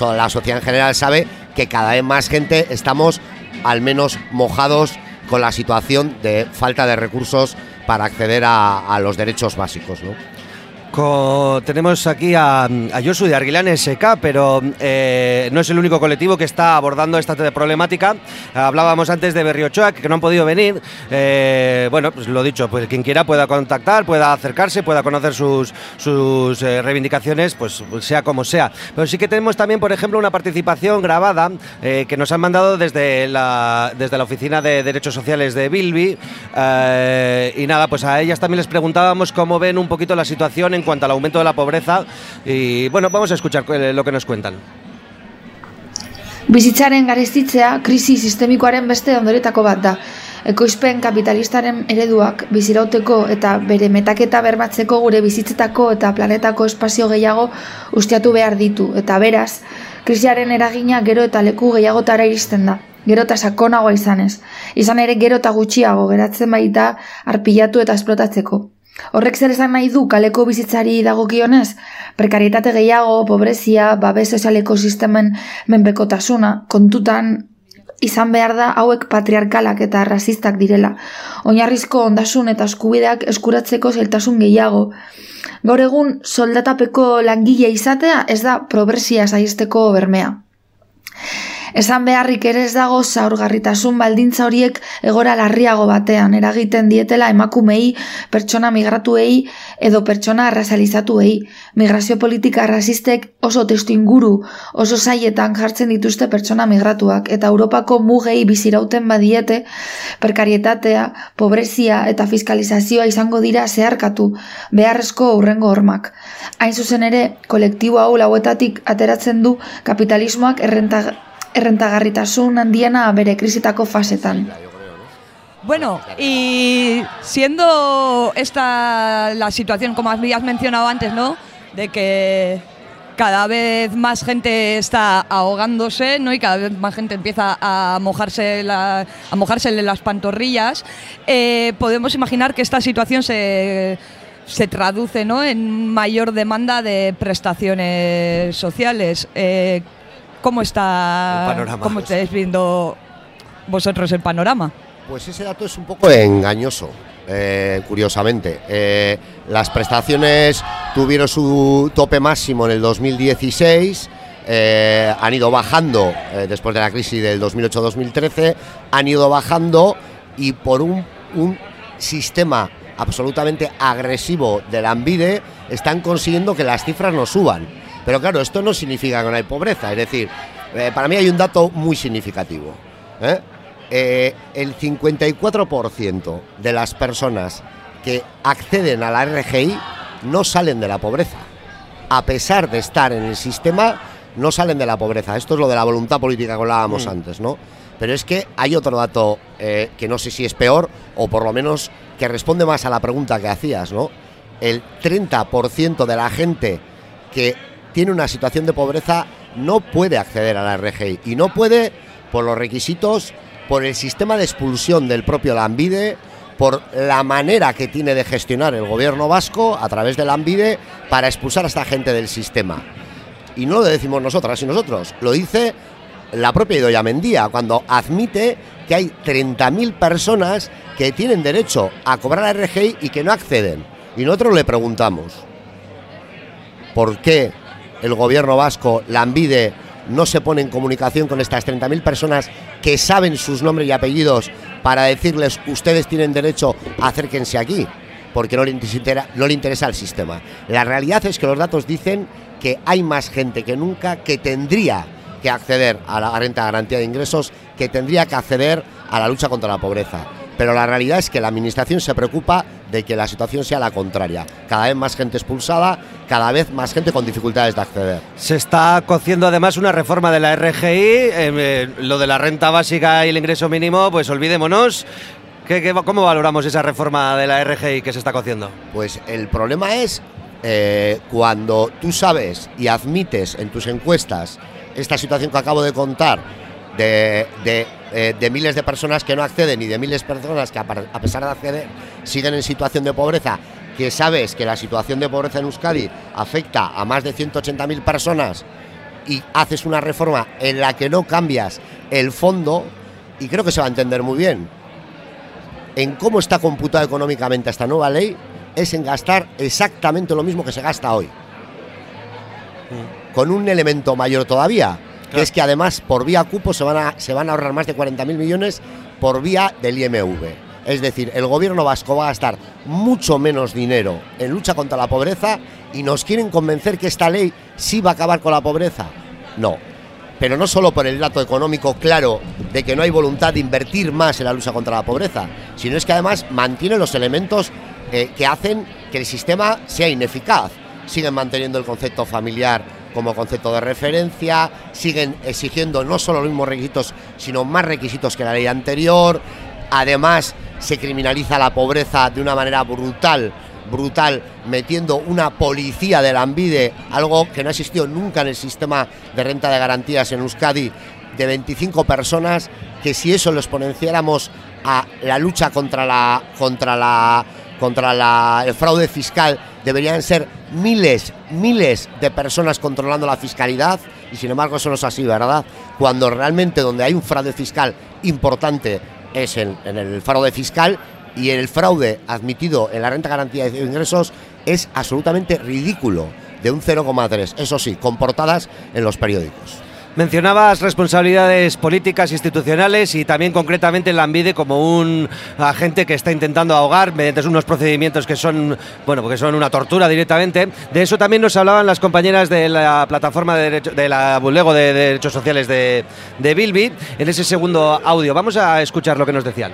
la sociedad en general sabe que cada vez más gente estamos al menos mojados con la situación de falta de recursos para acceder a, a los derechos básicos. ¿no? Tenemos aquí a, a Josu de Arguilán SK, pero eh, no es el único colectivo que está abordando esta problemática. Hablábamos antes de Berriochoa, que no han podido venir. Eh, bueno, pues lo dicho, pues quien quiera pueda contactar, pueda acercarse, pueda conocer sus, sus eh, reivindicaciones, pues sea como sea. Pero sí que tenemos también, por ejemplo, una participación grabada que nos han mandado desde la, desde la Oficina de Derechos Sociales de Bilbi. Eh, y nada, pues a ellas también les preguntábamos cómo ven un poquito la situación en cuanto al aumento de la pobreza. Y bueno, vamos a escuchar eh, lo que nos cuentan. Bizitzaren garestitzea krisi sistemikoaren beste ondoretako bat da. Ekoizpen kapitalistaren ereduak bizirauteko eta bere metaketa bermatzeko gure bizitzetako eta planetako espazio gehiago ustiatu behar ditu. Eta beraz, krisiaren eragina gero eta leku gehiagotara iristen da. Gero eta sakonagoa izanez. Izan ere gero eta gutxiago geratzen baita arpilatu eta esplotatzeko. Horrek zer esan nahi du kaleko bizitzari dagokionez? Prekarietate gehiago, pobrezia, babes sozialeko sistemen menpekotasuna, kontutan izan behar da hauek patriarkalak eta rasistak direla. Oinarrizko ondasun eta eskubideak eskuratzeko zailtasun gehiago. Gaur egun soldatapeko langile izatea ez da progresia saihesteko bermea. Esan beharrik ere ez dago zaurgarritasun baldintza horiek egora larriago batean eragiten dietela emakumei, pertsona migratuei edo pertsona arrazalizatuei. Migrazio politika rasistek oso testu inguru, oso zaietan jartzen dituzte pertsona migratuak eta Europako mugei bizirauten badiete, prekarietatea, pobrezia eta fiskalizazioa izango dira zeharkatu, beharrezko hurrengo hormak. Hain zuzen ere, kolektibo hau lauetatik ateratzen du kapitalismoak errenta, errentagarritasun handiena bere krisitako fasetan. Bueno, y siendo esta la situación, como habías mencionado antes, ¿no? De que cada vez más gente está ahogándose, ¿no? Y cada vez más gente empieza a mojarse la, a mojársele las pantorrillas. eh, podemos imaginar que esta situación se se traduce ¿no? en mayor demanda de prestaciones sociales. Eh, ¿Cómo está? ¿Cómo estáis viendo vosotros el panorama? Pues ese dato es un poco engañoso, eh, curiosamente. Eh, las prestaciones tuvieron su tope máximo en el 2016, eh, han ido bajando eh, después de la crisis del 2008-2013, han ido bajando y por un, un sistema absolutamente agresivo de la Ambide están consiguiendo que las cifras no suban. Pero claro, esto no significa que no hay pobreza, es decir, eh, para mí hay un dato muy significativo. ¿eh? Eh, el 54% de las personas que acceden a la RGI no salen de la pobreza. A pesar de estar en el sistema, no salen de la pobreza. Esto es lo de la voluntad política que hablábamos Mm. antes, ¿no? Pero es que hay otro dato eh, que no sé si es peor o por lo menos que responde más a la pregunta que hacías, ¿no? El 30% de la gente que tiene una situación de pobreza no puede acceder a la RGI y no puede por los requisitos, por el sistema de expulsión del propio Lambide, por la manera que tiene de gestionar el gobierno vasco a través de Lambide para expulsar a esta gente del sistema. Y no lo decimos nosotras y nosotros, lo dice la propia Idoia Mendía cuando admite que hay 30.000 personas que tienen derecho a cobrar la RGI y que no acceden. Y nosotros le preguntamos, por qué el gobierno vasco, la Ambide, no se pone en comunicación con estas 30.000 personas que saben sus nombres y apellidos para decirles ustedes tienen derecho, acérquense aquí, porque no le, interesa, no le interesa el sistema. La realidad es que los datos dicen que hay más gente que nunca que tendría que acceder a la renta de garantía de ingresos, que tendría que acceder a la lucha contra la pobreza. Pero la realidad es que la Administración se preocupa de que la situación sea la contraria. Cada vez más gente expulsada, cada vez más gente con dificultades de acceder. Se está cociendo además una reforma de la RGI, eh, eh, lo de la renta básica y el ingreso mínimo, pues olvidémonos. ¿Qué, qué, cómo valoramos esa reforma de la RGI que se está cociendo? Pues el problema es eh, cuando tú sabes y admites en tus encuestas esta situación que acabo de contar de, de, eh, de miles de personas que no acceden y de miles de personas que a, a pesar de acceder siguen en situación de pobreza, que sabes que la situación de pobreza en Euskadi afecta a más de 180.000 personas y haces una reforma en la que no cambias el fondo, y creo que se va a entender muy bien, en cómo está computada económicamente esta nueva ley, es en gastar exactamente lo mismo que se gasta hoy. Con un elemento mayor todavía, que es que además por vía cupo se van a, ahorrar más de 40.000 millones por vía del IMV. Es decir, el gobierno vasco va a gastar mucho menos dinero en lucha contra la pobreza y nos quieren convencer que esta ley sí va a acabar con la pobreza. No. Pero no solo por el dato económico claro de que no hay voluntad de invertir más en la lucha contra la pobreza, sino es que además mantiene los elementos eh, que hacen que el sistema sea ineficaz. Siguen manteniendo el concepto familiar como concepto de referencia, siguen exigiendo no solo los mismos requisitos, sino más requisitos que la ley anterior. Además, se criminaliza la pobreza de una manera brutal, brutal, metiendo una policía de la Ambide, algo que no ha existido nunca en el sistema de renta de garantías en Euskadi, de 25 personas, que si eso lo exponenciáramos a la lucha contra la contra la contra la- el fraude fiscal deberían ser miles, miles de personas controlando la fiscalidad y sin embargo eso no es así, ¿verdad? Cuando realmente donde hay un fraude fiscal importante es en, el fraude fiscal y el fraude admitido en la renta garantía de ingresos es absolutamente ridículo, de un 0,3, eso sí, con portadas en los periódicos. Mencionabas responsabilidades políticas, institucionales y también concretamente la Ambide como un agente que está intentando ahogar mediante unos procedimientos que son, bueno, porque son una tortura directamente. De eso también nos hablaban las compañeras de la plataforma de, derecho, de la Bulego de Derechos Sociales de, de Bilbi en ese segundo audio. Vamos a escuchar lo que nos decían.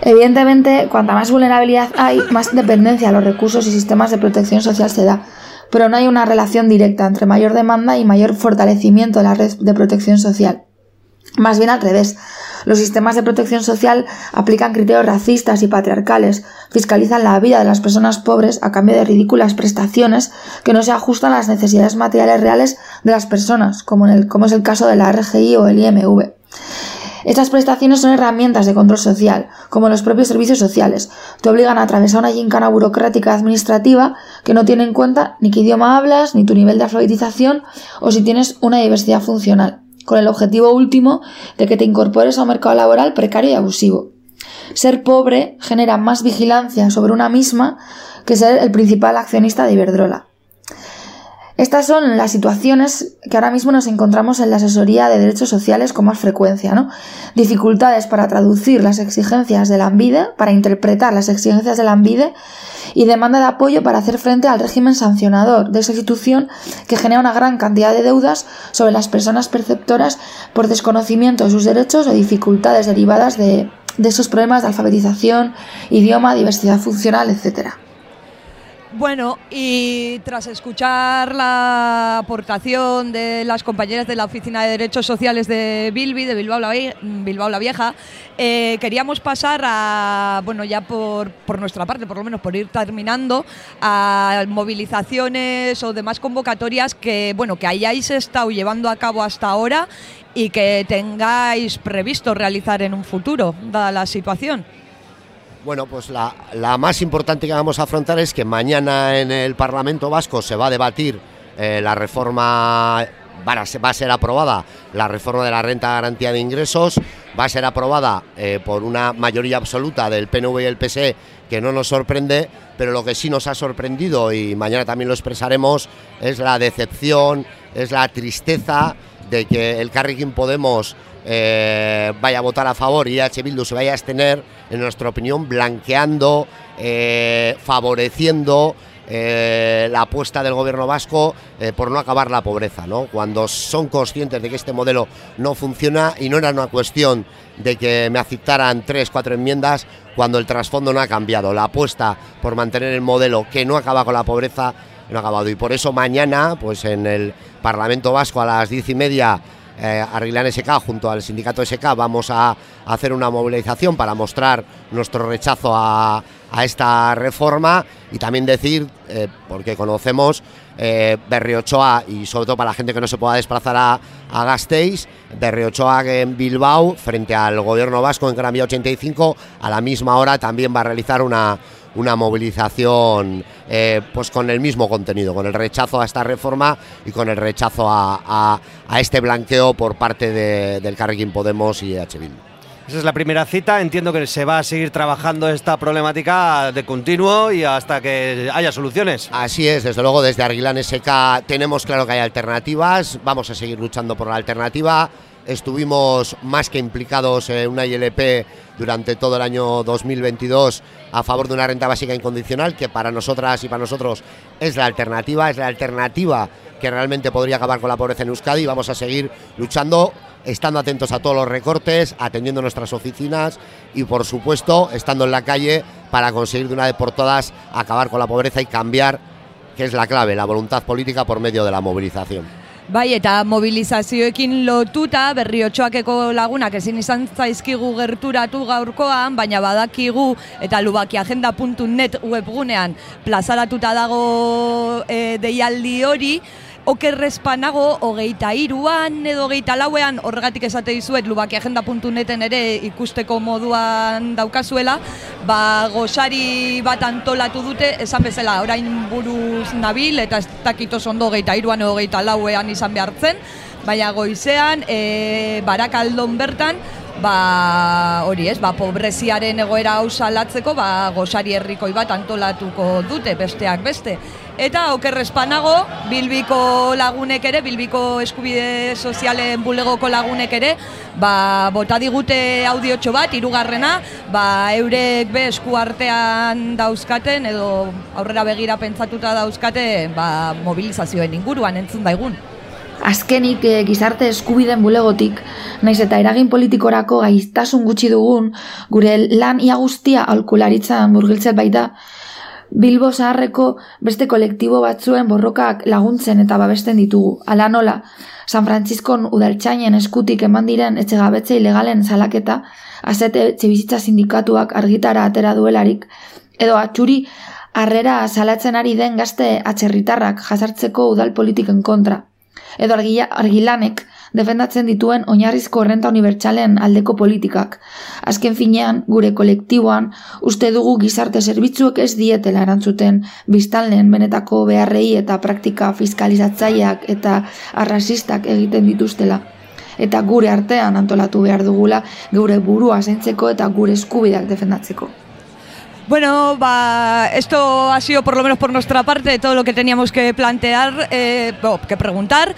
Evidentemente, cuanta más vulnerabilidad hay, más dependencia a los recursos y sistemas de protección social se da, pero no hay una relación directa entre mayor demanda y mayor fortalecimiento de la red de protección social. Más bien al revés. Los sistemas de protección social aplican criterios racistas y patriarcales, fiscalizan la vida de las personas pobres a cambio de ridículas prestaciones que no se ajustan a las necesidades materiales reales de las personas, como, en el, como es el caso de la RGI o el IMV. Estas prestaciones son herramientas de control social, como los propios servicios sociales. Te obligan a atravesar una gincana burocrática administrativa que no tiene en cuenta ni qué idioma hablas, ni tu nivel de alfabetización o si tienes una diversidad funcional, con el objetivo último de que te incorpores a un mercado laboral precario y abusivo. Ser pobre genera más vigilancia sobre una misma que ser el principal accionista de Iberdrola. Estas son las situaciones que ahora mismo nos encontramos en la asesoría de derechos sociales con más frecuencia, ¿no? Dificultades para traducir las exigencias de la ANVIDE, para interpretar las exigencias de la ANVIDE y demanda de apoyo para hacer frente al régimen sancionador de esa institución que genera una gran cantidad de deudas sobre las personas perceptoras por desconocimiento de sus derechos o dificultades derivadas de, de esos problemas de alfabetización, idioma, diversidad funcional, etcétera. Bueno, y tras escuchar la aportación de las compañeras de la Oficina de Derechos Sociales de Bilbi, de Bilbao la, Vieja, eh, queríamos pasar a, bueno, ya por, por nuestra parte, por lo menos por ir terminando, a movilizaciones o demás convocatorias que, bueno, que hayáis estado llevando a cabo hasta ahora y que tengáis previsto realizar en un futuro, dada la situación. Bueno, pues la, la más importante que vamos a afrontar es que mañana en el Parlamento Vasco se va a debatir eh, la reforma, va a, ser, va a ser aprobada la reforma de la renta garantía de ingresos va a ser aprobada eh, por una mayoría absoluta del PNV y el PSE, que no nos sorprende, pero lo que sí nos ha sorprendido, y mañana también lo expresaremos, es la decepción, es la tristeza de que el Carrequín Podemos eh, vaya a votar a favor y H. Bildu se vaya a abstener, en nuestra opinión, blanqueando, eh, favoreciendo eh, la apuesta del gobierno vasco por no acabar la pobreza, ¿no? Cuando son conscientes de que este modelo no funciona y no era una cuestión de que me aceptaran tres, cuatro enmiendas, cuando el trasfondo no ha cambiado. La apuesta por mantener el modelo que no acaba con la pobreza no ha acabado. Y por eso mañana, pues en el Parlamento Vasco a las diez y media, eh, Argilán SK junto al sindicato SK vamos a hacer una movilización para mostrar nuestro rechazo a, a esta reforma y también decir, eh, porque conocemos eh, Berriochoa y sobre todo para la gente que no se pueda desplazar a, a Gasteiz, Berriochoa en Bilbao frente al gobierno vasco en Gran Vía 85 a la misma hora también va a realizar una, una movilización eh, pues con el mismo contenido, con el rechazo a esta reforma y con el rechazo a, a- a este blanqueo por parte de- del Carrequín Podemos y H. Bildu. Esa es la primera cita. Entiendo que se va a seguir trabajando esta problemática de continuo y hasta que haya soluciones. Así es, desde luego desde Arguilán SK tenemos claro que hay alternativas, vamos a seguir luchando por la alternativa. Estuvimos más que implicados en una ILP durante todo el año 2022 a favor de una renta básica incondicional que para nosotras y para nosotros es la alternativa, es la alternativa que realmente podría acabar con la pobreza en Euskadi y vamos a seguir luchando estando atentos a todos los recortes, atendiendo nuestras oficinas y por supuesto estando en la calle para conseguir de una vez por todas acabar con la pobreza y cambiar, que es la clave, la voluntad política por medio de la movilización. Bai, eta mobilizazioekin lotuta berriotxoakeko lagunak ezin izan zaizkigu gerturatu gaurkoan, baina badakigu eta lubakiagenda.net webgunean plazaratuta dago e, deialdi hori, okerrezpanago hogeita iruan edo hogeita lauean horregatik esate dizuet lubakiagenda.neten ere ikusteko moduan daukazuela, ba gosari bat antolatu dute, esan bezala, orain buruz nabil eta ez dakit oso ondo hogeita iruan edo hogeita lauean izan behartzen, baina goizean, e, barakaldon bertan, ba, hori ez, ba, pobreziaren egoera hau salatzeko, ba, gosari herrikoi bat antolatuko dute, besteak beste. Eta okerrezpanago, Bilbiko lagunek ere, Bilbiko eskubide sozialen bulegoko lagunek ere, ba, bota digute audiotxo bat, hirugarrena, ba, eurek be esku artean dauzkaten, edo aurrera begira pentsatuta dauzkaten, ba, mobilizazioen inguruan entzun daigun. Azkenik eh, gizarte eskubiden bulegotik, naiz eta eragin politikorako gaiztasun gutxi dugun, gure lan ia guztia alkularitzan murgiltzet baita, Bilbo zaharreko beste kolektibo batzuen borrokak laguntzen eta babesten ditugu. Ala nola, San Frantziskon udaltzainen eskutik eman diren etxegabetze ilegalen salaketa, azete etxebizitza sindikatuak argitara atera duelarik, edo atxuri harrera salatzen ari den gazte atxerritarrak jasartzeko udal politiken kontra. Edo argila, argilanek defendatzen dituen oinarrizko renta unibertsalen aldeko politikak. Azken finean, gure kolektiboan, uste dugu gizarte zerbitzuek ez dietela erantzuten biztanleen benetako beharrei eta praktika fiskalizatzaileak eta arrasistak egiten dituztela. Eta gure artean antolatu behar dugula gure burua zaintzeko eta gure eskubideak defendatzeko. Bueno, va, esto ha sido por lo menos por nuestra parte todo lo que teníamos que plantear, eh, que preguntar.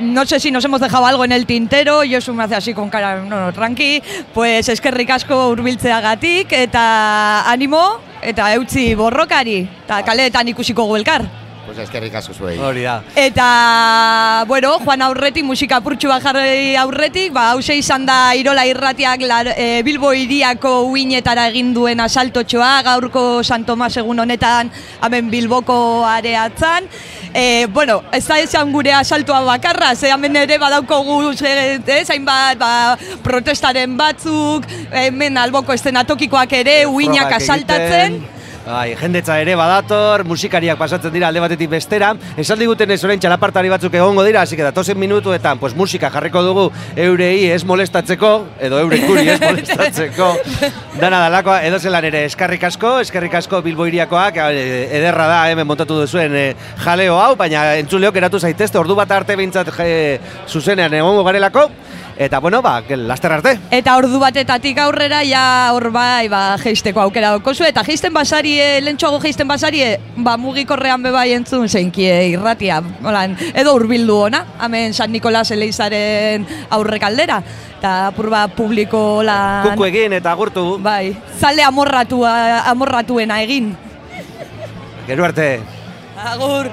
No sé si nos hemos dejado algo en el tintero, yo eso me hace así con cara, no, no, tranqui, pues es que ricasco urbiltzeagatik eta animo eta eutzi borrokari, eta kaleetan ikusiko gu elkar. Pues eskerrik asko zuei. Hori da. Eta, bueno, Juan aurretik, musika purtsu jarri aurretik, ba, hause izan da Irola irratiak lar, e, Bilbo iriako uinetara egin duen asaltotxoa, gaurko San Tomas egun honetan, hemen Bilboko areatzan. E, bueno, ez da esan gure asaltoa bakarra, ze hemen ere badaukogu e, zainbat ba, protestaren batzuk, hemen alboko estenatokikoak ere, uinak Frogak asaltatzen. Bai, jendetza ere badator, musikariak pasatzen dira alde batetik bestera. Esan diguten ez orain txalapartari batzuk egongo dira, así que datozen minutuetan pues musika jarriko dugu eurei ez molestatzeko, edo eurekuri ez (laughs) molestatzeko. Dana dalakoa, edo zelan ere eskarrik asko, eskarrik asko Bilbo iriakoak, eh, ederra da hemen montatu duzuen eh, jaleo hau, baina entzuleok eratu zaitezte, ordu bat arte behintzat eh, zuzenean egongo garelako. Eta bueno, ba, laster arte. Eta ordu batetatik aurrera ja hor bai, ba, jeisteko aukera dokozu. Eta jeisten basari, lentsuago jeisten basari, ba, mugikorrean bebai entzun zeinkie irratia. Olan, edo hurbildu ona, hemen San Nikolas Eleizaren aurrekaldera. Eta apur ba, publiko lan... Kuku egin eta agurtu. Bai, zale amorratu, amorratuena egin. Gero arte. Agur.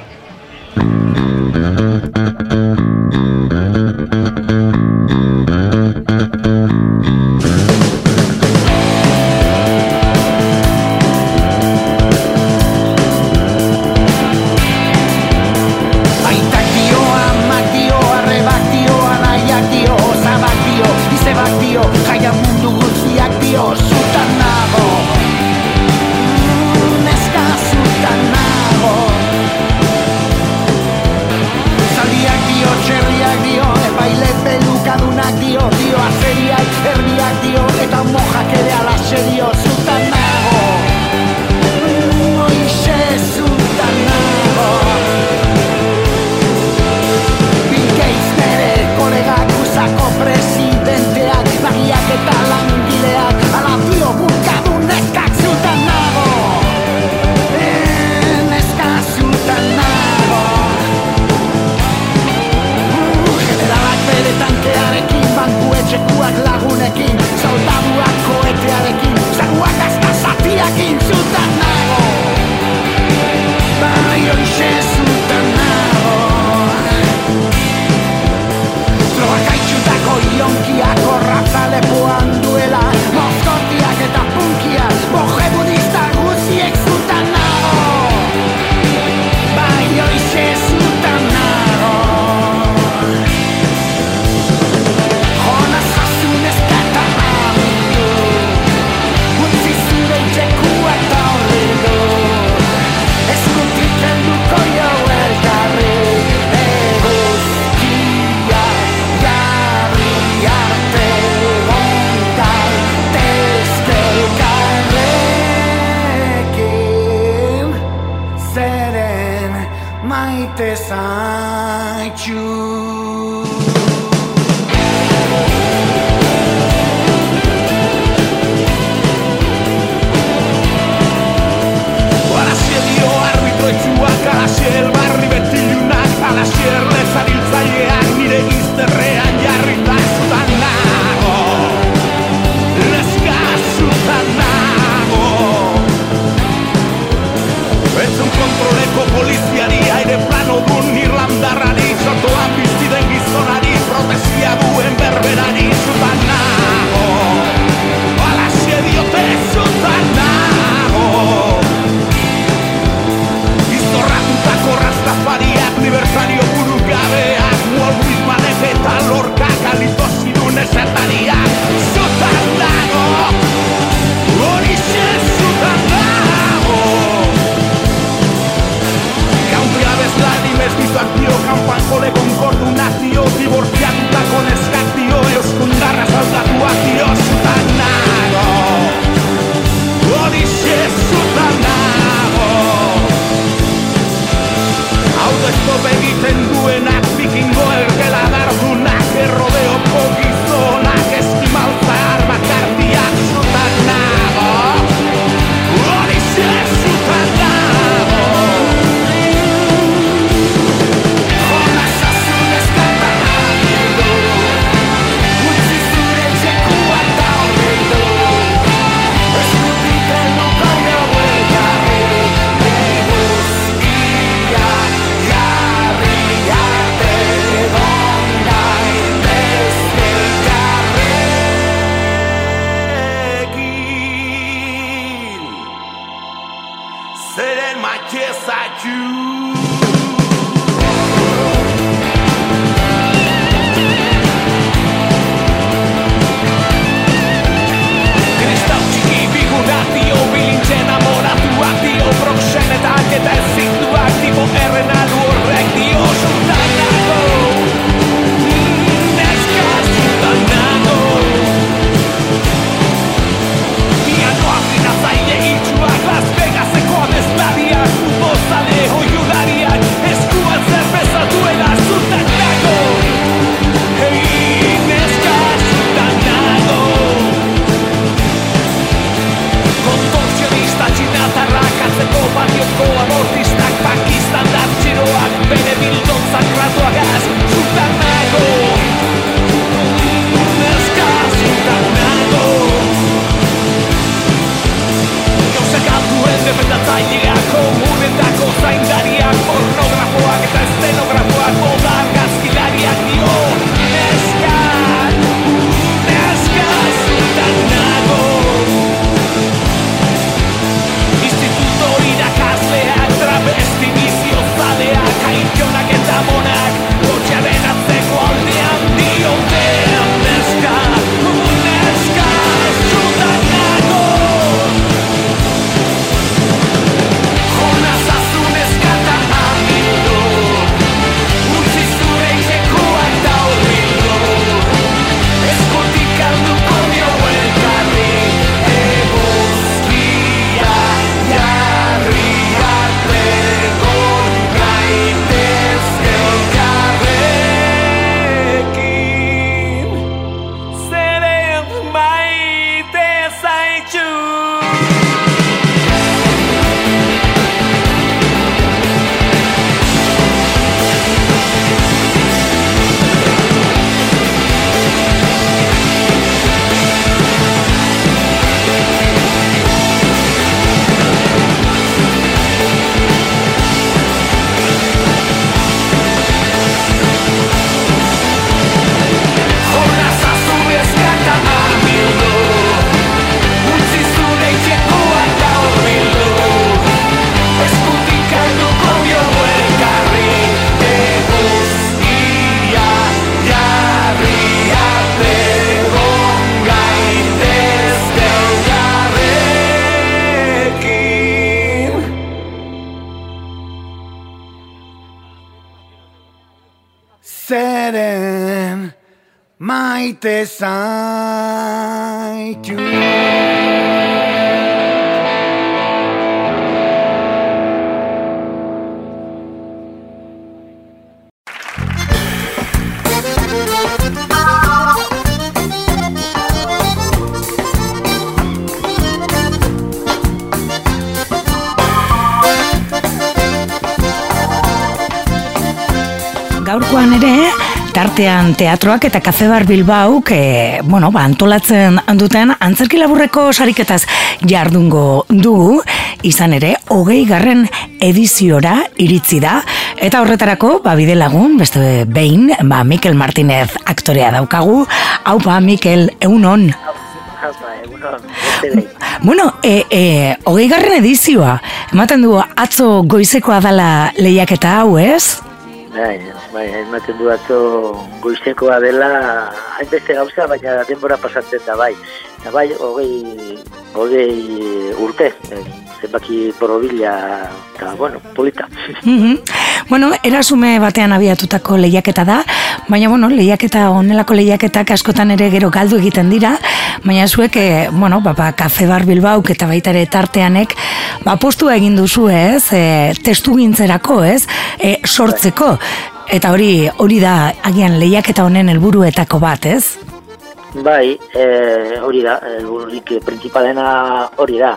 tristeza. Tartean teatroak eta Cafe Bar Bilbauk, e, bueno, ba, antolatzen duten antzerki laburreko sariketaz jardungo dugu, izan ere, hogei garren ediziora iritzi da, eta horretarako, ba, bide lagun, beste behin, ba, Mikel Martinez aktorea daukagu, haupa, Mikel, egunon. Bueno, e, e, hogei garren edizioa, ematen du atzo goizekoa dala lehiaketa hau, ez? Bai, bai, ematen du atzo goizekoa dela hainbeste gauza, baina denbora pasatzen da bai. Bai, hogei, hogei urte, eh, zenbaki borobila, eta bueno, polita. (laughs) Mhm. Bueno, erasume batean abiatutako lehiaketa da, baina bueno, lehiaketa honelako lehiaketak askotan ere gero galdu egiten dira, baina zuek, e, bueno, ba, ba, Cafe Bar Bilbauk eta baita ere tarteanek, ba, postua egin duzu ez, e, testu gintzerako ez, e, sortzeko, eta hori hori da agian lehiaketa honen helburuetako bat, ez? Bai, e, hori da, helbururik principalena hori da.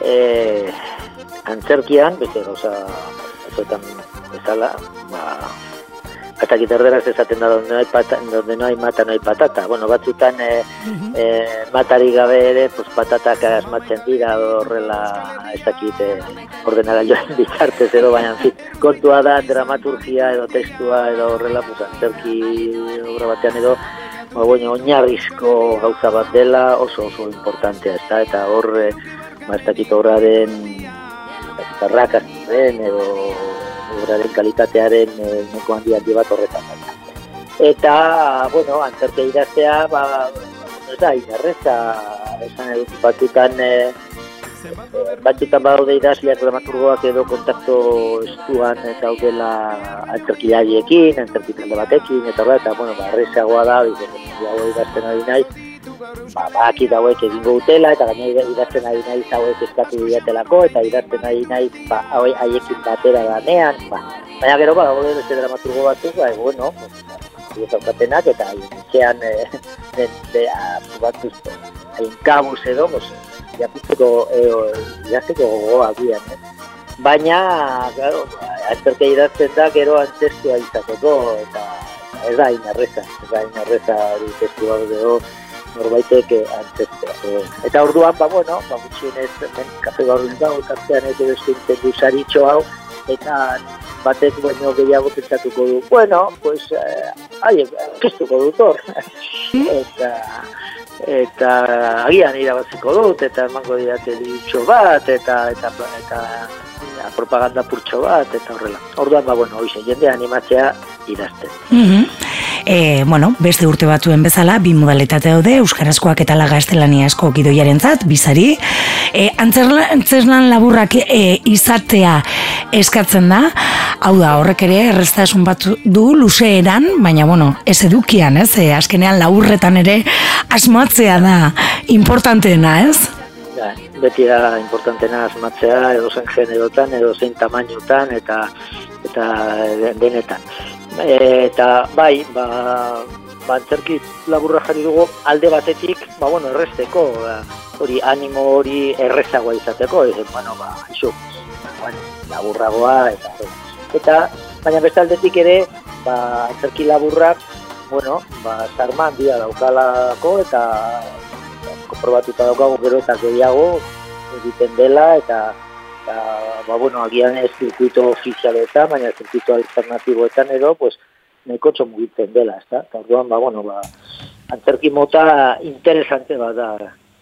E, antzerkian, beste gauza, azotan bezala, ba, hasta que erderaz esaten da donde no hay pata, donde no hay mata no hay patata. Bueno, batzutan e, e, matari gabe ere, pues patatak asmatzen dira horrela ez dakit e, ordenagailoen bitartez edo baina fin, kontua da dramaturgia edo testua edo horrela pues antzerki obra batean edo ba, bueno, oinarrizko gauza bat dela oso oso importantea, ez da, eta hor e, ba, ez dakit obraren zarrakazten edo obraren kalitatearen e, neko handi handi bat horretan da. Eta, bueno, antzerke idaztea, ba, ez da, inerreza, esan edut batzutan, e, e, batzutan badaude idazleak dramaturgoak edo kontakto estuan daudela antzerkilariekin, antzerki talde batekin, eta horrela, eta, bueno, ba, errezagoa da, hau idazten ari naiz, ba, baki dauek egingo dutela, eta gaina idazten ari naiz hauek eskatu diatelako, eta idazten ari naiz ba, haiekin batera danean, ba. Baina gero, ba, gode beste dramaturgo batzuk, ba, bueno, pues, zaukatenak, eta etxean e, (laughs) de, de, batzuz, hain kabuz edo, pues, japitzeko, e, idazteko gogoa gian, eh? Baina, claro, azterke idazten da, gero antzestua izateko, eta ez da inarreza, ez da inarreza hori testu hau dugu, norbaitek antzestea. E, eta orduan, ba, bueno, ba, gutxienez, hemen kafe gaur dago, tartean ez edo du saritxo hau, eta batek baino gehiago pentsatuko du, bueno, pues, eh, aie, kestuko dut hor. (laughs) eta, eta agian irabaziko dut, eta emango didate ditxo bat, eta, eta, eta, eta propaganda purtxo bat, eta horrela. Orduan, ba, bueno, hoize, jende animatzea idazten. Mhm. E, bueno, beste urte batzuen bezala, bi modalitate daude, euskarazkoak eta lagaztelaniazko gidoiarentzat, bizari. E, antzerlan, laburrak e, izatea eskatzen da, hau da, horrek ere erreztasun bat du luzeeran, baina bueno, ez edukian, ez? E, azkenean laburretan ere asmatzea da importanteena, ez? Ja, beti da importantena asmatzea, edo zen generotan, edo zein tamainotan, eta eta denetan. Eta bai, ba, ba laburra jarri dugu alde batetik, ba bueno, erresteko, ba, hori animo hori errezagoa izateko, e, bueno, ba, iso, bueno, laburragoa, eta, eta, baina beste aldetik ere, ba, antzerki laburrak, bueno, ba, zarma handia daukalako, eta konprobatuta daukagu gero eta gehiago egiten dela, eta, eta ba, bueno, agian ez zirkuito ofizialetan, baina zirkuito alternatiboetan edo, pues, neko mugitzen dela, ez da? Eta orduan, ba, bueno, ba, antzerki mota interesante bat da.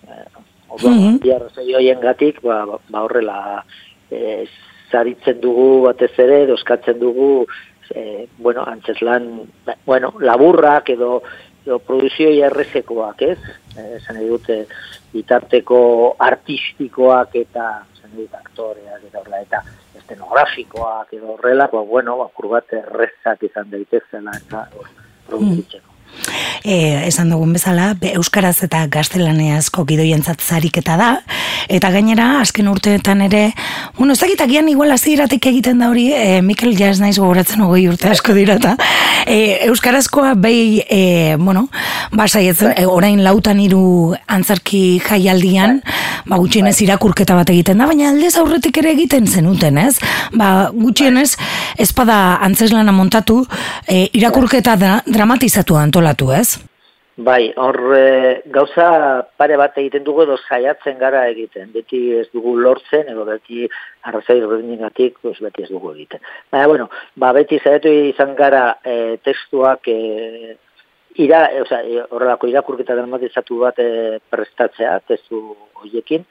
Eh, orduan, mm -hmm. hoien gatik, ba, ba horrela eh, zaritzen dugu batez ere, doskatzen dugu, eh, bueno, antzeslan, bueno, laburrak edo, edo produzioi errezekoak, ez? Eh, esan edute, bitarteko artistikoak eta esan dut aktoreak eta horrela, eta estenografikoak edo horrela, ba, bueno, ba, bat errezak izan daitezela, eta produzitzen. E, esan dugun bezala, be, euskaraz eta gaztelaniazko gidoientzat zariketa da, eta gainera, azken urteetan ere, bueno, ez dakit agian igual hasieratik egiten da hori, e, Mikel ja ez naiz gogoratzen hogei urte asko dira eta, e, euskarazkoa behi, e, bueno, ba, saietzen, e, orain lautan hiru antzarki jaialdian, ba, gutxienez irakurketa bat egiten da, baina aldez aurretik ere egiten zenuten, ez? Ba, gutxienez, espada antzeslana montatu, e, irakurketa dra dramatizatu antolatu, ez? Bai, hor e, gauza pare bat egiten dugu edo saiatzen gara egiten. Beti ez dugu lortzen edo beti arrazai berdingatik pues beti ez dugu egiten. Baina, bueno, ba, beti saiatu izan gara e, testuak e, ira, e, oza, e, horrelako irakurketa dramatizatu bat e, prestatzea, testu horiekin.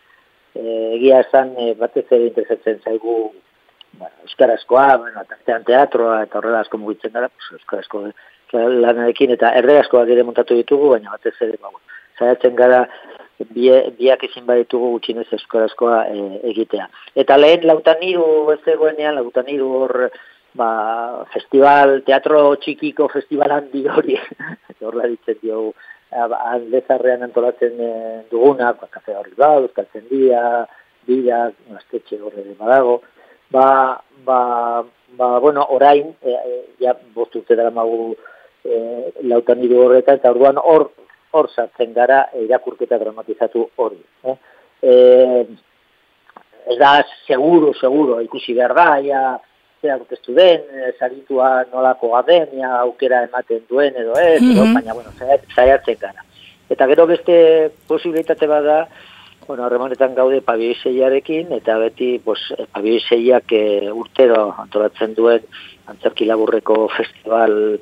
E, egia esan e, batez ere interesatzen zaigu ba, euskarazkoa, bueno, tartean teatroa eta horrela asko mugitzen gara, pues, euskarazko lanarekin eta erderazkoak ere montatu ditugu, baina batez ere, ba, bueno, zaiatzen gara bie, biak ezin baditugu gutxinez euskarazkoa e, egitea. Eta lehen lautan iru ez zegoenean, lautan iru hor ba, festival, teatro txikiko festival handi hori, (laughs) horla ditzen diogu, aldezarrean antolatzen e, dugunak, ba, kafe horri ba, euskaltzen dia, bila, gaztetxe horre badago, ba, ba, ba, bueno, orain, e, e, ja, bostu dara magu e, lautan hiru horreta, eta orduan hor hor sartzen gara irakurketa dramatizatu hori. Eh? E, ez da, seguro, seguro, ikusi behar da, ja, zer aurkeztu den, zaritua nolako gaden, ja, aukera ematen duen edo ez, mm -hmm. baina, bueno, zaiatzen gara. Eta gero beste posibilitate bada, bueno, harremanetan gaude pabioseiarekin, eta beti, pues, pabioseiak e, urtero antolatzen duen antzerki laburreko festival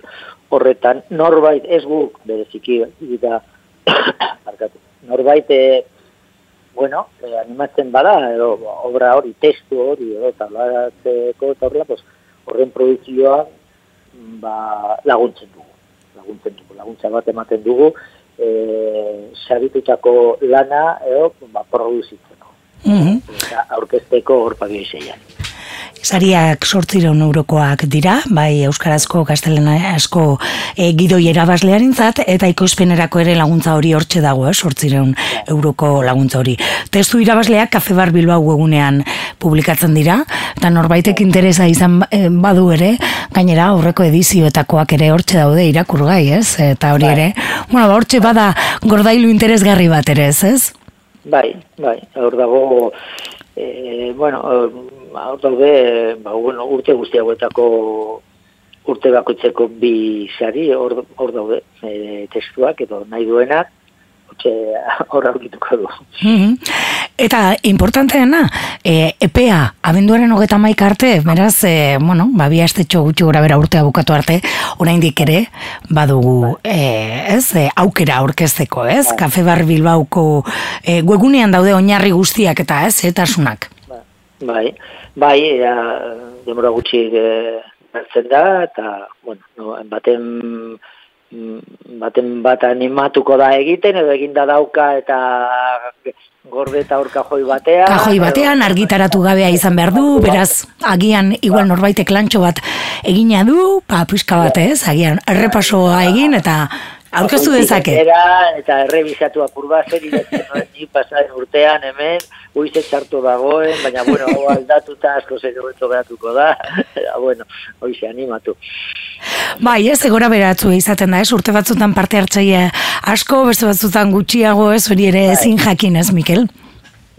horretan, norbait ez guk, bereziki, eta, (coughs) norbait, e, bueno, e, animatzen bada, edo, obra hori, testu hori, edo, tablatzeko, eta horrela, pues, horren produzioa, ba, laguntzen dugu. Laguntzen dugu, laguntza bat ematen dugu, e, sabitutako lana, edo, ba, produzitzeko. Mm -hmm. Eta aurkezteko hor pagio Sariak sortzireun eurokoak dira, bai Euskarazko Gaztelena asko e, gidoi erabazlearen zat, eta ikoizpenerako ere laguntza hori hortxe dago, eh, sortzireun euroko laguntza hori. Testu irabazleak Kafe Bar Bilbao egunean publikatzen dira, eta norbaitek interesa izan eh, badu ere, gainera horreko edizioetakoak ere hortxe daude irakurgai, ez? Eta hori bai. ere, bueno, ba, hortxe bada gordailu interesgarri bat ere, ez? ez? Bai, bai, hor dago, e, bueno, hor daude, ba, bueno, urte guzti hauetako urte bakoitzeko bi sari hor, hor daude e, testuak edo nahi duenak hor aurkituko du. Mm Eta importanteena, e, EPEA, abenduaren hogeta maik arte, beraz, e, bueno, ba, bi astetxo gutxi gora bera urtea bukatu arte, oraindik ere, badugu, e, ez, e, aukera aurkezteko, ez? Bai. Kafe Bar Bilbauko e, webunean daude oinarri guztiak eta, ez, eta sunak. Bai, bai, ja, demora gutxi e, da, eta, bueno, no, baten, mm, baten bat animatuko da egiten, edo eginda dauka, eta gorde eta hor kajoi batean. Kajoi batean, argitaratu gabea izan behar du, beraz, agian, igual norbaitek lantxo bat egina du, pa, puiska batez, agian, errepasoa egin, eta aurkeztu dezake. Eta errebizatu apur bat zer, ni pasaren urtean hemen, uize txartu dagoen, baina, bueno, hau aldatuta asko zer horretu geratuko da, (laughs) bueno, hoize animatu. Bai, ez, egora beratzu izaten da, ez, urte batzutan parte hartzaile asko, beste batzutan gutxiago, ez, hori ere bai. ezin jakin, ez, Mikel?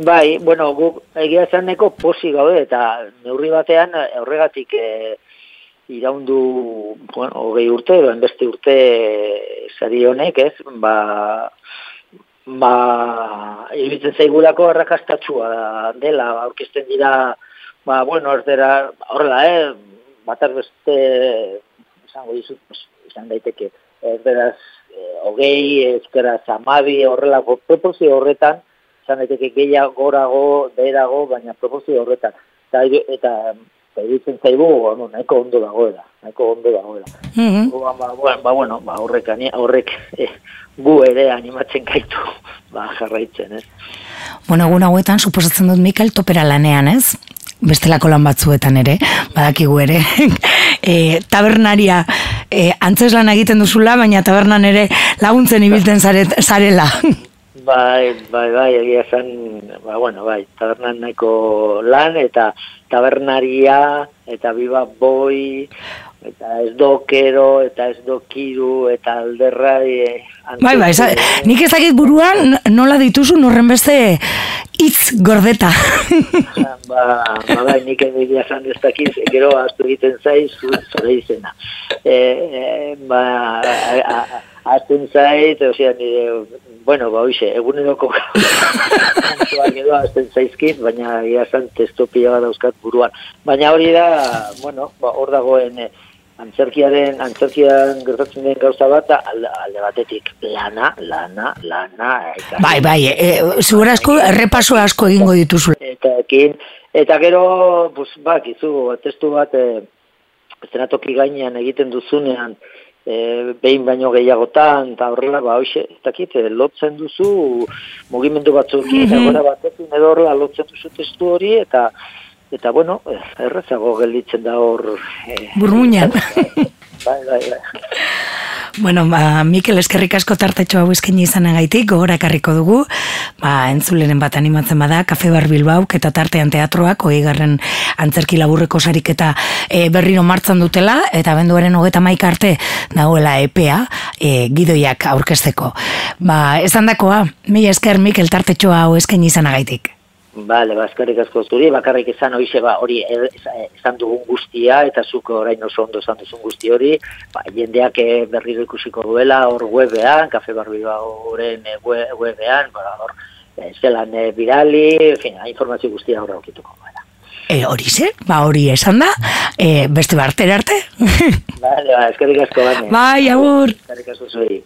Bai, bueno, guk egia zaneko posi gaude, eta neurri batean horregatik e, iraundu bueno, hogei urte, edo enbeste urte sari honek, ez, ba, ba, iruditzen zaigulako arrakastatsua dela, aurkezten dira, ba, bueno, ordera, horrela, eh, batar beste, esango dizut, izan daiteke, erderaz, eh, hogei, ezkeraz, amabi, horrelako, proporzio horretan, izan daiteke gehiago, gorago, beherago, baina proporzio horretan. Eta, eta Eta zaigu, bueno, nahiko ondo dagoela, nahiko ondo dagoela. Mm -hmm. ba, ba, ba, bueno, ba, horrek, horrek eh, gu ere animatzen gaitu ba, jarraitzen, ez? Bueno, egun hauetan, suposatzen dut Mikel topera lanean, ez? bestelako lan batzuetan ere, badakigu ere, (laughs) e, tabernaria e, antzeslan egiten duzula, baina tabernan ere laguntzen ibiltzen zaret, zarela. (laughs) Bai, bai, bai, egia esan, ba, bueno, bai, tabernan nahiko lan, eta tabernaria, eta biba boi, eta ez dokero, eta ez dokiru, eta alderrai... eh, Bai, bai, esa, nik ez dakit buruan nola dituzu horren beste hitz gordeta. (laughs) ba, ba, bai, nik egia esan ez dakiz, gero astu egiten zaiz, zu- zure izena. E, e, ba, azten zait, osea, nire, bueno, ba, hoxe, eguneroko (laughs) kantuak edo azten zaizkit, baina egia esan testopia bat dauzkat buruan. Baina hori da, bueno, ba, hor dagoen, eh, antzerkiaren, antzerkian gertatzen den gauza bat, da, alde, alde batetik, lana, lana, lana, eta, bai, bai, e, zuhur asko, errepaso asko egingo dituzu. eta ekin, eta gero, pues, bak, izu, testu bat, e, estenatoki gainean egiten duzunean, e, behin baino gehiagotan, eta horrela, ba, hoxe, ez dakit, e, lotzen duzu, mugimendu batzuekin, Mhm. mm batekin edo horrela lotzen duzu testu hori, eta, eta bueno, eh, errezago gelditzen da hor... E, Burmuinan. (laughs) bai, bai, bai. Bueno, ba, Mikel eskerrik asko tartetxo hau eskaini izanagaitik, gogora ekarriko dugu, ba, entzuleren bat animatzen bada, Kafe Bar Bilbauk eta tartean teatroak, hoi garren antzerki laburreko sarik eta e, berriro martzan dutela, eta benduaren hogeta maik arte dagoela epea, e, gidoiak aurkezteko. Ba, esan dakoa, mila esker Mikel tartetxo hau eskaini izanagaitik. Bale, baskarrik asko zuri, bakarrik izan hoize ba, hori e- e- esan dugun guztia, eta zuk orain oso ondo esan duzun guzti hori, ba, jendeak eh, berriro ikusiko duela, hor webean, kafe barbioa horren eh, we- webean, ba, hor, eh, zelan eh, birali, en fin, informazio guztia hor aurkituko. E, hori ze, ba hori esan da, e, beste bartera arte. (laughs) Bale, ba, eskerrik asko bane. Bai, agur. Eskerrik asko zuri.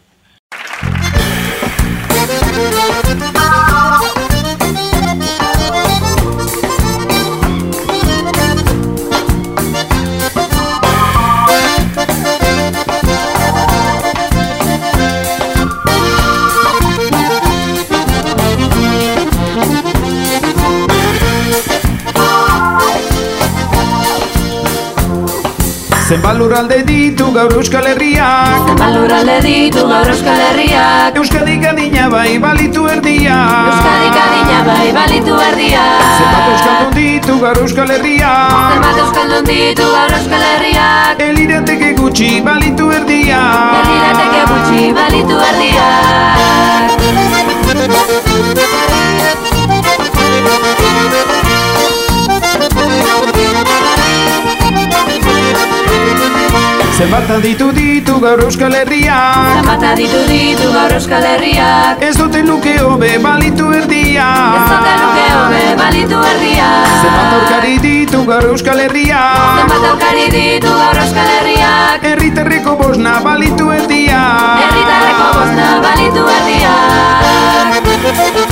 Zenbat lurralde ditu gaur Euskal Herriak? Zenbat lurralde ditu gaur Euskal Herriak? Euskadik adina bai balitu erdiak. Euskadik adina bai balitu erdiak. Zenbat euskaldun ditu gaur Euskal Herriak? Zenbat euskaldun ditu gaur Euskal Herriak? Elirateke gutxi balitu erdiak. Herrirateke gutxi balitu Zenbat aditu ditu gaur Euskal Herriak. Zenbat aditu ditu gaur Euskal Herriak. Ez dute luke hobe balitu erdiak. Ez dute luke hobe balitu erdiak. Zenbat aurkari ditu gaur Euskal Herriak. Zenbat aurkari ditu gaur Euskal Herriak. Herritarreko bosna balitu erdiak. Herritarreko bosna balitu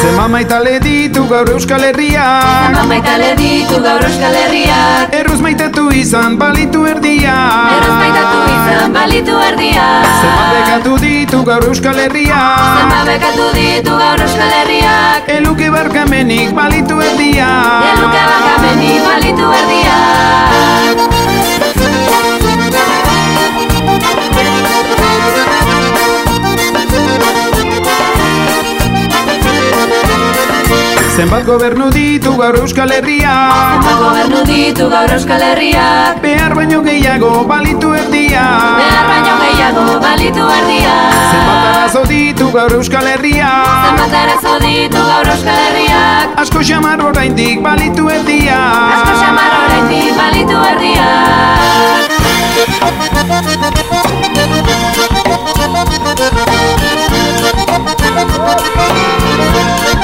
Zenbat maitale ditu gaur Euskal Herriak. Zenbat maitale ditu gaur Euskal Herriak. Erruz maitatu izan balitu erdiak. Erruz maitatu izan balitu erdiak. Zenbat bekatu ditu gaur Euskal Herriak. Zenbat bekatu ditu gaur Euskal Herriak. Eluke barkamenik balitu erdiak. Eluke barkamenik balitu erdiak Zenbat gobernu ditu gaur Euskal Herria? Zenbat gobernu ditu gaur Euskal Herria? Behar baino gehiago balitu erdia. Behar baino gehiago balitu erdia. Zenbat arazo ditu gaur Euskal Herria? Zenbat arazo ditu gaur Euskal Herriak Asko xamar oraindik balitu erdia. Asko xamar oraindik balitu erdia. (laughs)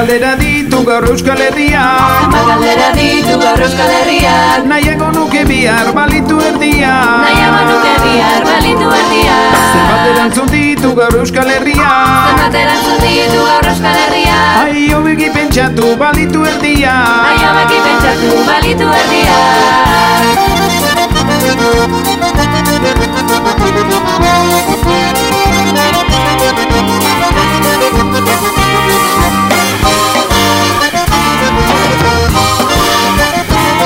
galdera ditu gaur Euskal Herriak Zenbat galdera ditu gaur Euskal Herriak Nahiago nuke bihar balitu erdia. Nahiago nuke bihar balitu erdiak Zenbat erantzun ditu gaur Euskal Herriak Zenbat erantzun ditu gaur Euskal Herriak Ai, hobeki pentsatu balitu erdia. Ai, hobeki pentsatu balitu erdiak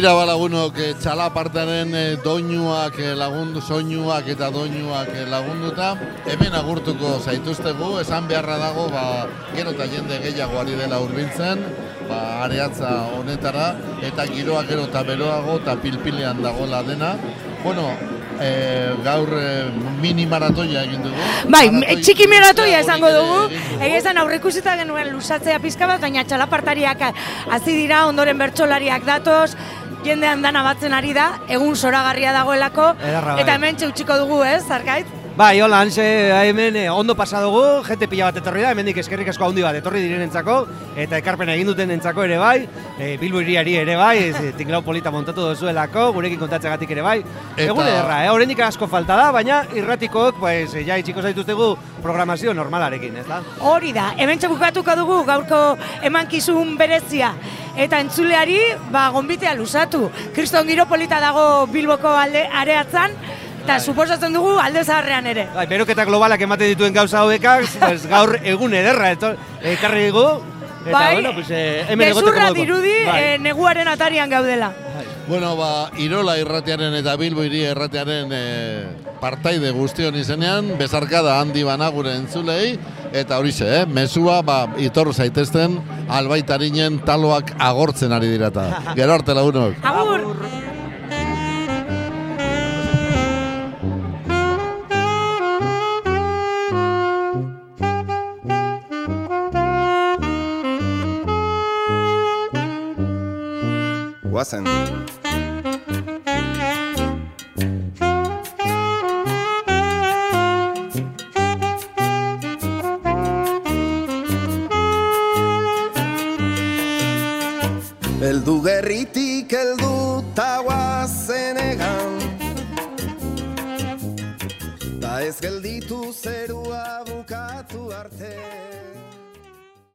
Tira balagunok txalapartaren eh, doinuak eh, lagundu, soinuak eta doinuak eh, lagunduta. Hemen agurtuko zaituztegu, esan beharra dago, ba, gero eta jende gehiago ari dela hurbiltzen, ba, areatza honetara, eta giroa gero eta beroago eta pilpilean dagoela dena. Bueno, eh, gaur eh, mini maratoia egin dugu. Bai, txiki maratoia esango dugu. Egia esan aurreikusita genuen lusatzea pizka bat, baina txalapartariak hasi dira, ondoren bertsolariak datoz, jendean dana batzen ari da, egun zoragarria dagoelako, Ederra, bai. eta hemen txutxiko dugu, ez, Zarkait? Bai, hola, hanse, hemen eh, ondo pasa dugu, jente pila bat etorri da, hemendik eskerrik asko handi bat etorri direnentzako, eta ekarpena egin duten entzako ere bai, e, Bilbo iriari ere bai, ez, eh, tinglau polita montatu duzuelako, gurekin kontatzegatik ere bai. Eta- Egun ederra, eh? oraindik asko falta da, baina irratikok, pues, ja itxiko zaituztegu programazio normalarekin, ez da? Hori da, hemen bukatuko dugu gaurko emankizun berezia. Eta entzuleari, ba, gonbitea lusatu. Kriston giro polita dago Bilboko alde areatzan, eta suposatzen dugu alde zaharrean ere. Bai, beroketa globalak ematen dituen gauza hauekak, pues, gaur egun ederra, eto, ekarri dugu, eta bai, bueno, pues, eh, hemen gezurra dirudi Bai. eh, neguaren atarian gaudela. Bueno, ba, Irola irratearen eta Bilbo hiri irratearen e, partaide guztion izenean, bezarkada handi bana gure entzulei, eta horixe, eh, mesua, ba, itor zaitezten, albaitarinen taloak agortzen ari dirata. (laughs) Gero arte lagunok. Agur! Wassen.